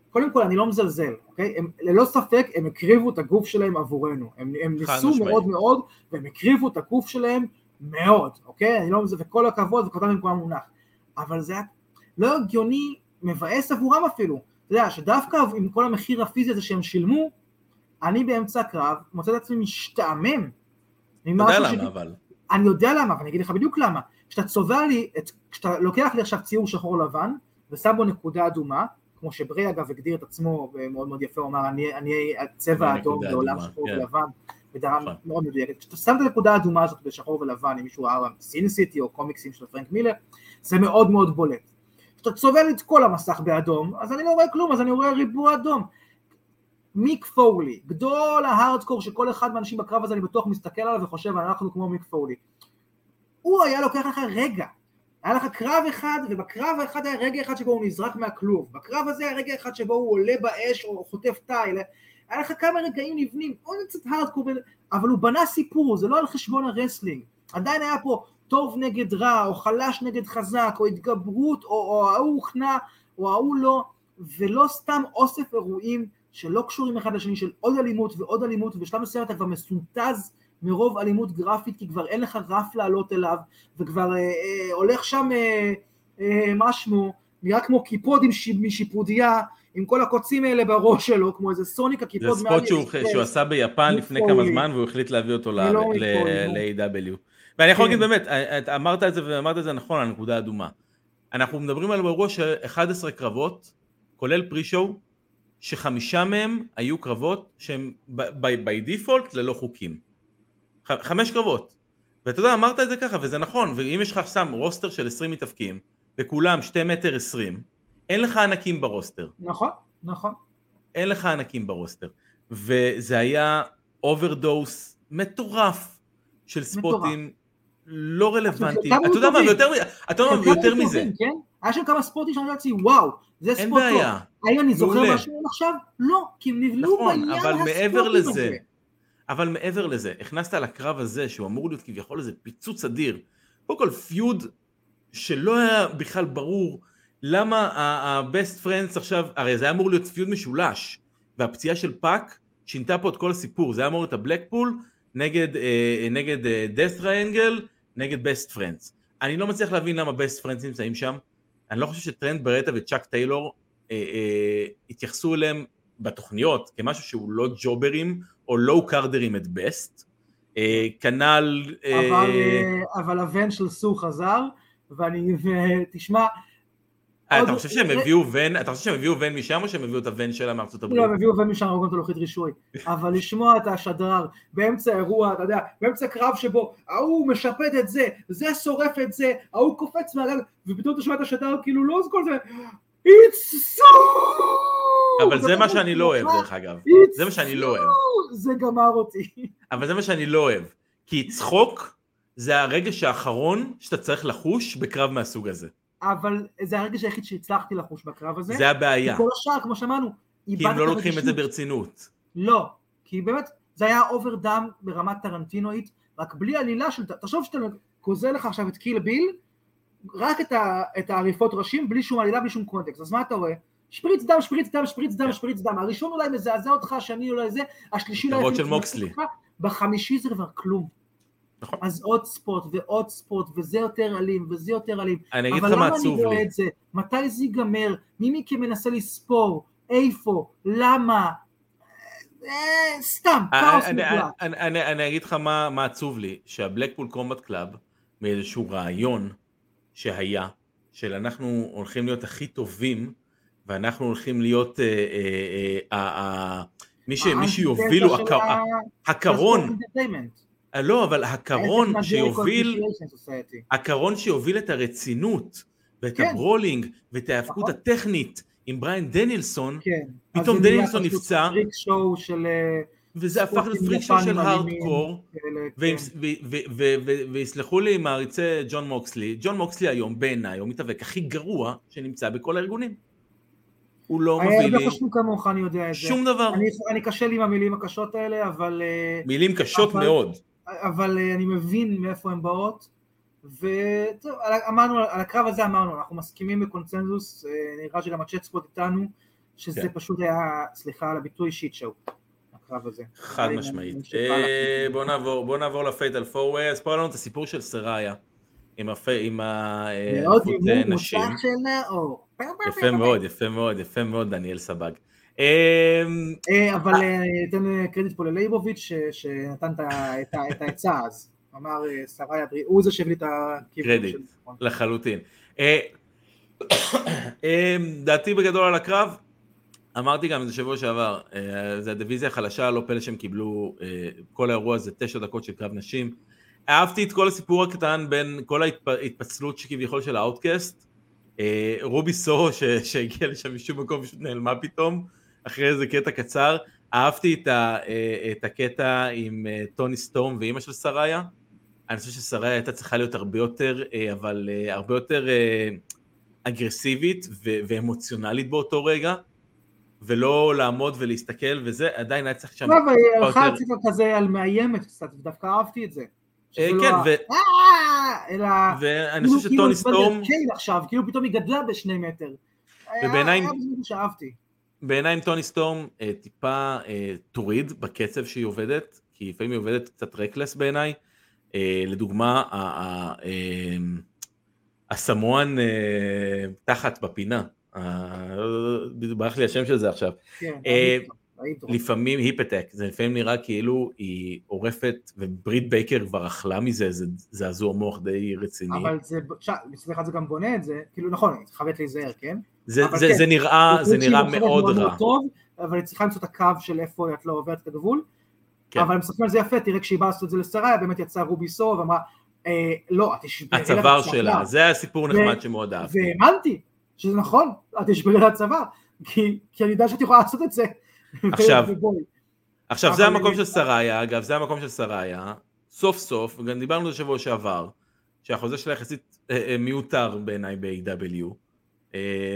Speaker 2: קודם כל אני לא מזלזל, אוקיי? הם, ללא ספק הם הקריבו את הגוף שלהם עבורנו, הם, הם ניסו
Speaker 3: משמעית.
Speaker 2: מאוד מאוד, והם הקריבו את הגוף שלהם מאוד, אוקיי? אני לא מזלזל, וכל הכבוד, וכבודם במקומו מונח, אבל זה היה לא הגיוני, מבאס עבורם אפילו, אתה יודע, שדווקא עם כל המחיר הפיזי הזה שהם שילמו, אני באמצע הקרב מוצא את עצמי משתעמם.
Speaker 3: אתה יודע למה
Speaker 2: ש-
Speaker 3: אבל.
Speaker 2: אני יודע למה, ואני אגיד לך בדיוק למה. כשאתה צובע לי, את, כשאתה לוקח לי עכשיו ציור שחור לבן, ושם בו נקודה אדומה, כמו שברי אגב הגדיר את עצמו, ומאוד מאוד יפה, הוא אמר, אני אני אהיה צבע
Speaker 3: נקודה
Speaker 2: אדום לעולם
Speaker 3: אדומה,
Speaker 2: שחור
Speaker 3: כן.
Speaker 2: ולבן, בדרה
Speaker 3: נכון.
Speaker 2: מאוד מדויקת. כשאתה שם את הנקודה האדומה הזאת בשחור ולבן, אם מישהו ראה סין סיטי או קומיקסים של פרנק מילר, זה מאוד מאוד בולט. כשאתה צובע לי את כל המסך באדום, אז אני לא רואה כלום, אז אני רואה ריבוע אדום. מיק פולי, גדול ההארדקור שכל אחד מהאנשים בקרב הזה אני בטוח מסתכל עליו וחושב אנחנו כמו מיק פולי. הוא היה לוקח לך רגע, היה לך קרב אחד ובקרב האחד היה רגע אחד שבו הוא נזרק מהכלוב, בקרב הזה היה רגע אחד שבו הוא עולה באש או חוטף תיל, היה לך כמה רגעים נבנים, עוד קצת הארדקור, אבל הוא בנה סיפור, זה לא על חשבון ה wrestling, עדיין היה פה טוב נגד רע, או חלש נגד חזק, או התגברות, או, או ההוא הוכנע, או ההוא לא, ולא סתם אוסף אירועים שלא קשורים אחד לשני, של עוד אלימות ועוד אלימות, ובשלב מסוים אתה כבר מסונטז מרוב אלימות גרפית, כי כבר אין לך רף לעלות אליו, וכבר אה, אה, הולך שם אה, אה, מה שמו, נראה כמו קיפוד עם ש... משיפודיה, עם כל הקוצים האלה בראש שלו, כמו איזה סוניק
Speaker 3: זה
Speaker 2: הקיפוד
Speaker 3: spot שהוא. שהוא עשה ביפן לפני. כמה זמן והוא החליט להביא אותו
Speaker 2: זה לא נו.
Speaker 3: ל-AW. ואני יכול
Speaker 2: כן.
Speaker 3: להגיד באמת, את אמרת את זה ואמרת את זה נכון, הנקודה האדומה. אנחנו מדברים על אירוע של 11 קרבות, כולל פרי-שואו, שחמישה מהם היו קרבות שהם בי דיפולט ללא חוקים. חמש קרבות. ואתה יודע, אמרת את זה ככה, וזה נכון, ואם יש לך שם רוסטר של 20 מתאבקים, וכולם 2 מטר 20, אין לך ענקים ברוסטר.
Speaker 2: נכון, נכון.
Speaker 3: אין לך ענקים ב roster. וזה היה overdose מטורף של ספוטים לא רלוונטיים.
Speaker 2: חלקם
Speaker 3: אתה יודע מה. ויותר מ- אתה יודע מה, ויותר מזה,
Speaker 2: כן? היה שם כמה ספוטים שאני יודעת וואו, זה spot טוב.
Speaker 3: בעיה.
Speaker 2: האם אני זוכר. משהו עכשיו? לא, כי הם נבלעו
Speaker 3: נכון,
Speaker 2: בעניין
Speaker 3: הספוטים
Speaker 2: הזה.
Speaker 3: אבל מעבר לזה, הכניסה לקרב הזה, שהוא אמור להיות כביכול איזה פיצוץ אדיר, קודם כל feud שלא היה בכלל ברור למה ה-best friends עכשיו, הרי זה היה אמור להיות feud משולש, והפציעה של פאק שינתה פה את כל הסיפור, זה היה אמור להיות הבלקפול נגד, אה, נגד אה, death triangle, נגד best friends. אני לא מצליח להבין למה best friends נמצאים שם, אני לא חושב שטרנט ברטה וצ'אק טיילור אה, אה, התייחסו אליהם בתוכניות כמשהו שהוא לא ג'וברים או low carder ים את בסט. אה, כנ"ל... אה,
Speaker 2: אבל, אה, אבל הבן של סו חזר, ואני, ותשמע,
Speaker 3: אה, אתה חושב שהם הביאו ון, אתה חושב שהם הביאו ון משם או שהם הביאו את הוון שלה מארצות הברית?
Speaker 2: לא, הם הביאו בן משם הרגות הלוחית רישוי, אבל לשמוע את השדרר באמצע האירוע, אתה יודע, באמצע קרב שבו ההוא משפט את זה, זה שורף את זה, ההוא קופץ מהגג, ופתאום אתה שומע את השדרר כאילו לא זה כל זה, It's so!
Speaker 3: אבל זה מה שאני לא אוהב
Speaker 2: "אה,
Speaker 3: דרך אגב. זה מה שאני לא אוהב.
Speaker 2: זה גמר אותי.
Speaker 3: אבל זה מה שאני לא אוהב. כי צחוק זה הרגש האחרון שאתה צריך לחוש בקרב מהסוג הזה.
Speaker 2: אבל זה הרגש היחיד שהצלחתי לחוש בקרב הזה.
Speaker 3: זה הבעיה.
Speaker 2: כל השאר, כמו שאמרנו,
Speaker 3: כי הם לא לוקחים את זה. ברצינות.
Speaker 2: לא, כי באמת זה היה אוברדם ברמה טרנטינואית, רק בלי עלילה של... תחשוב שאתה גוזל לך עכשיו את קיל ביל, רק את, ה, את העריפות ראשים, בלי שום עלילה, בלי שום קונטקסט. אז מה אתה רואה? שפריץ דם, שפריץ דם, שפריץ דם, שפריץ דם. הראשון אולי מזעזע אותך, השני אולי זה, השלישי אולי...
Speaker 3: של מוקסלי.
Speaker 2: בחמישי זה כבר כלום.
Speaker 3: נכון.
Speaker 2: אז עוד spot ועוד spot, וזה יותר אלים, וזה יותר אלים.
Speaker 3: אני אגיד
Speaker 2: אבל
Speaker 3: לך מה
Speaker 2: למה אני
Speaker 3: עצוב
Speaker 2: רואה
Speaker 3: לי.
Speaker 2: את זה? מתי זה ייגמר? מי מכם מנסה לספור? איפה? למה? אה, סתם, כאוס
Speaker 3: אני-
Speaker 2: מוחלט.
Speaker 3: אני- אגיד לך מה מה עצוב לי, שהבלקפול קומבט קלאב, מאיזשהו רעיון שהיה, של אנחנו הולכים להיות הכי טובים, ואנחנו הולכים להיות אה, אה, אה, מי שיובילו, הקרון, אה, לא, אבל הקרון שיוביל. הקרון שיוביל את הרצינות, ואת
Speaker 2: כן.
Speaker 3: ה brawling, ואת ההיאבקות
Speaker 2: נכון.
Speaker 3: הטכנית עם בריין דניאלסון,
Speaker 2: כן.
Speaker 3: פתאום
Speaker 2: דניאלסון
Speaker 3: נפצע,
Speaker 2: freak show של... אה,
Speaker 3: וזה הפך
Speaker 2: ל
Speaker 3: freak show של הארדקור,
Speaker 2: כן.
Speaker 3: ויסלחו לי מעריצי ג'ון מוקסלי, ג'ון מוקסלי היום בעיניי הוא המתאבק הכי גרוע שנמצא בכל הארגונים. הוא לא
Speaker 2: היה
Speaker 3: מביא
Speaker 2: הרבה
Speaker 3: לי
Speaker 2: חושבים כמוך, אני יודע את זה.
Speaker 3: שום דבר.
Speaker 2: אני- אני קשה לי עם המילים הקשות האלה, אבל... אה,
Speaker 3: מילים קשות
Speaker 2: אבל-
Speaker 3: מאוד.
Speaker 2: אבל אה, אני מבין מאיפה הן באות, וטוב, אמרנו, על הקרב הזה אמרנו, אנחנו מסכימים בקונצנזוס, אה, נראה שגם הצ'אט ספוט איתנו, שזה
Speaker 3: כן.
Speaker 2: פשוט היה, סליחה על הביטוי, שיט שואו, הקרב הזה.
Speaker 3: חד משמעית. אה,
Speaker 2: לך.
Speaker 3: בוא נעבור בוא נעבור לפייטל פורווי, אז פה היה לנו את הסיפור של סראיה עם האליפות נשים. יפה מאוד, יפה מאוד, יפה מאוד דניאל סבג. אה,
Speaker 2: אה, אבל אה, אתן אה, קרדיט פה ללייבוביץ' שנתן את העצה אז. אמר אה, שרי הבריאות, הוא זה שהביא את הכיוון
Speaker 3: קרדיט.
Speaker 2: של נכון.
Speaker 3: לחלוטין. אה, אה, דעתי בגדול על הקרב, אמרתי גם את זה שבוע שעבר, אה, זה הדיוויזיה החלשה, לא פלא שהם קיבלו אה, כל האירוע הזה תשע דקות של קרב נשים. אהבתי את כל הסיפור הקטן בין כל ההתפצלות שכביכול של האוטקאסט, אה, רובי סוהו ש- שהגיע לשם משום מקום פשוט נעלמה פתאום, אחרי איזה קטע קצר. אהבתי את, ה, אה, את הקטע עם אה, טוני סטורם ואימא של שריה. אני חושב ששריה הייתה צריכה להיות הרבה יותר, אה, אבל הרבה יותר אגרסיבית ו- ואמוציונלית באותו רגע, ולא לעמוד ולהסתכל וזה, עדיין היה צריך שם...
Speaker 2: לא, אבל היא הלכה על צבע כזה על מאיימת קצת, ודווקא אהבתי את זה. לא
Speaker 3: כן, ו-
Speaker 2: אלא...
Speaker 3: ואני
Speaker 2: כאילו-
Speaker 3: חושב
Speaker 2: כאילו
Speaker 3: שטוני
Speaker 2: את
Speaker 3: סטורם,
Speaker 2: עכשיו, כאילו פתאום היא גדלה בשני מטר.
Speaker 3: ובעיניי- בעיניי עם טוני סטורם אה, טיפה אה, תוריד בקצב שהיא עובדת, כי לפעמים היא עובדת קצת רקלס בעיניי. אה, לדוגמה, אה, הסמואן אה, תחת בפינה, אה, ברח לי השם של זה עכשיו.
Speaker 2: כן,
Speaker 3: אה. לפעמים היפטק, זה לפעמים נראה כאילו היא עורפת, וברית בייקר כבר אכלה מזה, זה זעזוע מוח די רציני.
Speaker 2: אבל זה, מצד אחד זה גם בונה את זה, כאילו נכון, חייבת להיזהר, כן?
Speaker 3: זה, זה,
Speaker 2: כן,
Speaker 3: זה נראה, זה נראה
Speaker 2: חושבת
Speaker 3: מאוד רע.
Speaker 2: טוב, אבל היא צריכה למצוא את הקו של איפה את לא עוברת את הגבול.
Speaker 3: כן.
Speaker 2: אבל הם מסתכלים על זה יפה, תראה כשהיא באה לעשות את זה לשריה, באמת יצאה רובי סו ואמרה, אה, לא, את תשברי את
Speaker 3: הצוואר
Speaker 2: הצוואר."
Speaker 3: שלה, זה הסיפור נחמד שמאוד אהבתי.
Speaker 2: והאמנתי שזה נכון, את תשברי הצוואר, כי כי אני יודע שאת יכולה לעשות את זה.
Speaker 3: עכשיו. עכשיו זה המקום של שריה, אגב, זה המקום של שריה, סוף סוף, וגם דיברנו על זה שבוע שעבר, שהחוזה שלה יחסית אה, אה, מיותר בעיניי ב-AW,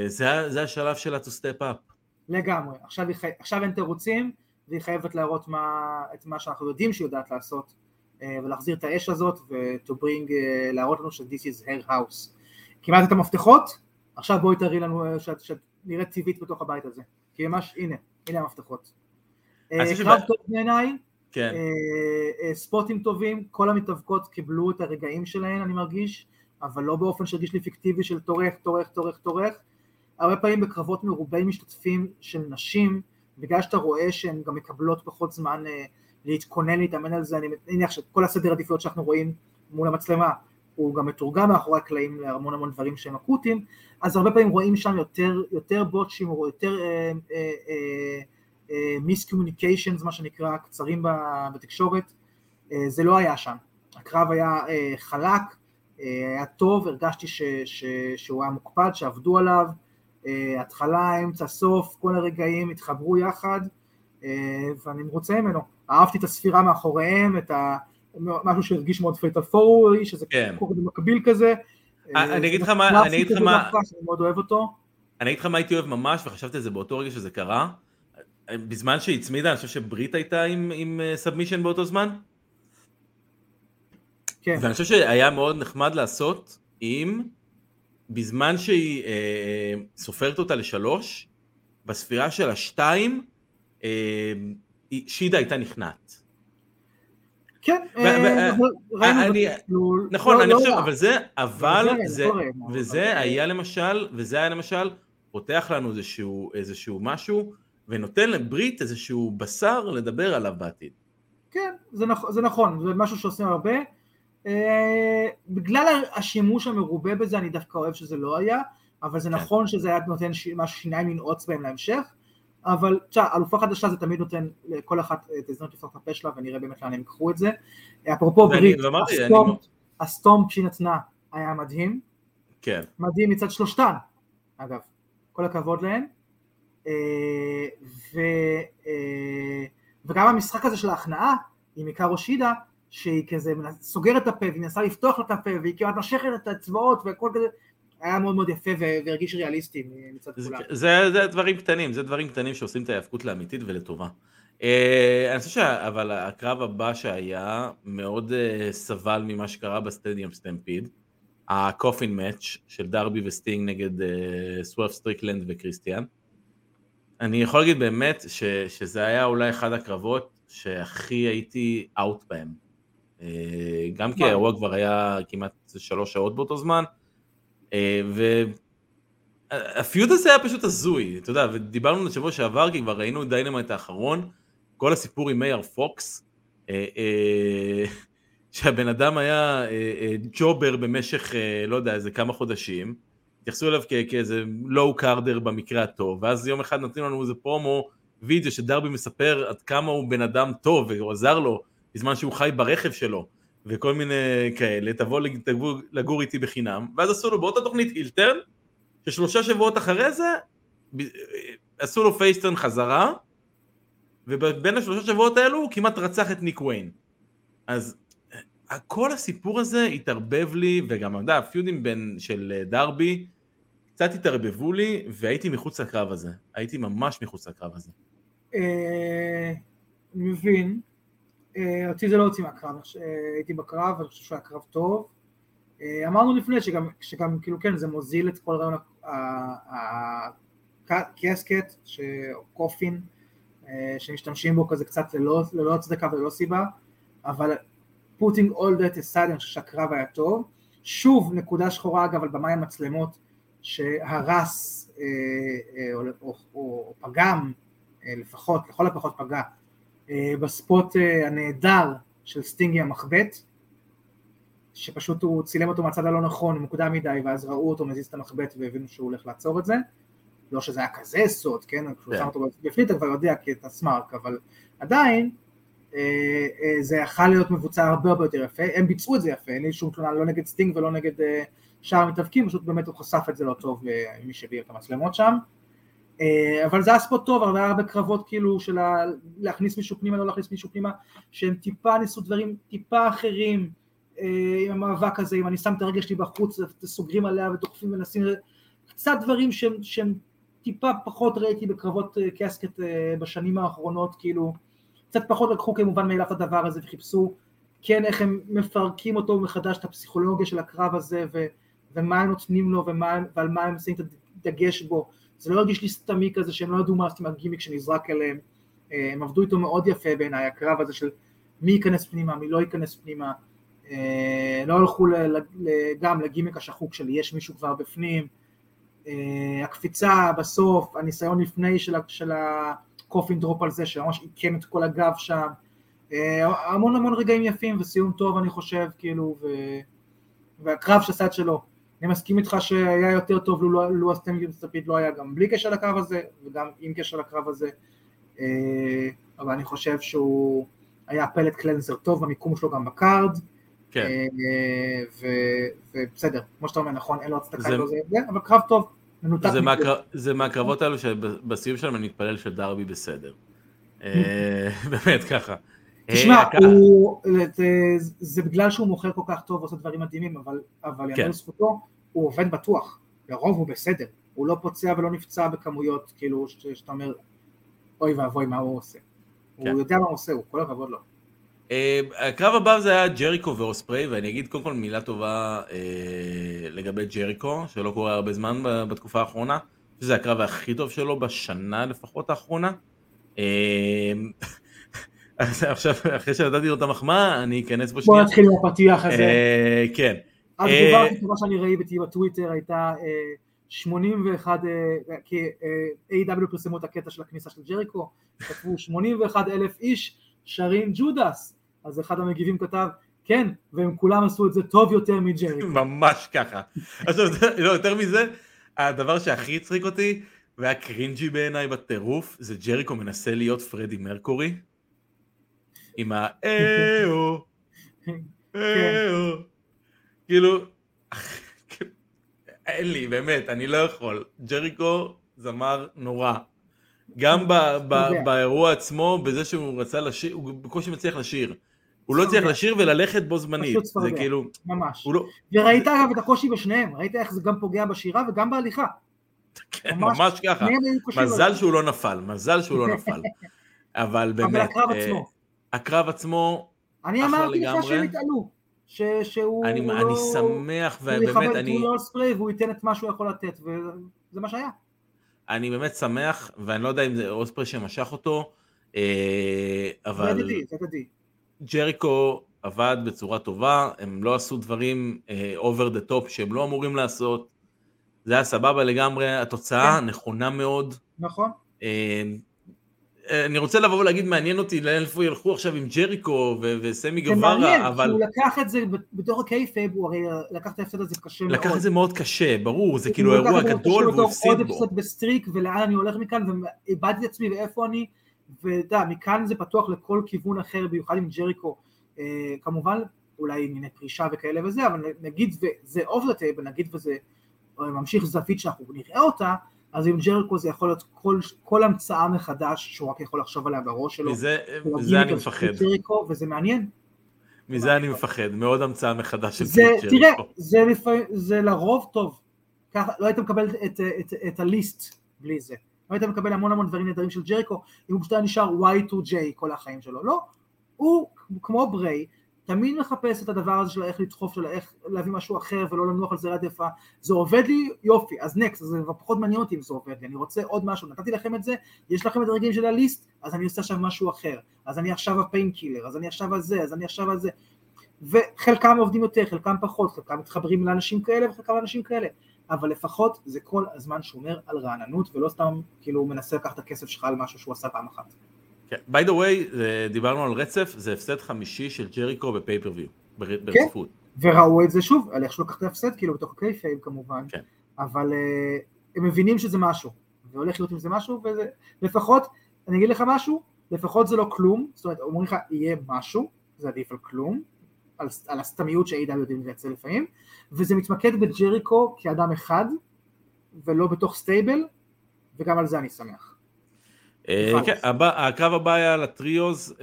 Speaker 3: זה ה- זה השלב שלה to step up.
Speaker 2: לגמרי, עכשיו, חי... עכשיו אין תירוצים, והיא חייבת להראות מה... את מה שאנחנו יודעים שהיא יודעת לעשות, אה, ולהחזיר את האש הזאת ו-to bring, אה, להראות לנו ש- this is her house. קיבלת את המפתחות, עכשיו בואי תראי לנו אה, שאת שאת נראית טבעית בתוך הבית הזה. כי ממש, הנה, הנה המפתחות. קרב
Speaker 3: שבא-
Speaker 2: טוב בעיניי,
Speaker 3: כן.
Speaker 2: אה, אה, ספוטים טובים, כל המתאבקות קיבלו את הרגעים שלהן אני מרגיש, אבל לא באופן שהרגיש לי פיקטיבי של טורח, טורח, טורח, טורח. הרבה פעמים בקרבות מרובי משתתפים של נשים, בגלל שאתה רואה שהן גם מקבלות פחות זמן אה, להתכונן, להתאמן על זה, אני מניח שכל הסדר עדיפויות שאנחנו רואים מול המצלמה הוא גם מתורגם מאחורי הקלעים להמון המון דברים שהם אקוטיים, אז הרבה פעמים רואים שם יותר, יותר בוטשים או יותר אה, אה, אה, מיסקומוניקיישנס, מה שנקרא, קצרים בתקשורת, אה, זה לא היה שם. הקרב היה אה, חלק, אה, היה טוב, הרגשתי ש, ש, שהוא היה מוקפד, שעבדו עליו, אה, התחלה, אמצע, סוף, כל הרגעים התחברו יחד, אה, ואני מרוצה ממנו. אהבתי את הספירה מאחוריהם, את ה... משהו שהרגיש מאוד fatal four way, שזה
Speaker 3: כן.
Speaker 2: קורה במקביל כזה.
Speaker 3: אה, אני אגיד לך מה- אני אגיד לך מה-
Speaker 2: שאני מאוד אוהב אותו.
Speaker 3: אני אגיד לך מה הייתי אוהב ממש, וחשבתי על זה באותו רגע שזה קרה. בזמן שהיא הצמידה, אני חושב שברית הייתה עם, עם submission באותו זמן.
Speaker 2: כן,
Speaker 3: ואני חושב שהיה מאוד נחמד לעשות אם בזמן שהיא אה, סופרת אותה לשלוש, בספירה של השתיים, אה, שידה הייתה נכנעת.
Speaker 2: כן, אה, ראינו
Speaker 3: נכון, אני חושב. אבל זה, אבל
Speaker 2: זה
Speaker 3: וזה היה למשל, וזה היה למשל, פותח לנו איזשהו, משהו, ונותן לברית איזשהו בשר לדבר עליו בעתיד.
Speaker 2: כן, זה נכון, זה משהו שעושים הרבה. אה, בגלל השימוש המרובה בזה, אני דווקא אוהב שזה לא היה, אבל זה
Speaker 3: כן.
Speaker 2: נכון שזה היה נותן. משהו שיניים לנעוץ בהם להמשך, אבל תשמע, אלופה חדשה זה תמיד נותן לכל אחת את הזדמנות לפתוח את הפה שלה, ונראה באמת לאן הם ייקחו את זה. אפרופו ברית,
Speaker 3: ה stomp,
Speaker 2: ה stomp שהיא נתנה היה מדהים,
Speaker 3: כן.
Speaker 2: מדהים מצד שלושתן, אגב, כל הכבוד להן. אה, ו, אה, וגם המשחק הזה של ההכנעה עם היקארו שידה, שהיא כזה סוגרת את הפה והיא מנסה לפתוח לה את הפה והיא כמעט נושכת את האצבעות והכל כזה, היה מאוד מאוד יפה והרגיש ריאליסטי מצד כולם.
Speaker 3: זה, זה דברים קטנים, זה דברים קטנים שעושים את ההיאבקות לאמיתית ולטובה. אה, אני חושב ש... אבל הקרב הבא שהיה מאוד אה, סבל ממה שקרה ב stadium stampede, ה coffin match של דרבי וסטינג נגד אה, סוורב סטריקלנד וקריסטיאן. אני יכול להגיד באמת ש, שזה היה אולי אחד הקרבות שהכי הייתי out בהם. אה, גם כי? האירוע כבר היה כמעט שלוש שעות באותו זמן, אה, ו... ה feud הזה היה פשוט הזוי, אתה יודע, ודיברנו על שבוע שעבר, כי כבר ראינו את דיינמייט האחרון, כל הסיפור עם איי אר פוקס, אה, שהבן אדם היה jobber במשך, לא יודע, איזה כמה חודשים, התייחסו אליו כאיזה low carder במקרה הטוב, ואז יום אחד נותנים לנו איזה פרומו, וידאו שדרבי מספר עד כמה הוא בן אדם טוב, והוא עזר לו בזמן שהוא חי ברכב שלו, וכל מיני כאלה, תבוא לג- תבוא לגור איתי בחינם, ואז עשו לו באותה תוכנית heel turn, ששלושה שבועות אחרי זה ב- עשו לו face turn חזרה ובין השלושה שבועות האלו הוא כמעט רצח את ניק ויין אז אה, כל הסיפור הזה התערבב לי וגם אתה יודע, הפיודים בין של אה, דרבי קצת התערבבו לי והייתי מחוץ לקרב הזה. הייתי ממש מחוץ לקרב הזה.
Speaker 2: אה, מבין, אה, אותי זה לא הוציא מהקרב, אה, הייתי בקרב, אני חושב שהוא היה קרב טוב. אה, אמרנו לפני שגם, שגם כאילו כן, זה מוזיל את כל רעיון הקסקט, קופין, אה, שמשתמשים בו כזה קצת ללא, ללא הצדקה וללא סיבה, אבל putting all that aside, אני חושב שהקרב היה טוב. שוב, נקודה שחורה אגב על במאי המצלמות, שהרס אה, אה, או, או, או פגם, אה, לפחות, לכל הפחות פגע, אה, בספוט אה, הנהדר של סטינגי המחבט, שפשוט הוא צילם אותו מהצד הלא נכון, מוקדם מדי, ואז ראו אותו מזיז את המחבט והבינו שהוא הולך לעצור את זה. לא שזה היה כזה סוד, כן? כשהוא
Speaker 3: כן.
Speaker 2: שם אותו בפנים אתה כבר יודע כי אתה סמארק, אבל עדיין אה, אה, זה יכול להיות מבוצע הרבה הרבה יותר יפה, הם ביצעו את זה יפה, אין לי שום תלונה לא נגד סטינג ולא נגד אה, שאר המתאבקים, פשוט באמת הוא חשף את זה לא טוב אה, מי שהביא את המצלמות שם. אה, אבל זה היה spot טוב, היה הרבה קרבות כאילו של להכניס מישהו פנימה, לא להכניס מישהו פנימה, שהם טיפה ניסו דברים טיפה אחרים אה, עם המאבק הזה, אם אני שם את הרגל שלי בחוץ, סוגרים עליה ודוחפים ומנסים, קצת דברים שהם, שהם טיפה פחות ראיתי בקרבות אה, קסקט בשנים האחרונות, כאילו, קצת פחות לקחו כמובן מאליו את הדבר הזה וחיפשו כן איך הם מפרקים אותו מחדש, את הפסיכולוגיה של הקרב הזה, ו, ומה הם נותנים לו, ומה, ועל מה הם שמים את הדגש בו. זה לא הרגיש לי סתמי כזה שהם לא ידעו מה לעשות עם הגימיק שנזרק אליהם. אה, הם עבדו איתו מאוד יפה בעיניי, הקרב הזה של מי ייכנס פנימה, מי לא ייכנס פנימה. אה, לא הלכו גם לגימיק השחוק של יש מישהו כבר בפנים. אה, הקפיצה בסוף, הניסיון לפני של ה coffin drop על זה, שממש עיקם את כל הגב שם. המון המון רגעים יפים וסיום טוב אני חושב, כאילו, ו... והקרב שעשה את שלו. אני מסכים איתך שהיה יותר טוב לו, לו ה Stadium Stampede לא היה גם בלי קשר לקרב הזה וגם עם קשר לקרב הזה, אה, אבל אני חושב שהוא היה פלט קלנזר טוב במיקום שלו גם בקארד,
Speaker 3: כן.
Speaker 2: אה, ובסדר, כמו שאתה אומר נכון, אין לו הצדקה זה... לזה, אבל קרב טוב,
Speaker 3: מנותק. זה, מהקרב, זה מהקרבות האלו שבסיום שלהם אני מתפלל שדרבי בסדר. אה, באמת ככה.
Speaker 2: תשמע, זה, זה בגלל שהוא מוכר כל כך טוב ועושה דברים מדהימים, אבל, אבל כן. יאמר זכותו, הוא עובד בטוח, לרוב הוא בסדר, הוא לא פוצע ולא נפצע בכמויות, כאילו, שאתה אומר, אוי ואבוי מה הוא עושה. כן. הוא יודע מה הוא עושה, הוא כל הכבוד לו.
Speaker 3: Uh, הקרב הבא זה היה ג'ריקו ואוספרי, ואני אגיד קודם כל מילה טובה uh, לגבי ג'ריקו, שלא קורה הרבה זמן בתקופה האחרונה, שזה הקרב הכי טוב שלו בשנה לפחות האחרונה. Uh, עכשיו, אחרי שנתתי לו את המחמאה, אני אכנס בו
Speaker 2: שנייה. בוא נתחיל עם הפתיח הזה.
Speaker 3: אה, כן.
Speaker 2: התגובה אה, הכי טובה שאני ראיתי בטוויטר הייתה 81, אה, כי A.W. פרסמו את הקטע של הכניסה של ג'ריקו, כתבו 81 אלף איש שרים ג'ודס, אז אחד המגיבים כתב, כן, והם כולם עשו את זה טוב יותר מג'ריקו.
Speaker 3: ממש ככה. עכשיו, לא, יותר מזה, הדבר שהכי הצחיק אותי, והיה קרינג'י בעיניי בטירוף, זה ג'ריקו מנסה להיות פרדי מרקורי. עם האו,
Speaker 2: כן.
Speaker 3: כאילו, אין לי, באמת, אני לא יכול. ג'ריקו זמר נורא. גם באירוע עצמו, בזה שהוא רצה לשיר, הוא בקושי מצליח לשיר. הוא לא צריך לשיר וללכת בו זמנית.
Speaker 2: צפרדע, כאילו, ממש. לא... וראית אגב את הקושי בשניהם, ראית איך זה גם פוגע בשירה וגם בהליכה.
Speaker 3: כן, ממש, ממש ככה. מזל שהוא לא נפל, מזל שהוא לא נפל. אבל באמת... אבל
Speaker 2: הקרב אה, עצמו.
Speaker 3: הקרב עצמו,
Speaker 2: אני אמרתי לך שהם יתעלו. שהוא
Speaker 3: אני, לא... אני שמח, ובאמת, אני...
Speaker 2: הוא יכבד והוא ייתן את מה שהוא יכול לתת, וזה מה שהיה.
Speaker 3: אני באמת שמח, ואני לא יודע אם זה אוספרי שמשך אותו, אה, אבל... זה הדדי, זה הדדי. ג'ריקו עבד בצורה טובה, הם לא עשו דברים over the top שהם לא אמורים לעשות. זה היה סבבה לגמרי, התוצאה כן. נכונה מאוד.
Speaker 2: נכון. אה,
Speaker 3: אני רוצה לבוא ולהגיד, מעניין אותי לאיפה ילכו עכשיו עם ג'ריקו וסמי גווארה,
Speaker 2: אבל... זה מעניין, כי הוא לקח את זה בתור ה kayfabe, הוא הרי לקח את ההפסד הזה קשה
Speaker 3: מאוד. לקח את זה מאוד קשה, ברור, זה כאילו אירוע גדול והוא הפסיד בו.
Speaker 2: עוד הפסד ב streak, ולאן אני הולך מכאן, ואיבדתי את עצמי ואיפה אני, ואתה יודע, מכאן זה פתוח לכל כיוון אחר, במיוחד עם ג'ריקו. אה, כמובן, אולי ענייני פרישה וכאלה וזה, אבל נגיד וזה אוף נגיד וזה ממשיך זווית שאנחנו נראה אותה, אז עם ג'ריקו זה יכול להיות כל, כל המצאה מחדש שהוא רק יכול לחשוב עליה בראש שלו.
Speaker 3: מזה, מזה אני מפחד.
Speaker 2: ג'ריקו, וזה מעניין.
Speaker 3: מזה אני מפחד, מאוד המצאה מחדש של
Speaker 2: זה, ג'ריקו. תראה, זה, לפעמים, זה לרוב טוב. ככה, לא היית מקבל את, את, את, את הליסט בלי זה. לא היית מקבל המון המון דברים נהדרים של ג'ריקו, אם הוא פשוט היה נשאר Y2J כל החיים שלו. לא, הוא כמו בריי, תמיד מחפש את הדבר הזה של איך לדחוף, של איך להביא משהו אחר ולא לנוח על זרת יפה, זה עובד לי יופי, אז next, זה פחות מעניין אותי אם זה עובד לי, אני רוצה עוד משהו, נתתי לכם את זה, יש לכם את הרגעים של ה list, אז אני עושה עכשיו משהו אחר, אז אני עכשיו ה painkiller, אז אני עכשיו על זה, אז אני עכשיו על זה, וחלקם עובדים יותר, חלקם פחות, חלקם מתחברים לאנשים כאלה וחלקם לאנשים כאלה, אבל לפחות זה כל הזמן שומר על רעננות ולא סתם כאילו מנסה לקחת את הכסף שלך על משהו שהוא עשה פעם אחת.
Speaker 3: כן, by the way, דיברנו על רצף, זה הפסד חמישי של ג'ריקו ב pay-per-view, ברציפות.
Speaker 2: כן, וראו את זה שוב, על איך שהוא לקח את ההפסד, כאילו בתוך ה kayfabe כמובן,
Speaker 3: כן.
Speaker 2: אבל uh, הם מבינים שזה משהו, והולך להיות עם זה משהו, ולפחות, אני אגיד לך משהו, לפחות זה לא כלום, זאת אומרת, אומרים לך, יהיה משהו, זה עדיף על כלום, על, על הסתמיות ש AEW יודעים לייצר לפעמים, וזה מתמקד בג'ריקו כאדם אחד, ולא בתוך stable, וגם על זה אני שמח.
Speaker 3: אה, כן, הקרב הבא היה ל trios,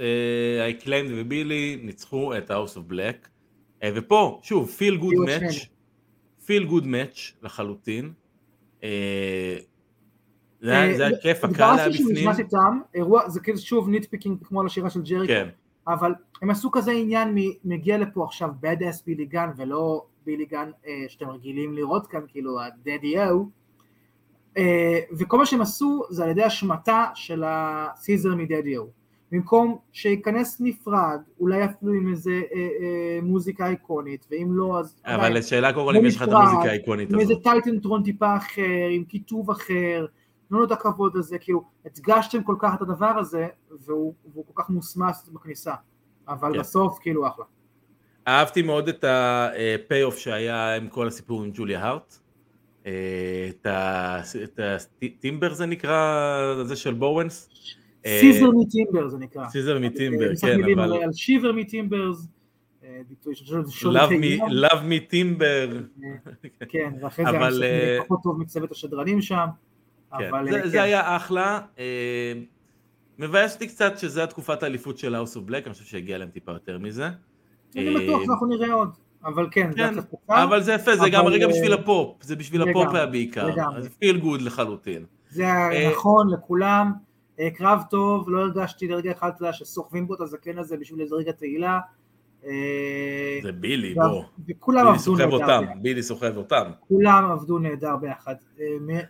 Speaker 3: Acclaimed ובילי ניצחו את House of Black, ופה, שוב, feel good match, feel good match לחלוטין. אה, זה היה כיף, הקהל היה בפנים.
Speaker 2: זה כאילו שוב nitpicking כמו על השירה של ג'ריקו. כן. אבל הם עשו כזה עניין מגיע לפה עכשיו bad ass בילי גן ולא בילי גן אה, שאתם רגילים לראות כאן, כאילו אה, וכל מה שהם עשו זה על ידי השמטה של ה scissor me daddy-o. במקום שייכנס נפרד, אולי אפילו עם איזה אה, אה, מוזיקה איקונית, ואם לא אז...
Speaker 3: אבל השאלה קודם כל אם יש לך את המוזיקה האיקונית הזאת.
Speaker 2: עם איזה טייטנטרון טיפה אחר, עם כיתוב אחר, תנו לו את הכבוד הזה, כאילו, הדגשתם כל כך את הדבר הזה, והוא, והוא כל כך מוסמס בכניסה, אבל כן. בסוף כאילו אחלה.
Speaker 3: אהבתי מאוד את ה-payoff שהיה עם כל הסיפור עם ג'וליה הארט. אה, את ה timber זה נקרא, זה של בואוונס.
Speaker 2: scissor me timber זה נקרא.
Speaker 3: scissor me timber, כן, אבל...
Speaker 2: על shiver me
Speaker 3: timbers. Me timber.
Speaker 2: כן, ואחרי זה היה אה, פחות טוב מצוות השדרנים שם.
Speaker 3: כן, זה כן. היה אחלה. אה, מבאס אותי קצת שזה התקופת האליפות של House of Black, אני חושב שהגיע להם טיפה יותר מזה.
Speaker 2: אני בטוח שאנחנו נראה עוד. אבל כן,
Speaker 3: כן זה קצר. אבל זה יפה, זה גם רגע בשביל הפופ, זה בשביל הפופ היה בעיקר, זה feel good לחלוטין.
Speaker 2: זה אה, נכון לכולם, אה, קרב טוב, לא הרגשתי לרגע אחד, שסוחבים פה את הזקן הזה בשביל איזה רגע תהילה.
Speaker 3: אה, זה בילי, בוא.
Speaker 2: וכולם עבדו נהדר.
Speaker 3: אותם, בילי סוחב אותם.
Speaker 2: כולם עבדו נהדר ביחד.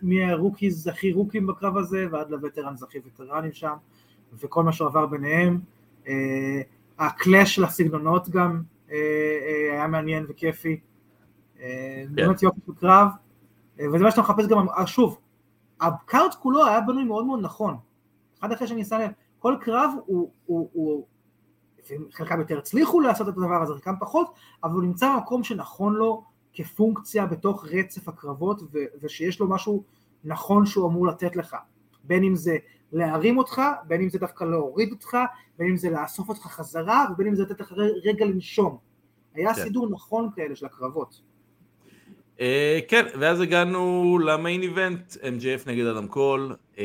Speaker 2: מה rookies הכי רוקים בקרב הזה, ועד ל veterans הכי וטרנים שם, וכל מה שעבר ביניהם. ה clash של הסגנונות גם, אה, אה, היה מעניין וכיפי. אה, כן. באמת יופי של קרב, וזה מה שאתה מחפש גם, שוב, הקארט כולו היה בנוי מאוד מאוד נכון. אחד אחרי שאני שם לב, כל קרב הוא, הוא, הוא חלקם יותר הצליחו לעשות את הדבר הזה, חלקם פחות, אבל הוא נמצא במקום שנכון לו כפונקציה בתוך רצף הקרבות, ו- ושיש לו משהו נכון שהוא אמור לתת לך. בין אם זה להרים אותך, בין אם זה דווקא להוריד אותך, בין אם זה לאסוף אותך חזרה, ובין אם זה לתת לך רגע לנשום. היה כן. סידור נכון כאלה של הקרבות.
Speaker 3: Uh, כן, ואז הגענו ל main event, MJF נגד אדם קול. Uh,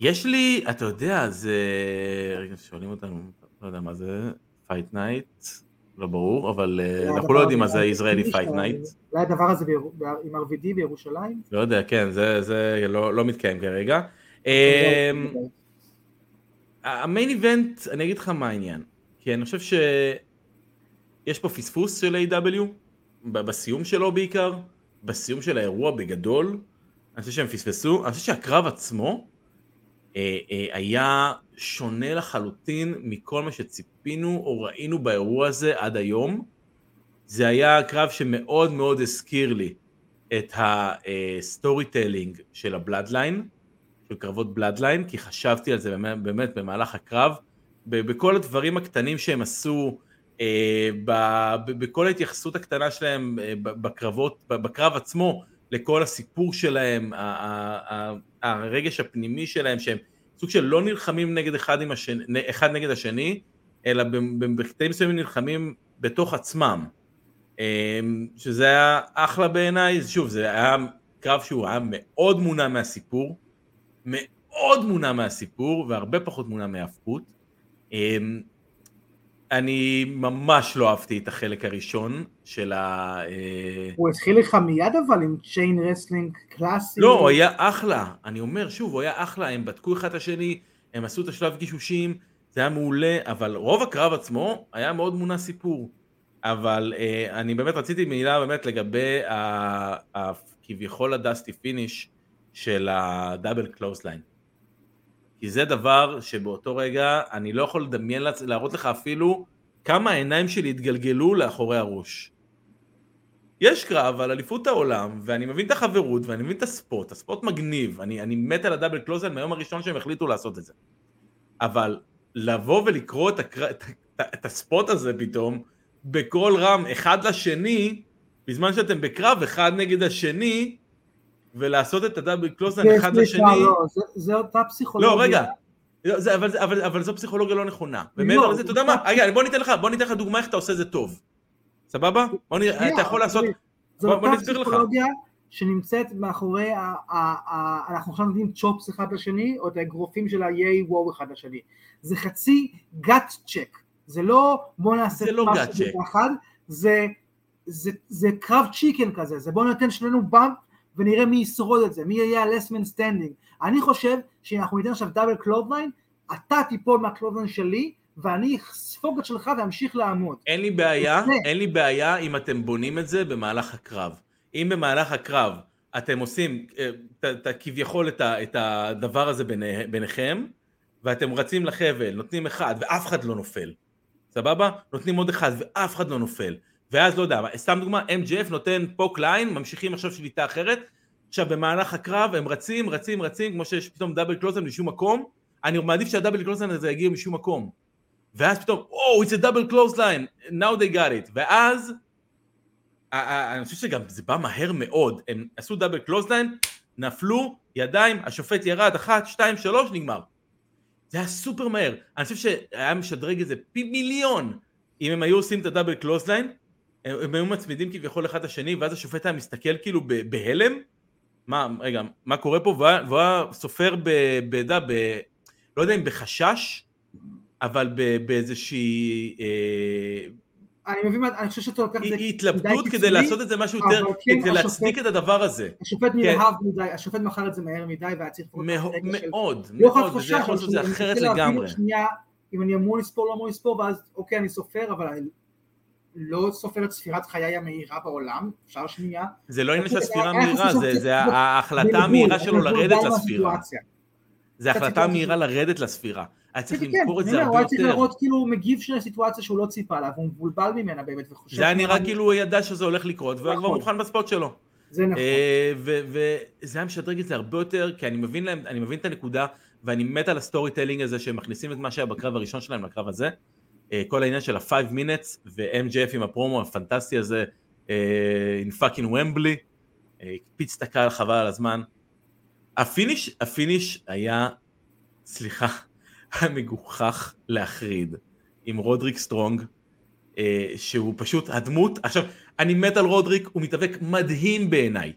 Speaker 3: יש לי, אתה יודע, זה... רגע, שואלים אותנו, לא יודע מה זה, fight night, לא ברור, אבל uh, אנחנו לא יודעים מה זה ישראלי fight night.
Speaker 2: אולי הדבר הזה עם RVD בירושלים?
Speaker 3: לא יודע, כן, זה, זה לא, לא מתקיים כרגע. אמ, המיין איבנט, אני אגיד לך מה העניין, כי אני חושב שיש פה פספוס של A.W. בסיום שלו בעיקר, בסיום של האירוע בגדול, אני חושב שהם פספסו, אני חושב שהקרב עצמו אה, אה, היה שונה לחלוטין מכל מה שציפינו או ראינו באירוע הזה עד היום. זה היה קרב שמאוד מאוד הזכיר לי את ה storytelling אה, של ה Bloodline, של קרבות Bloodline, כי חשבתי על זה באמת, באמת במהלך הקרב, בכל הדברים הקטנים שהם עשו, אה, בכל ההתייחסות הקטנה שלהם אה, בקרבות, בקרב עצמו, לכל הסיפור שלהם, הרגש הפנימי שלהם, שהם סוג של לא נלחמים נגד אחד, השני, אחד נגד השני, אלא בקטעים מסוימים נלחמים בתוך עצמם. אה, שזה היה אחלה בעיניי, שוב, זה היה קרב שהוא היה מאוד מונע מהסיפור, מאוד מונע מהסיפור והרבה פחות מונע מההפקות. אמ, אני ממש לא אהבתי את החלק הראשון של ה...
Speaker 2: אה, הוא התחיל לך מיד אבל עם chain wrestling קלאסי?
Speaker 3: לא, הוא היה אחלה, אני אומר שוב, הוא היה אחלה, הם בדקו אחד את השני, הם עשו את השלב גישושים, זה היה מעולה, אבל רוב הקרב עצמו היה מאוד מונע סיפור. אבל אה, אני באמת רציתי מילה באמת לגבי כביכול ה Dusty finish של ה double clothesline. כי זה דבר שבאותו רגע אני לא יכול לדמיין, להראות לך אפילו כמה העיניים שלי התגלגלו לאחורי הראש. יש קרב על אליפות העולם, ואני מבין את החברות, ואני מבין את ה spot, ה spot מגניב, אני, אני מת על ה double clothesline מהיום הראשון שהם החליטו לעשות את זה. אבל לבוא ולקרוא את, הקר... את, את הספורט הזה פתאום, בקול רם אחד לשני, בזמן שאתם בקרב אחד נגד השני, ולעשות את הדאבל קלוזן אחד לשני.
Speaker 2: לא, זה, זה אותה פסיכולוגיה.
Speaker 3: לא, רגע. לא, זה, אבל, אבל, אבל זו פסיכולוגיה לא נכונה. ומעבר לא, לזה, אתה יודע מה? רגע, בוא ניתן לך, בוא ניתן לך דוגמה איך אתה עושה זה טוב. סבבה? בוא נראה, אתה יכול לעשות... לך. זו אותה פסיכולוגיה
Speaker 2: שנמצאת מאחורי, ה, אנחנו עכשיו נותנים chops אחד לשני, או את האגרופים של ה-yay boo אחד לשני. זה חצי gut check. זה לא בוא נעשה
Speaker 3: זה לא gut check.
Speaker 2: זה, זה, זה קרב chicken כזה, זה בוא ניתן שנינו bump ונראה מי ישרוד את זה, מי יהיה ה-last man standing. אני חושב שאם אנחנו ניתן עכשיו double clothesline, אתה תיפול מה clothesline שלי, ואני אספוג את שלך ואמשיך לעמוד.
Speaker 3: אין לי בעיה,
Speaker 2: זה.
Speaker 3: אין לי בעיה אם אתם בונים את זה במהלך הקרב. אם במהלך הקרב אתם עושים אה, את- את- כביכול את ה- את הדבר הזה ביני- ביניכם, ואתם רצים לחבל, נותנים אחד ואף אחד לא נופל. סבבה? נותנים עוד אחד ואף אחד לא נופל. ואז לא יודע, סתם דוגמה, MJF נותן פוק ליין, ממשיכים עכשיו שליטה אחרת. עכשיו במהלך הקרב הם רצים, רצים, רצים, כמו שיש פתאום double clothesline משום מקום, אני מעדיף שה double clothesline הזה יגיע משום מקום. ואז פתאום, Oh, it's a double clothesline, now they got it. ואז, אני חושב שגם זה בא מהר מאוד, הם עשו double clothesline, נפלו, ידיים, השופט ירד, אחת, שתיים, שלוש, נגמר. זה היה סופר מהר. אני חושב שהיה משדרג את זה פי מיליון אם הם היו עושים את ה double clothesline, הם, היו מצמידים כביכול אחד לשני, ואז השופט היה מסתכל כאילו בהלם, מה, רגע, מה קורה פה, והוא היה- סופר ב... ב, ב, לא יודע אם בחשש, אבל באיזושהי אה,
Speaker 2: אני מבין, אני חושב שאתה לוקח את זה
Speaker 3: התלבטות כדי לעשות את זה משהו יותר,
Speaker 2: כן,
Speaker 3: כדי להצדיק את הדבר הזה.
Speaker 2: השופט
Speaker 3: כן.
Speaker 2: נלהב מדי, השופט מכר את זה מהר מדי והיה צריך...
Speaker 3: מאוד,
Speaker 2: לא
Speaker 3: מאוד,
Speaker 2: להיות
Speaker 3: וזה יכול לעשות את זה
Speaker 2: אני
Speaker 3: אחרת לגמרי.
Speaker 2: אם אני אמור לספור לא אמור לספור ואז אוקיי אני סופר אבל לא סופר את ספירת חיי המהירה בעולם אפשר שנייה
Speaker 3: זה לא עניין של הספירה המהירה,
Speaker 2: חשוב
Speaker 3: זה- ההחלטה המהירה שלו לרדת לספירה. זה החלטה מהירה לרדת לספירה. היה צריך
Speaker 2: כן, כן,
Speaker 3: למכור את זה
Speaker 2: אומר, הוא
Speaker 3: הרבה
Speaker 2: היה צריך
Speaker 3: יותר.
Speaker 2: לראות כאילו הוא מגיב של סיטואציה שהוא לא ציפה לה והוא מבולבל ממנה באמת וחושב
Speaker 3: זה היה נראה כאילו הוא ידע שזה הולך לקרות, והוא כבר
Speaker 2: נכון.
Speaker 3: מוכן ב spot שלו.
Speaker 2: זה נכון
Speaker 3: אה, וזה היה משדרג את זה הרבה יותר, כי אני מבין להם, אני מבין את הנקודה, ואני מת על ה storytelling הזה שהם מכניסים את מה שהיה בקרב הראשון שלהם לקרב הזה. אה, כל העניין של ה-5 minutes ו-MJF עם הפרומו הפנטסטי הזה, אה, in fucking Wembley, הקפיץ את הקהל חבל על הזמן. ה finish, ה finish היה, סליחה, היה מגוחך להחריד, עם רודריק סטרונג, אה, שהוא פשוט הדמות, עכשיו, אני מת על רודריק, הוא מתאבק מדהים בעיניי.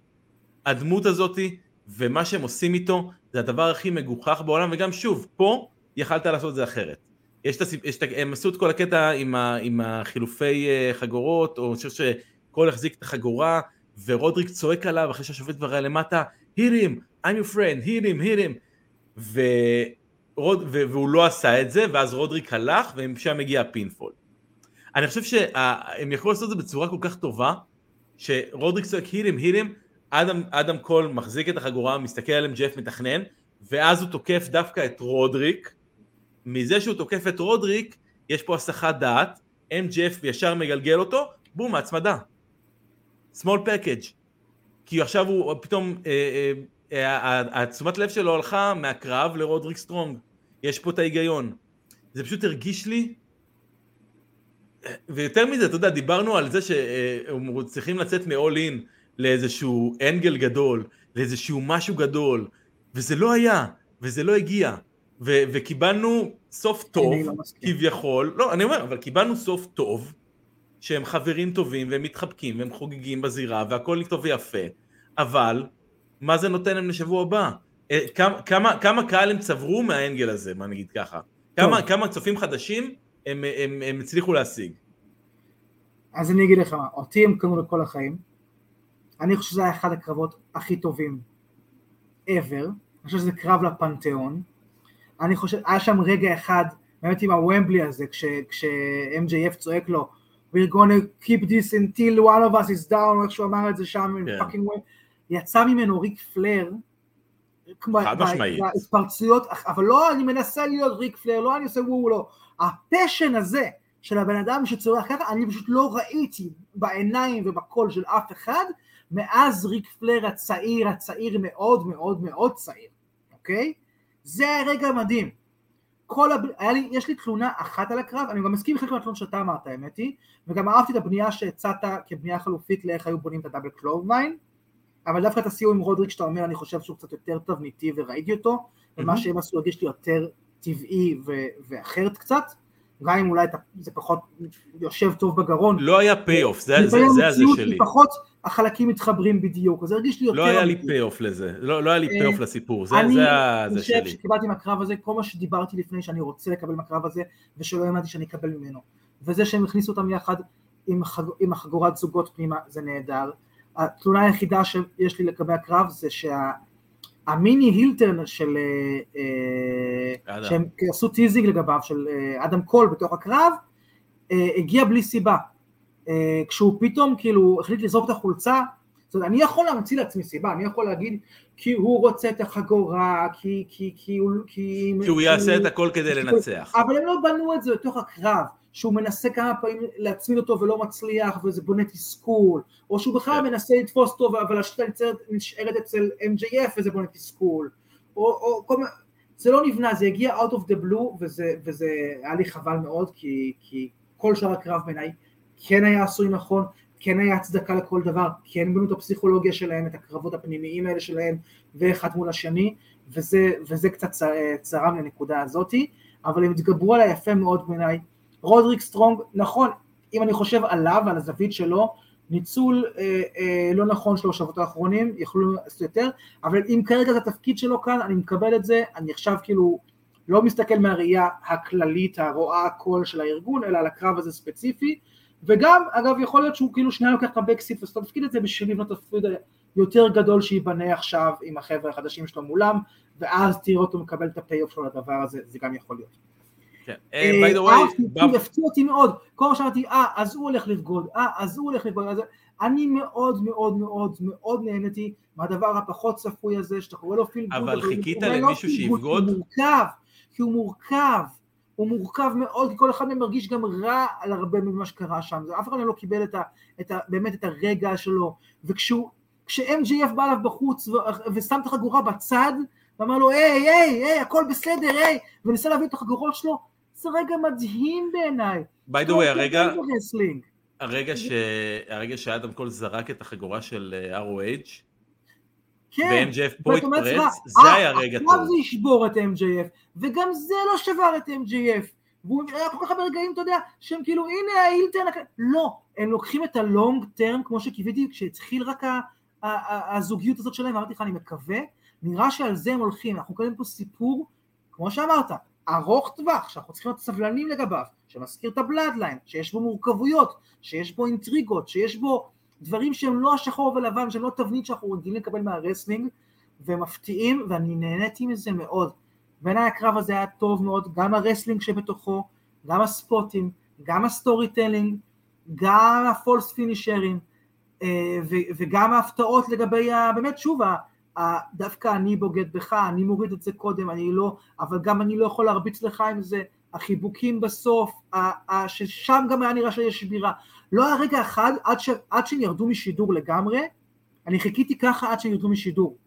Speaker 3: הדמות הזאתי, ומה שהם עושים איתו, זה הדבר הכי מגוחך בעולם, וגם שוב, פה יכלת לעשות את זה אחרת. יש את הסיפ... יש את... הם עשו את כל הקטע עם, ה... עם החילופי אה, חגורות, או אני חושב שקול החזיק את החגורה, ורודריק צועק עליו אחרי שהשופט כבר היה למטה, hit him, I'm your friend, hit him, hit him. ורוד... ו... והוא לא עשה את זה, ואז רודריק הלך, ומשם הגיע ה pinfall. אני חושב שהם יכלו לעשות את זה בצורה כל כך טובה, שרודריק צועק hit him, hit him, אדם, אדם קול מחזיק את החגורה, מסתכל על MJF, מתכנן, ואז הוא תוקף דווקא את רודריק. מזה שהוא תוקף את רודריק, יש פה הסחת דעת, MJF ישר מגלגל אותו, בום, הצמדה. small package. כי עכשיו הוא פתאום, אה, אה, אה, התשומת לב שלו הלכה מהקרב לרודריק סטרונג. יש פה את ההיגיון. זה פשוט הרגיש לי, ויותר מזה, אתה יודע, דיברנו על זה שהם צריכים לצאת מ-all in לאיזשהו angle גדול, לאיזשהו משהו גדול, וזה לא היה, וזה לא הגיע. ו- וקיבלנו סוף טוב,
Speaker 2: לא.
Speaker 3: כביכול, לא, אני אומר, אבל קיבלנו סוף טוב, שהם חברים טובים, והם מתחבקים, והם חוגגים בזירה, והכל טוב ויפה, אבל, מה זה נותן להם לשבוע הבא? אה, כמה, כמה, כמה קהל הם צברו מהאנגל הזה, מה נגיד ככה? כמה, כמה צופים חדשים הם, הם, הם הצליחו להשיג?
Speaker 2: אז אני אגיד לך אותי הם קנו לכל החיים, אני חושב שזה היה אחד הקרבות הכי טובים ever, אני חושב שזה קרב לפנתיאון, אני חושב, היה שם רגע אחד, באמת עם הוומבלי הזה, כש, כש-MJF צועק לו, we're gonna keep this until one of us is down, איך שהוא אמר את זה שם,
Speaker 3: כן.
Speaker 2: Fucking וומבלי, יצא ממנו ריק פלייר,
Speaker 3: חד משמעית.
Speaker 2: בהתפרצויות, אבל לא אני מנסה להיות ריק פלייר, לא אני עושה וואו, לא, ה passion הזה של הבן אדם שצורח ככה, אני פשוט לא ראיתי בעיניים ובקול של אף אחד, מאז ריק פלר הצעיר, הצעיר מאוד מאוד מאוד צעיר, אוקיי? זה היה רגע מדהים. כל הב... היה לי, יש לי תלונה אחת על הקרב, אני גם מסכים עם חלק מהתלונות שאתה אמרת, האמת היא, וגם אהבתי את הבנייה שהצעת כבנייה חלופית לאיך היו בונים את הדאבל קלובמיין, אבל דווקא את הסיום עם רודריק שאתה אומר, אני חושב שהוא קצת יותר תבניתי וראיתי אותו, ומה. שהם עשו הרגיש לי יותר טבעי ו- ואחרת קצת, גם אם אולי זה פחות יושב טוב בגרון.
Speaker 3: לא היה פי אוף, זה, זה, זה הזה
Speaker 2: המציאות
Speaker 3: שלי.
Speaker 2: היא פחות החלקים מתחברים בדיוק, אז זה הרגיש לי יותר...
Speaker 3: לא היה לי
Speaker 2: אמיתי.
Speaker 3: פי אוף לזה, לא, לא היה לי
Speaker 2: אה,
Speaker 3: פי אוף לסיפור, זה,
Speaker 2: אני
Speaker 3: זה, זה
Speaker 2: חושב
Speaker 3: שלי.
Speaker 2: שקיבלתי מהקרב הזה כל מה שדיברתי לפני שאני רוצה לקבל מהקרב הזה ושלא האמנתי שאני אקבל ממנו וזה שהם הכניסו אותם יחד עם, חג, עם החגורת זוגות פנימה זה נהדר התלונה היחידה שיש לי לגבי הקרב זה המיני הילטרן של, אה, אה. שהם עשו טיזינג לגביו, של אה, אדם קול בתוך הקרב, הגיע בלי סיבה. כשהוא פתאום כאילו החליט לזרוק את החולצה, זאת אומרת, אני יכול להמציא לעצמי סיבה, אני יכול להגיד כי הוא רוצה את החגורה, כי, כי, כי הוא... כי,
Speaker 3: כי הוא יעשה את הכל כדי לנצח.
Speaker 2: אבל הם לא בנו את זה לתוך הקרב, שהוא מנסה כמה פעמים להצמיד אותו ולא מצליח, וזה בונה תסכול, או שהוא בכלל
Speaker 3: כן.
Speaker 2: מנסה לתפוס אותו, אבל השיטה נשארת- אצל MJF וזה בונה תסכול, או, או כל מיני... זה לא נבנה, זה הגיע out of the blue, וזה, וזה היה לי חבל מאוד, כי, כי כל שאר הקרב בעיניי כן היה עשוי נכון, כן היה הצדקה לכל דבר, כן בנו את הפסיכולוגיה שלהם, את הקרבות הפנימיים האלה שלהם, ואחד מול השני, וזה, וזה קצת צרם לנקודה הזאתי, אבל הם התגברו עליה יפה מאוד בעיניי. רודריק סטרונג, נכון, אם אני חושב עליו, על הזווית שלו, ניצול אה, אה, לא נכון שלו בשבועות האחרונים, יכלו לעשות יותר, אבל אם כרגע זה התפקיד שלו כאן, אני מקבל את זה, אני עכשיו כאילו לא מסתכל מהראייה הכללית, הרואה הכל של הארגון, אלא על הקרב הזה ספציפי, וגם, אגב, יכול להיות שהוא כאילו שנייה לוקח את ה backseat ועושה את זה בשביל לבנות תפקיד יותר גדול שייבנה עכשיו עם החבר'ה החדשים שלו מולם, ואז תראה אותו מקבל את ה payoff שלו לדבר הזה, זה גם יכול להיות.
Speaker 3: כן. אה, by the way,
Speaker 2: הפתיע אותי מאוד, כל מה שאמרתי, אה, אז הוא הולך לבגוד, אה, אז הוא הולך לבגוד. אני מאוד מאוד מאוד מאוד נהניתי מהדבר הפחות צפוי הזה, שאתה קורא לו feel good,
Speaker 3: אבל חיכית למישהו שיבגוד?
Speaker 2: הוא מורכב, כי הוא מורכב, הוא מורכב מאוד, כי כל אחד מהם מרגיש גם רע על הרבה ממה שקרה שם, אף אחד מהם לא קיבל את ה, את ה, באמת את הרגע שלו, וכשהוא, כש-MJF בא אליו בחוץ ושם את החגורה בצד, ואמר לו, היי, היי, היי, הכל בסדר, היי, וניסה להביא את החגורות שלו, זה רגע מדהים בעיניי.
Speaker 3: by the way, הרגע. הרגע ש... הרגע שאדם קול זרק את החגורה של אה, ROH,
Speaker 2: כן.
Speaker 3: ו-MJF פה התפרץ,
Speaker 2: לעצמך,
Speaker 3: זה
Speaker 2: אה,
Speaker 3: היה רגע
Speaker 2: עכשיו
Speaker 3: טוב.
Speaker 2: זה ישבור את MJF, וגם זה לא שבר את MJF. והוא היה כל כך הרבה רגעים, אתה יודע, שהם כאילו, הנה האילטרן, הכ-" לא, הם לוקחים את הלונג טרם, כמו שקיוויתי, כשהתחיל רק הזוגיות הזאת שלהם, אמרתי לך, אני מקווה, נראה שעל זה הם הולכים, אנחנו קוראים פה סיפור, כמו שאמרת, ארוך טווח, שאנחנו צריכים להיות סבלנים לגביו, שמזכיר את הבלאדליין, שיש בו מורכבויות, שיש בו אינטריגות, שיש בו דברים שהם לא השחור ולבן, שהם לא תבנית שאנחנו רגילים לקבל מה wrestling, והם מפתיעים, ואני נהניתי מזה מאוד. בעיניי הקרב הזה היה טוב מאוד, גם ה wrestling שבתוכו, גם הספוטים, גם ה storytelling, גם ה false פינישרים, אה, וגם ההפתעות לגבי, באמת שוב, דווקא אני בוגד בך, אני מוריד את זה קודם, אני לא, אבל גם אני לא יכול להרביץ לך עם זה, החיבוקים בסוף, ששם גם היה נראה שיש שבירה. לא היה רגע אחד, עד, ש, עד שהם ירדו משידור לגמרי, אני חיכיתי ככה עד שהם ירדו משידור.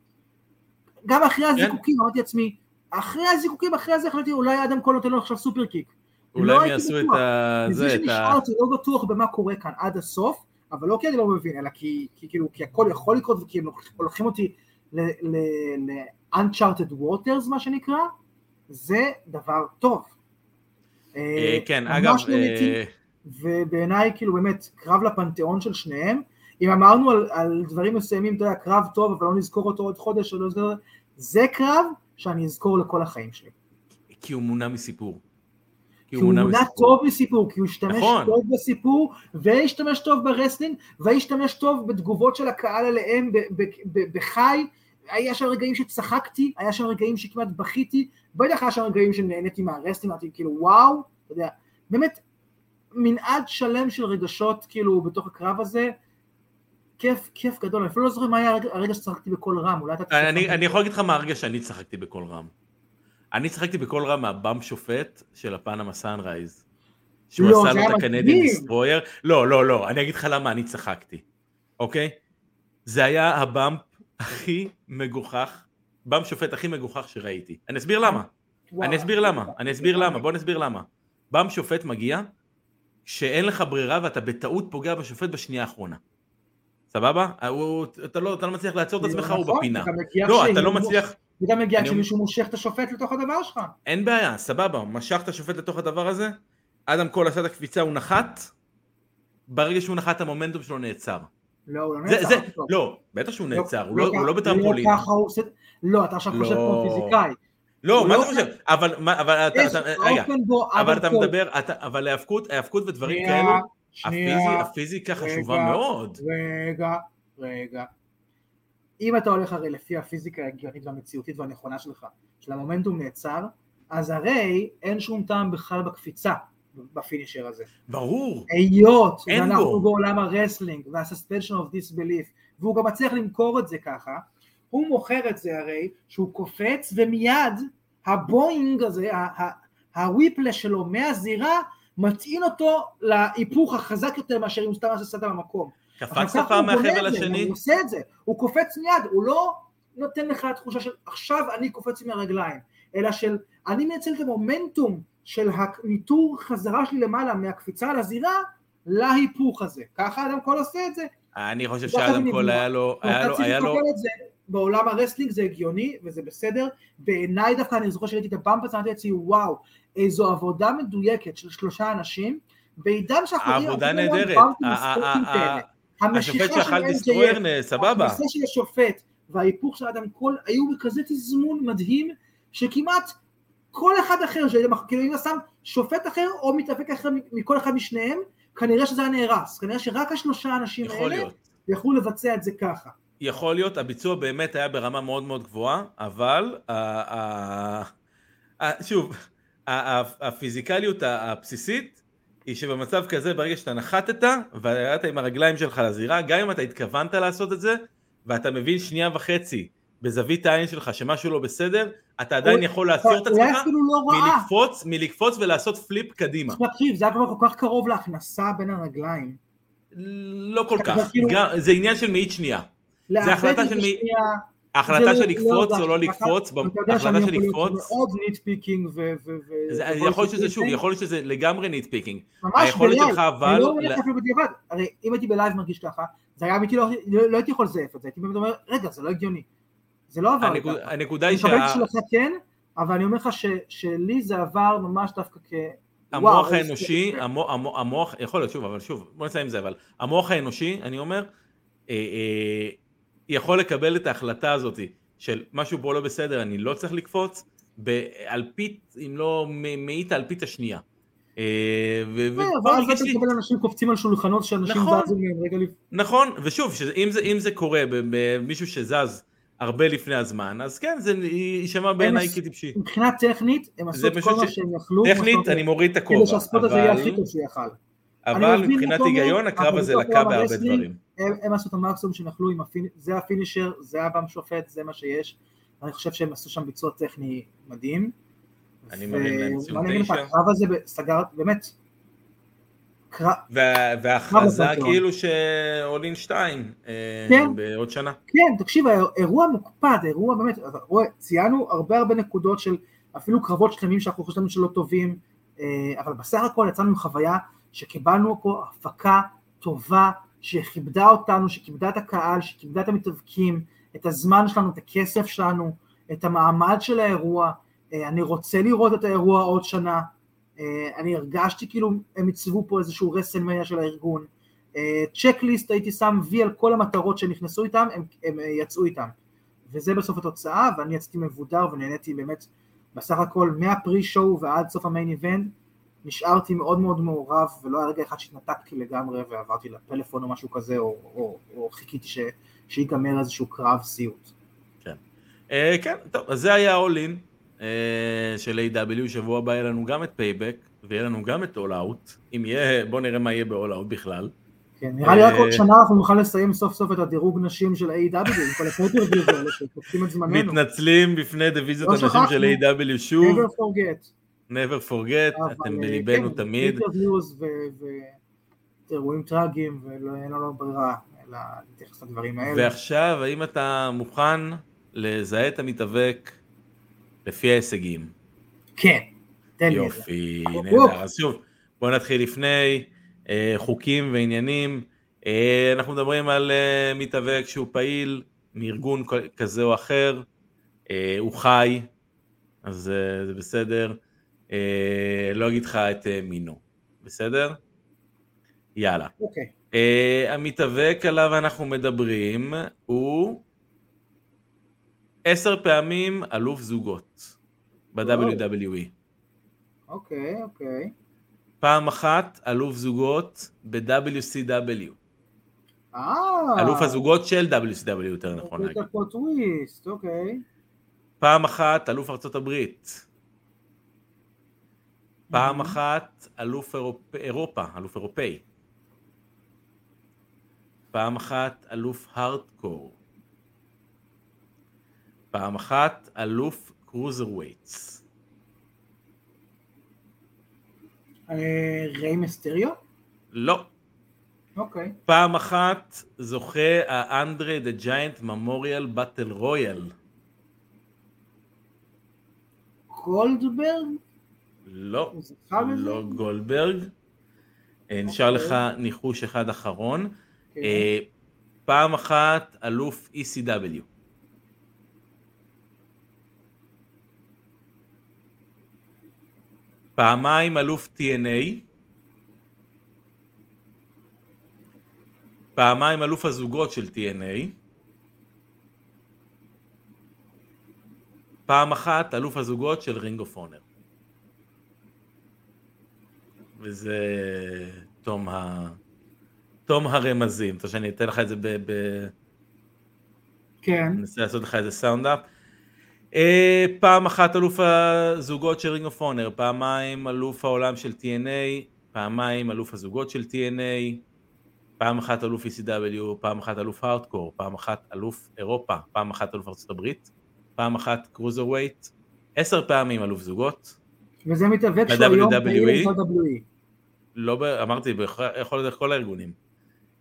Speaker 2: גם אחרי הזיקוקים, אמרתי לעצמי, אחרי הזיקוקים, אחרי זה החלטתי, אולי אדם קול נותן לו עכשיו סופר קיק.
Speaker 3: אולי
Speaker 2: לא
Speaker 3: הם יעשו את. ה...
Speaker 2: מזה
Speaker 3: זה, את ה...
Speaker 2: שנשארתי לא בטוח במה קורה כאן עד הסוף, אבל לא כי אני לא מבין, אלא כי, כי, כאילו, כי הכל יכול לקרות וכי הם לוקחים אותי ל-uncharted waters מה שנקרא, זה דבר טוב.
Speaker 3: אה, כן,
Speaker 2: ממש
Speaker 3: אגב,
Speaker 2: נהניתי,
Speaker 3: אה,
Speaker 2: ובעיניי כאילו באמת קרב לפנתיאון של שניהם, אם אמרנו על, על דברים מסוימים, אתה יודע, קרב טוב אבל לא נזכור אותו עוד חודש, לא נזכור, זה קרב שאני אזכור לכל החיים שלי.
Speaker 3: כי הוא מונע מסיפור.
Speaker 2: כי הוא מונע
Speaker 3: מסיפור.
Speaker 2: טוב מסיפור, כי הוא השתמש
Speaker 3: נכון.
Speaker 2: טוב בסיפור, והשתמש טוב ב wrestling, והשתמש טוב בתגובות של הקהל עליהם בחי, היה שם רגעים שצחקתי, היה שם רגעים שכמעט בכיתי, בטח היה שם רגעים שנהניתי מה wrestling, אמרתי כאילו וואו, אתה יודע, באמת מנעד שלם של רגשות כאילו בתוך הקרב הזה, כיף, כיף גדול, אני אפילו לא זוכר מה היה הרגע, הרגע שצחקתי בקול רם, אולי אתה.
Speaker 3: אני, אני יכול להגיד לך מה הרגע שאני צחקתי בקול רם. אני צחקתי בקול רם מה bump שופט של ה Panama Sunrise. שהוא
Speaker 2: לא,
Speaker 3: עשה לו את ה Canadian
Speaker 2: מדהים.
Speaker 3: Destroyer. לא, לא, לא, אני אגיד לך למה אני צחקתי, אוקיי? זה היה הבאמפ הכי מגוחך, באמפ שופט הכי מגוחך שראיתי. אני אסביר למה.
Speaker 2: וואו.
Speaker 3: אני אסביר למה, אני אסביר למה, בוא נסביר למה. באמפ שופט מגיע, שאין לך ברירה ואתה בטעות פוגע בשופט בשנייה האחרונה. סבבה? הוא- אתה לא אתה לא מצליח לעצור את עצמך, הוא
Speaker 2: נכון,
Speaker 3: בפינה. לא, אתה לא מצליח,
Speaker 2: זה גם מגיע
Speaker 3: אני
Speaker 2: כשמישהו מושך את השופט לתוך הדבר שלך.
Speaker 3: אין בעיה, סבבה, משך את השופט לתוך הדבר הזה, אדם קול עשה את הקפיצה, הוא נחת, ברגע שהוא נחת המומנטום שלו נעצר.
Speaker 2: לא, הוא לא
Speaker 3: זה,
Speaker 2: נעצר.
Speaker 3: לא, בטח שהוא נעצר, הוא
Speaker 2: לא
Speaker 3: לא- לא בטרמפולין.
Speaker 2: לא. לא, אתה עכשיו חושב כמו
Speaker 3: לא.
Speaker 2: פיזיקאי.
Speaker 3: לא, מה
Speaker 2: לא
Speaker 3: אתה חושב? אבל, אתה, רגע, אבל אתה מדבר, אבל ההאבקות, ההאבקות ודברים כאלו, הפיזיקה חשובה. מאוד.
Speaker 2: רגע, רגע. אם אתה הולך הרי לפי הפיזיקה ההגיונית והמציאותית והנכונה שלך, של המומנטום נעצר, אז הרי אין שום טעם בכלל בקפיצה ב finisher הזה.
Speaker 3: ברור.
Speaker 2: היות ואנחנו. בעולם ה wrestling וה-suspension of disbelief, והוא גם מצליח למכור את זה ככה, הוא מוכר את זה הרי שהוא קופץ ומיד ה boing הזה, ה- ה- ה whiplash שלו מהזירה, מטעין אותו להיפוך החזק יותר מאשר אם הוא סתם.
Speaker 3: קפצת
Speaker 2: אבל ככה
Speaker 3: פעם מהחבל השני?
Speaker 2: הוא עושה את זה, הוא קופץ מיד, הוא לא נותן לך תחושה של עכשיו אני קופץ מהרגליים, אלא של אני מנצל את המומנטום של הניתור חזרה שלי למעלה מהקפיצה לזירה להיפוך הזה, ככה אדם קול עושה את זה,
Speaker 3: אני חושב שאדם קול. היה לו, היה לו, היה לו,
Speaker 2: בעולם ה wrestling זה הגיוני וזה בסדר, בעיניי דווקא אני זוכר שראיתי את ה bump הזה, אמרתי לעצמי וואו, איזו עבודה מדויקת של שלושה אנשים, בעידן שאנחנו הרבה מאוד
Speaker 3: נהדרת. השופט שאכל
Speaker 2: של MJF,
Speaker 3: דיסטרויר, סבבה.
Speaker 2: הכניסה של השופט וההיפוך של אדם קול היו בכזה תזמון מדהים שכמעט כל אחד אחר, כאילו אם שם שופט אחר או מתאבק אחר מכל אחד משניהם, כנראה שזה היה נהרס, כנראה שרק השלושה האנשים האלה
Speaker 3: להיות.
Speaker 2: יכלו לבצע את זה ככה.
Speaker 3: יכול להיות, הביצוע באמת היה ברמה מאוד מאוד גבוהה, אבל שוב, הפיזיקליות הבסיסית היא שבמצב כזה, ברגע שאתה נחתת וירדת עם הרגליים שלך לזירה, גם אם אתה התכוונת לעשות את זה, ואתה מבין שנייה וחצי בזווית העין שלך שמשהו לא בסדר, אתה עדיין יכול לעצור את עצמך
Speaker 2: לא.
Speaker 3: מלקפוץ, מלקפוץ ולעשות פליפ קדימה.
Speaker 2: להקשיב, זה היה כבר כל כך קרוב להכנסה בין הרגליים.
Speaker 3: לא כל כך,
Speaker 2: כאילו-
Speaker 3: זה עניין של מאית שנייה.
Speaker 2: לאבד
Speaker 3: החלטה של מי-
Speaker 2: השנייה,
Speaker 3: ההחלטה
Speaker 2: זה
Speaker 3: של
Speaker 2: לא-
Speaker 3: לקפוץ
Speaker 2: לא
Speaker 3: או לא
Speaker 2: הרגשתי.
Speaker 3: לקפוץ,
Speaker 2: אתה יודע שאני
Speaker 3: של
Speaker 2: יכול להיות
Speaker 3: לקפוץ,
Speaker 2: מאוד nitpicking ו...
Speaker 3: זה- יכול להיות שזה שוב, יכול להיות שזה לגמרי nitpicking.
Speaker 2: ממש
Speaker 3: היכולת. שלך אבל-
Speaker 2: אני לא לך אפילו בדיעבד, הרי אם הייתי ב live מרגיש ככה, זה היה אמיתי, לא לא הייתי יכול לזייף את זה, הייתי באמת אומר, רגע, זה לא הגיוני. זה לא עבר לי
Speaker 3: הנקוד-
Speaker 2: ככה.
Speaker 3: הנקודה
Speaker 2: אני
Speaker 3: היא
Speaker 2: מקבל
Speaker 3: שהמוח
Speaker 2: שלך כן, אבל אני אומר לך ש- שלי זה עבר ממש דווקא כ... וואו, איזה-
Speaker 3: האנושי, המו- המו- המוח, יכול להיות שוב, אבל שוב, בוא נסיים עם זה, אבל המוח האנושי, אני אומר, אה, אה, יכול לקבל את ההחלטה הזאת של משהו בו לא בסדר, אני לא צריך לקפוץ, באלפית, אם לא מאית האלפית השנייה. אה, ו-
Speaker 2: אה, אתה מקבל אנשים קופצים על שולחנות שאנשים
Speaker 3: נכון.
Speaker 2: זזו מהם רגע לפני.
Speaker 3: נכון, ושוב, זה, אם זה קורה במישהו שזז הרבה לפני הזמן, אז כן, זה יישמע בעיניי כטיפשי.
Speaker 2: מבחינה טכנית, הם עשו את כל מה שהם יכלו.
Speaker 3: טכנית, אני מוריד את
Speaker 2: כדי
Speaker 3: הכובע,
Speaker 2: שהספורט הזה יהיה הכי
Speaker 3: אבל,
Speaker 2: טוב שיכל.
Speaker 3: אבל
Speaker 2: מבין
Speaker 3: מבחינת היגיון, הקרב הזה לקה בהרבה דברים.
Speaker 2: הם, עשו את המקסימום שהם יכלו, זה הפינישר, זה הבם שופט, זה מה שיש. אני חושב שהם עשו שם ביצוע טכני מדהים.
Speaker 3: אני מרים להם ציון תשע.
Speaker 2: הקרב הזה סגר, באמת,
Speaker 3: וההכרזה? כאילו שאולין 2 אה,
Speaker 2: כן.
Speaker 3: בעוד שנה.
Speaker 2: כן, תקשיב, האירוע מוקפד, אירוע באמת, ציינו הרבה הרבה נקודות של אפילו קרבות שלמים שאנחנו חושבים שלא טובים, אה, אבל בסך הכל יצאנו עם חוויה שקיבלנו פה הפקה טובה, שכיבדה אותנו, שכיבדה את הקהל, שכיבדה את המתאבקים, את הזמן שלנו, את הכסף שלנו, את המעמד של האירוע, אה, אני רוצה לראות את האירוע עוד שנה, אני הרגשתי כאילו הם עיצבו פה איזשהו רסלמניה של הארגון, צ'קליסט הייתי שם וי על כל המטרות שהם נכנסו איתם, הם, הם אה, יצאו איתם. וזה בסוף התוצאה, ואני יצאתי מבודר ונהניתי באמת בסך הכל מה pre-show ועד סוף ה main event, נשארתי מאוד מאוד מעורב, ולא היה רגע אחד שהתנתקתי לגמרי ועברתי לפלאפון או משהו כזה, או, או, או חיכיתי ש, שיגמר איזשהו קרב סיוט.
Speaker 3: אה, כן, טוב, אז זה היה All In של AEW שבוע הבא יהיה לנו גם את Payback, ויהיה לנו גם את All Out. אם יהיה, בוא נראה מה יהיה ב All Out בכלל.
Speaker 2: כן, נראה לי רק
Speaker 3: אה,
Speaker 2: עוד שנה אנחנו נוכל לסיים סוף סוף את הדירוג נשים של עם כל ה pay-per-views האלה שתופסים את זמננו.
Speaker 3: מתנצלים בפני דיוויזיות
Speaker 2: לא
Speaker 3: הנשים. של AEW שוב,
Speaker 2: never forget.
Speaker 3: never forget,
Speaker 2: אבל,
Speaker 3: אתם
Speaker 2: אה,
Speaker 3: בליבנו
Speaker 2: כן,
Speaker 3: תמיד.
Speaker 2: interviews ואירועים טראגיים, ואין לנו ברירה, אלא להתייחס לדברים האלה.
Speaker 3: ועכשיו, האם אתה מוכן לזהה את המתאבק לפי ההישגים?
Speaker 2: כן, תן לי את זה.
Speaker 3: יופי. נהדר. אז שוב, בואו נתחיל לפני אה, חוקים ועניינים. אה, אנחנו מדברים על אה, מתאבק שהוא פעיל מארגון כזה או אחר, אה, הוא חי, אז אה, זה בסדר. אה, לא אגיד לך את אה, מינו, בסדר? יאללה.
Speaker 2: אוקיי.
Speaker 3: Uh, המתאבק עליו אנחנו מדברים הוא עשר פעמים אלוף זוגות ב-WWE.
Speaker 2: אוקיי, אוקיי.
Speaker 3: פעם אחת אלוף זוגות ב-WCW.
Speaker 2: אה,
Speaker 3: אלוף הזוגות של WCW יותר נכון להגיד.
Speaker 2: טוויסט, אוקיי.
Speaker 3: פעם אחת אלוף ארצות הברית. פעם
Speaker 2: Mhm.
Speaker 3: אחת אלוף אירופ... אירופה, אלוף אירופאי. פעם אחת אלוף הארדקור. פעם אחת אלוף cruiserweights.
Speaker 2: אה, ריי מסטריו?
Speaker 3: לא.
Speaker 2: אוקיי.
Speaker 3: פעם אחת זוכה האנדרה דה ג'יינט ממוריאל באטל רויאל.
Speaker 2: גולדברג?
Speaker 3: לא. לא גולדברג. אה, נשאר
Speaker 2: אוקיי.
Speaker 3: לך ניחוש אחד אחרון.
Speaker 2: כן.
Speaker 3: אה, פעם אחת אלוף ECW. פעמיים אלוף TNA. פעמיים אלוף הזוגות של TNA. פעם אחת אלוף הזוגות של Ring of Honor. וזה תום ה... תום הרמזים. אתה רוצה שאני אתן לך את זה ב... ב...
Speaker 2: כן.
Speaker 3: ננסה לעשות לך איזה sum up. אה, פעם אחת אלוף הזוגות של Ring of Honor, פעמיים אלוף העולם של TNA, פעמיים אלוף הזוגות של TNA, פעם אחת אלוף ECW, פעם אחת אלוף הארדקור, פעם אחת אלוף אירופה, פעם אחת אלוף ארצות הברית, פעם אחת cruiserweight, עשר פעמים אלוף זוגות,
Speaker 2: וזה מתאבק שהוא היום
Speaker 3: WWE?
Speaker 2: ב-WWE.
Speaker 3: לא, ב- אמרתי, בכל- יכול להיות כל הארגונים.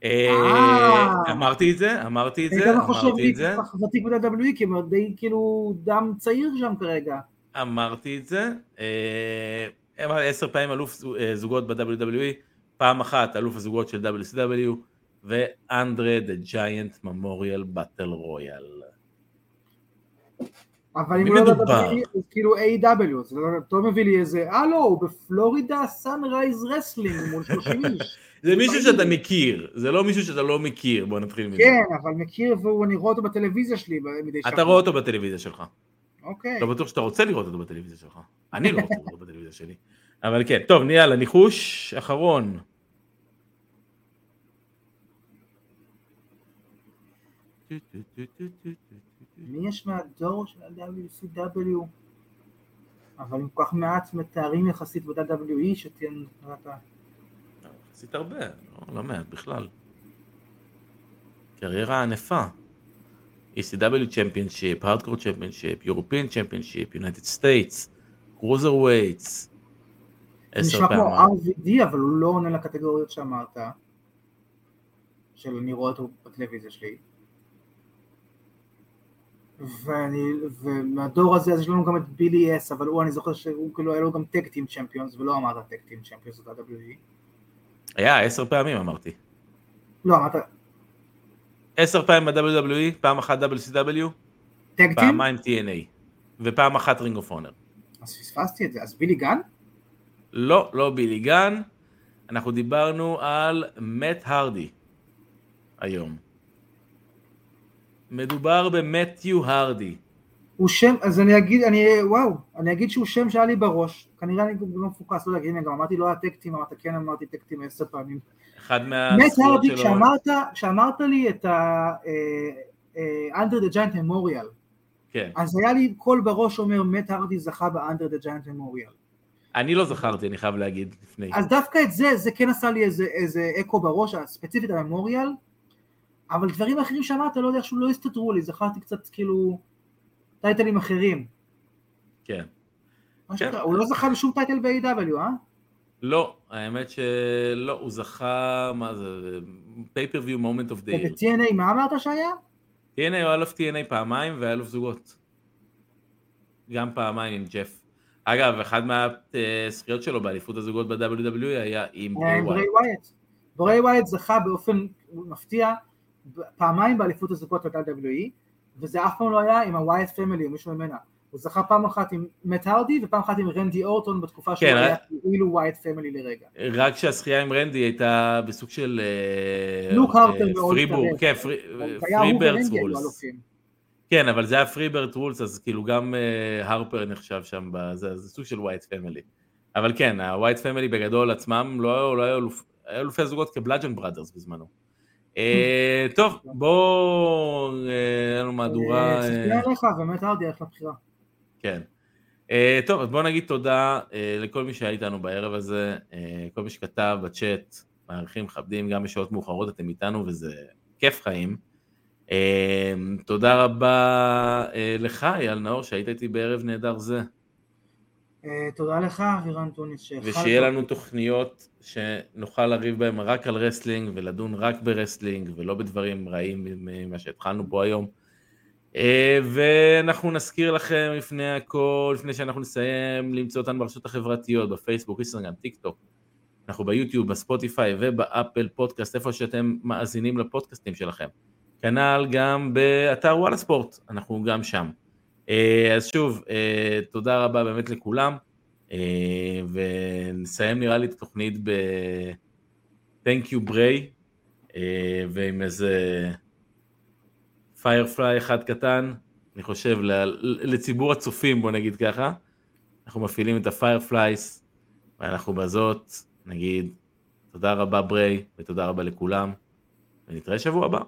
Speaker 2: אה.
Speaker 3: אמרתי את זה, אמרתי את
Speaker 2: אני
Speaker 3: זה,
Speaker 2: גם חושב
Speaker 3: אמרתי את זה.
Speaker 2: לי ותיק ב-WWE, כי הם די כאילו דם צעיר שם כרגע.
Speaker 3: אמרתי את זה, אה, אמרתי, עשר פעמים אלוף אה, זוגות ב-WWE, פעם אחת אלוף הזוגות של WCW, ו André the Giant Memorial Battle Royal.
Speaker 2: אבל אם הוא לא
Speaker 3: מדובר?
Speaker 2: WWE, אז כאילו AEW אז אתה מביא לי איזה, הלו, הוא ב Florida Sunrise Wrestling מול 30 איש.
Speaker 3: זה מישהו שאתה מכיר, זה לא מישהו שאתה לא מכיר, בוא נתחיל מזה.
Speaker 2: כן, אבל מכיר ואני רואה אותו בטלוויזיה שלי מדי
Speaker 3: אתה רואה אותו בטלוויזיה שלך.
Speaker 2: אוקיי.
Speaker 3: לא בטוח שאתה רוצה לראות אותו בטלוויזיה שלך. אני לא רוצה לראות אותו בטלוויזיה שלי. אבל כן, טוב, יאללה, ניחוש אחרון.
Speaker 2: מי יש מהדור של ה-WCW? אבל עם כל כך מעט מתארים יחסית ב-WWE שתהיה
Speaker 3: עשית הרבה, לא, לא מעט בכלל. קריירה ענפה. ECW championship, hardcore championship, European championship, United States, cruiserweights.
Speaker 2: נשמע כמו. RVD אבל הוא לא עונה לקטגוריות שאמרת. של אני רואה אותו בטלוויזיה שלי. ואני, ומהדור הזה אז יש לנו גם את Billy Ass, אבל הוא אני זוכר שהוא כאילו היה לו גם tag team champions ולא אמרת tag team champions ב-WWE.
Speaker 3: היה עשר פעמים אמרתי.
Speaker 2: לא אמרת
Speaker 3: עשר פעמים ב-WWE, פעם אחת WCW? פעמיים TNA. ופעם אחת Ring of Honor.
Speaker 2: אז פספסתי את זה, אז בילי גן?
Speaker 3: לא, לא בילי גן. אנחנו דיברנו על מאט הרדי היום. מדובר במתיו הרדי.
Speaker 2: הוא שם, אז אני אגיד, אני, וואו, אני אגיד שהוא שם שהיה לי בראש, כנראה אני גם לא מפוקס, לא יודע, הנה גם אמרתי לא היה tag team, אמרת כן אמרתי tag team עשר פעמים.
Speaker 3: אחד מהזכויות שלו.
Speaker 2: כשאמרת, כשאמרת לי את ה... under the giant memorial,
Speaker 3: כן.
Speaker 2: אז היה לי קול בראש אומר מת הרדי זכה ב-under the giant memorial.
Speaker 3: אני לא זכרתי, אני חייב להגיד לפני.
Speaker 2: אז דווקא את זה, זה כן עשה לי איזה, איזה אקו בראש, ספציפית הממוריאל, אבל דברים אחרים שאמרת, לא יודע, איכשהו לא הסתדרו לי, זכרתי קצת כאילו טייטלים אחרים.
Speaker 3: כן. כן.
Speaker 2: הוא לא זכה בשום title ב-AEW, אה?
Speaker 3: לא, האמת שלא, הוא זכה, מה זה, moment of the year.
Speaker 2: וב-TNA מה אמרת שהיה?
Speaker 3: TNA הוא אלוף TNA פעמיים ואלוף זוגות. גם פעמיים עם ג'ף. אגב, אחד מהזכיות שלו באליפות הזוגות ב-WWE היה עם
Speaker 2: ברי ווייט. ברי ווייט זכה באופן מפתיע פעמיים באליפות הזוגות ב-WWE, וזה אף פעם לא היה עם ה Wyatt Family או מישהו ממנה. הוא זכה פעם אחת עם מאט הרדי ופעם אחת עם רנדי אורטון בתקופה שהוא
Speaker 3: כן,
Speaker 2: היה
Speaker 3: אה?
Speaker 2: כאילו Wyatt Family לרגע.
Speaker 3: רק שהזכייה עם רנדי הייתה בסוג של... אה,
Speaker 2: לוק
Speaker 3: אה,
Speaker 2: הרפר מאוד
Speaker 3: Freebird,
Speaker 2: התערב.
Speaker 3: כן, Free-
Speaker 2: ורנדי היו rules.
Speaker 3: כן, אבל זה היה Freebird rules, אז כאילו גם אה, הרפר נחשב שם, בזה, זה סוג של Wyatt Family. אבל כן, ה Wyatt Family בגדול עצמם לא היו, לא היו אלופ- היו אלופי הזוגות כ Bludgeon Brothers בזמנו. אה, טוב, בואו, אה, היה לנו מהדורה...
Speaker 2: אה, צפייה עליך, באמת ארדי, איך לבחירה.
Speaker 3: כן. Uh, טוב, אז בואו נגיד תודה לכל מי שהיה איתנו בערב הזה, כל מי שכתב בצ'אט, מעריכים, מכבדים, גם בשעות מאוחרות אתם איתנו וזה כיף חיים. תודה רבה לך, אייל נאור, שהיית איתי בערב נהדר זה,
Speaker 2: תודה לך, אבירן טוניס,
Speaker 3: ושיהיה לנו תוכניות שנוכל לריב בהן רק על רסלינג ולדון רק ברסלינג ולא בדברים רעים ממה שהתחלנו פה היום. אה, ואנחנו נזכיר לכם לפני הכל, לפני שאנחנו נסיים, למצוא אותנו ברשתות החברתיות, בפייסבוק, אינסטגרם, טיק טוק. אנחנו ביוטיוב, בספוטיפיי ובאפל פודקאסט, איפה שאתם מאזינים לפודקאסטים שלכם. כנ"ל גם באתר וואלה ספורט, אנחנו גם שם. אה, אז שוב, אה, תודה רבה באמת לכולם, אה, ונסיים נראה לי את התוכנית ב... Thank you בריי, ועם איזה firefly אחד קטן, אני חושב לציבור הצופים בוא נגיד ככה, אנחנו מפעילים את ה fireflies, ואנחנו בזאת נגיד תודה רבה בריי ותודה רבה לכולם, ונתראה שבוע הבא.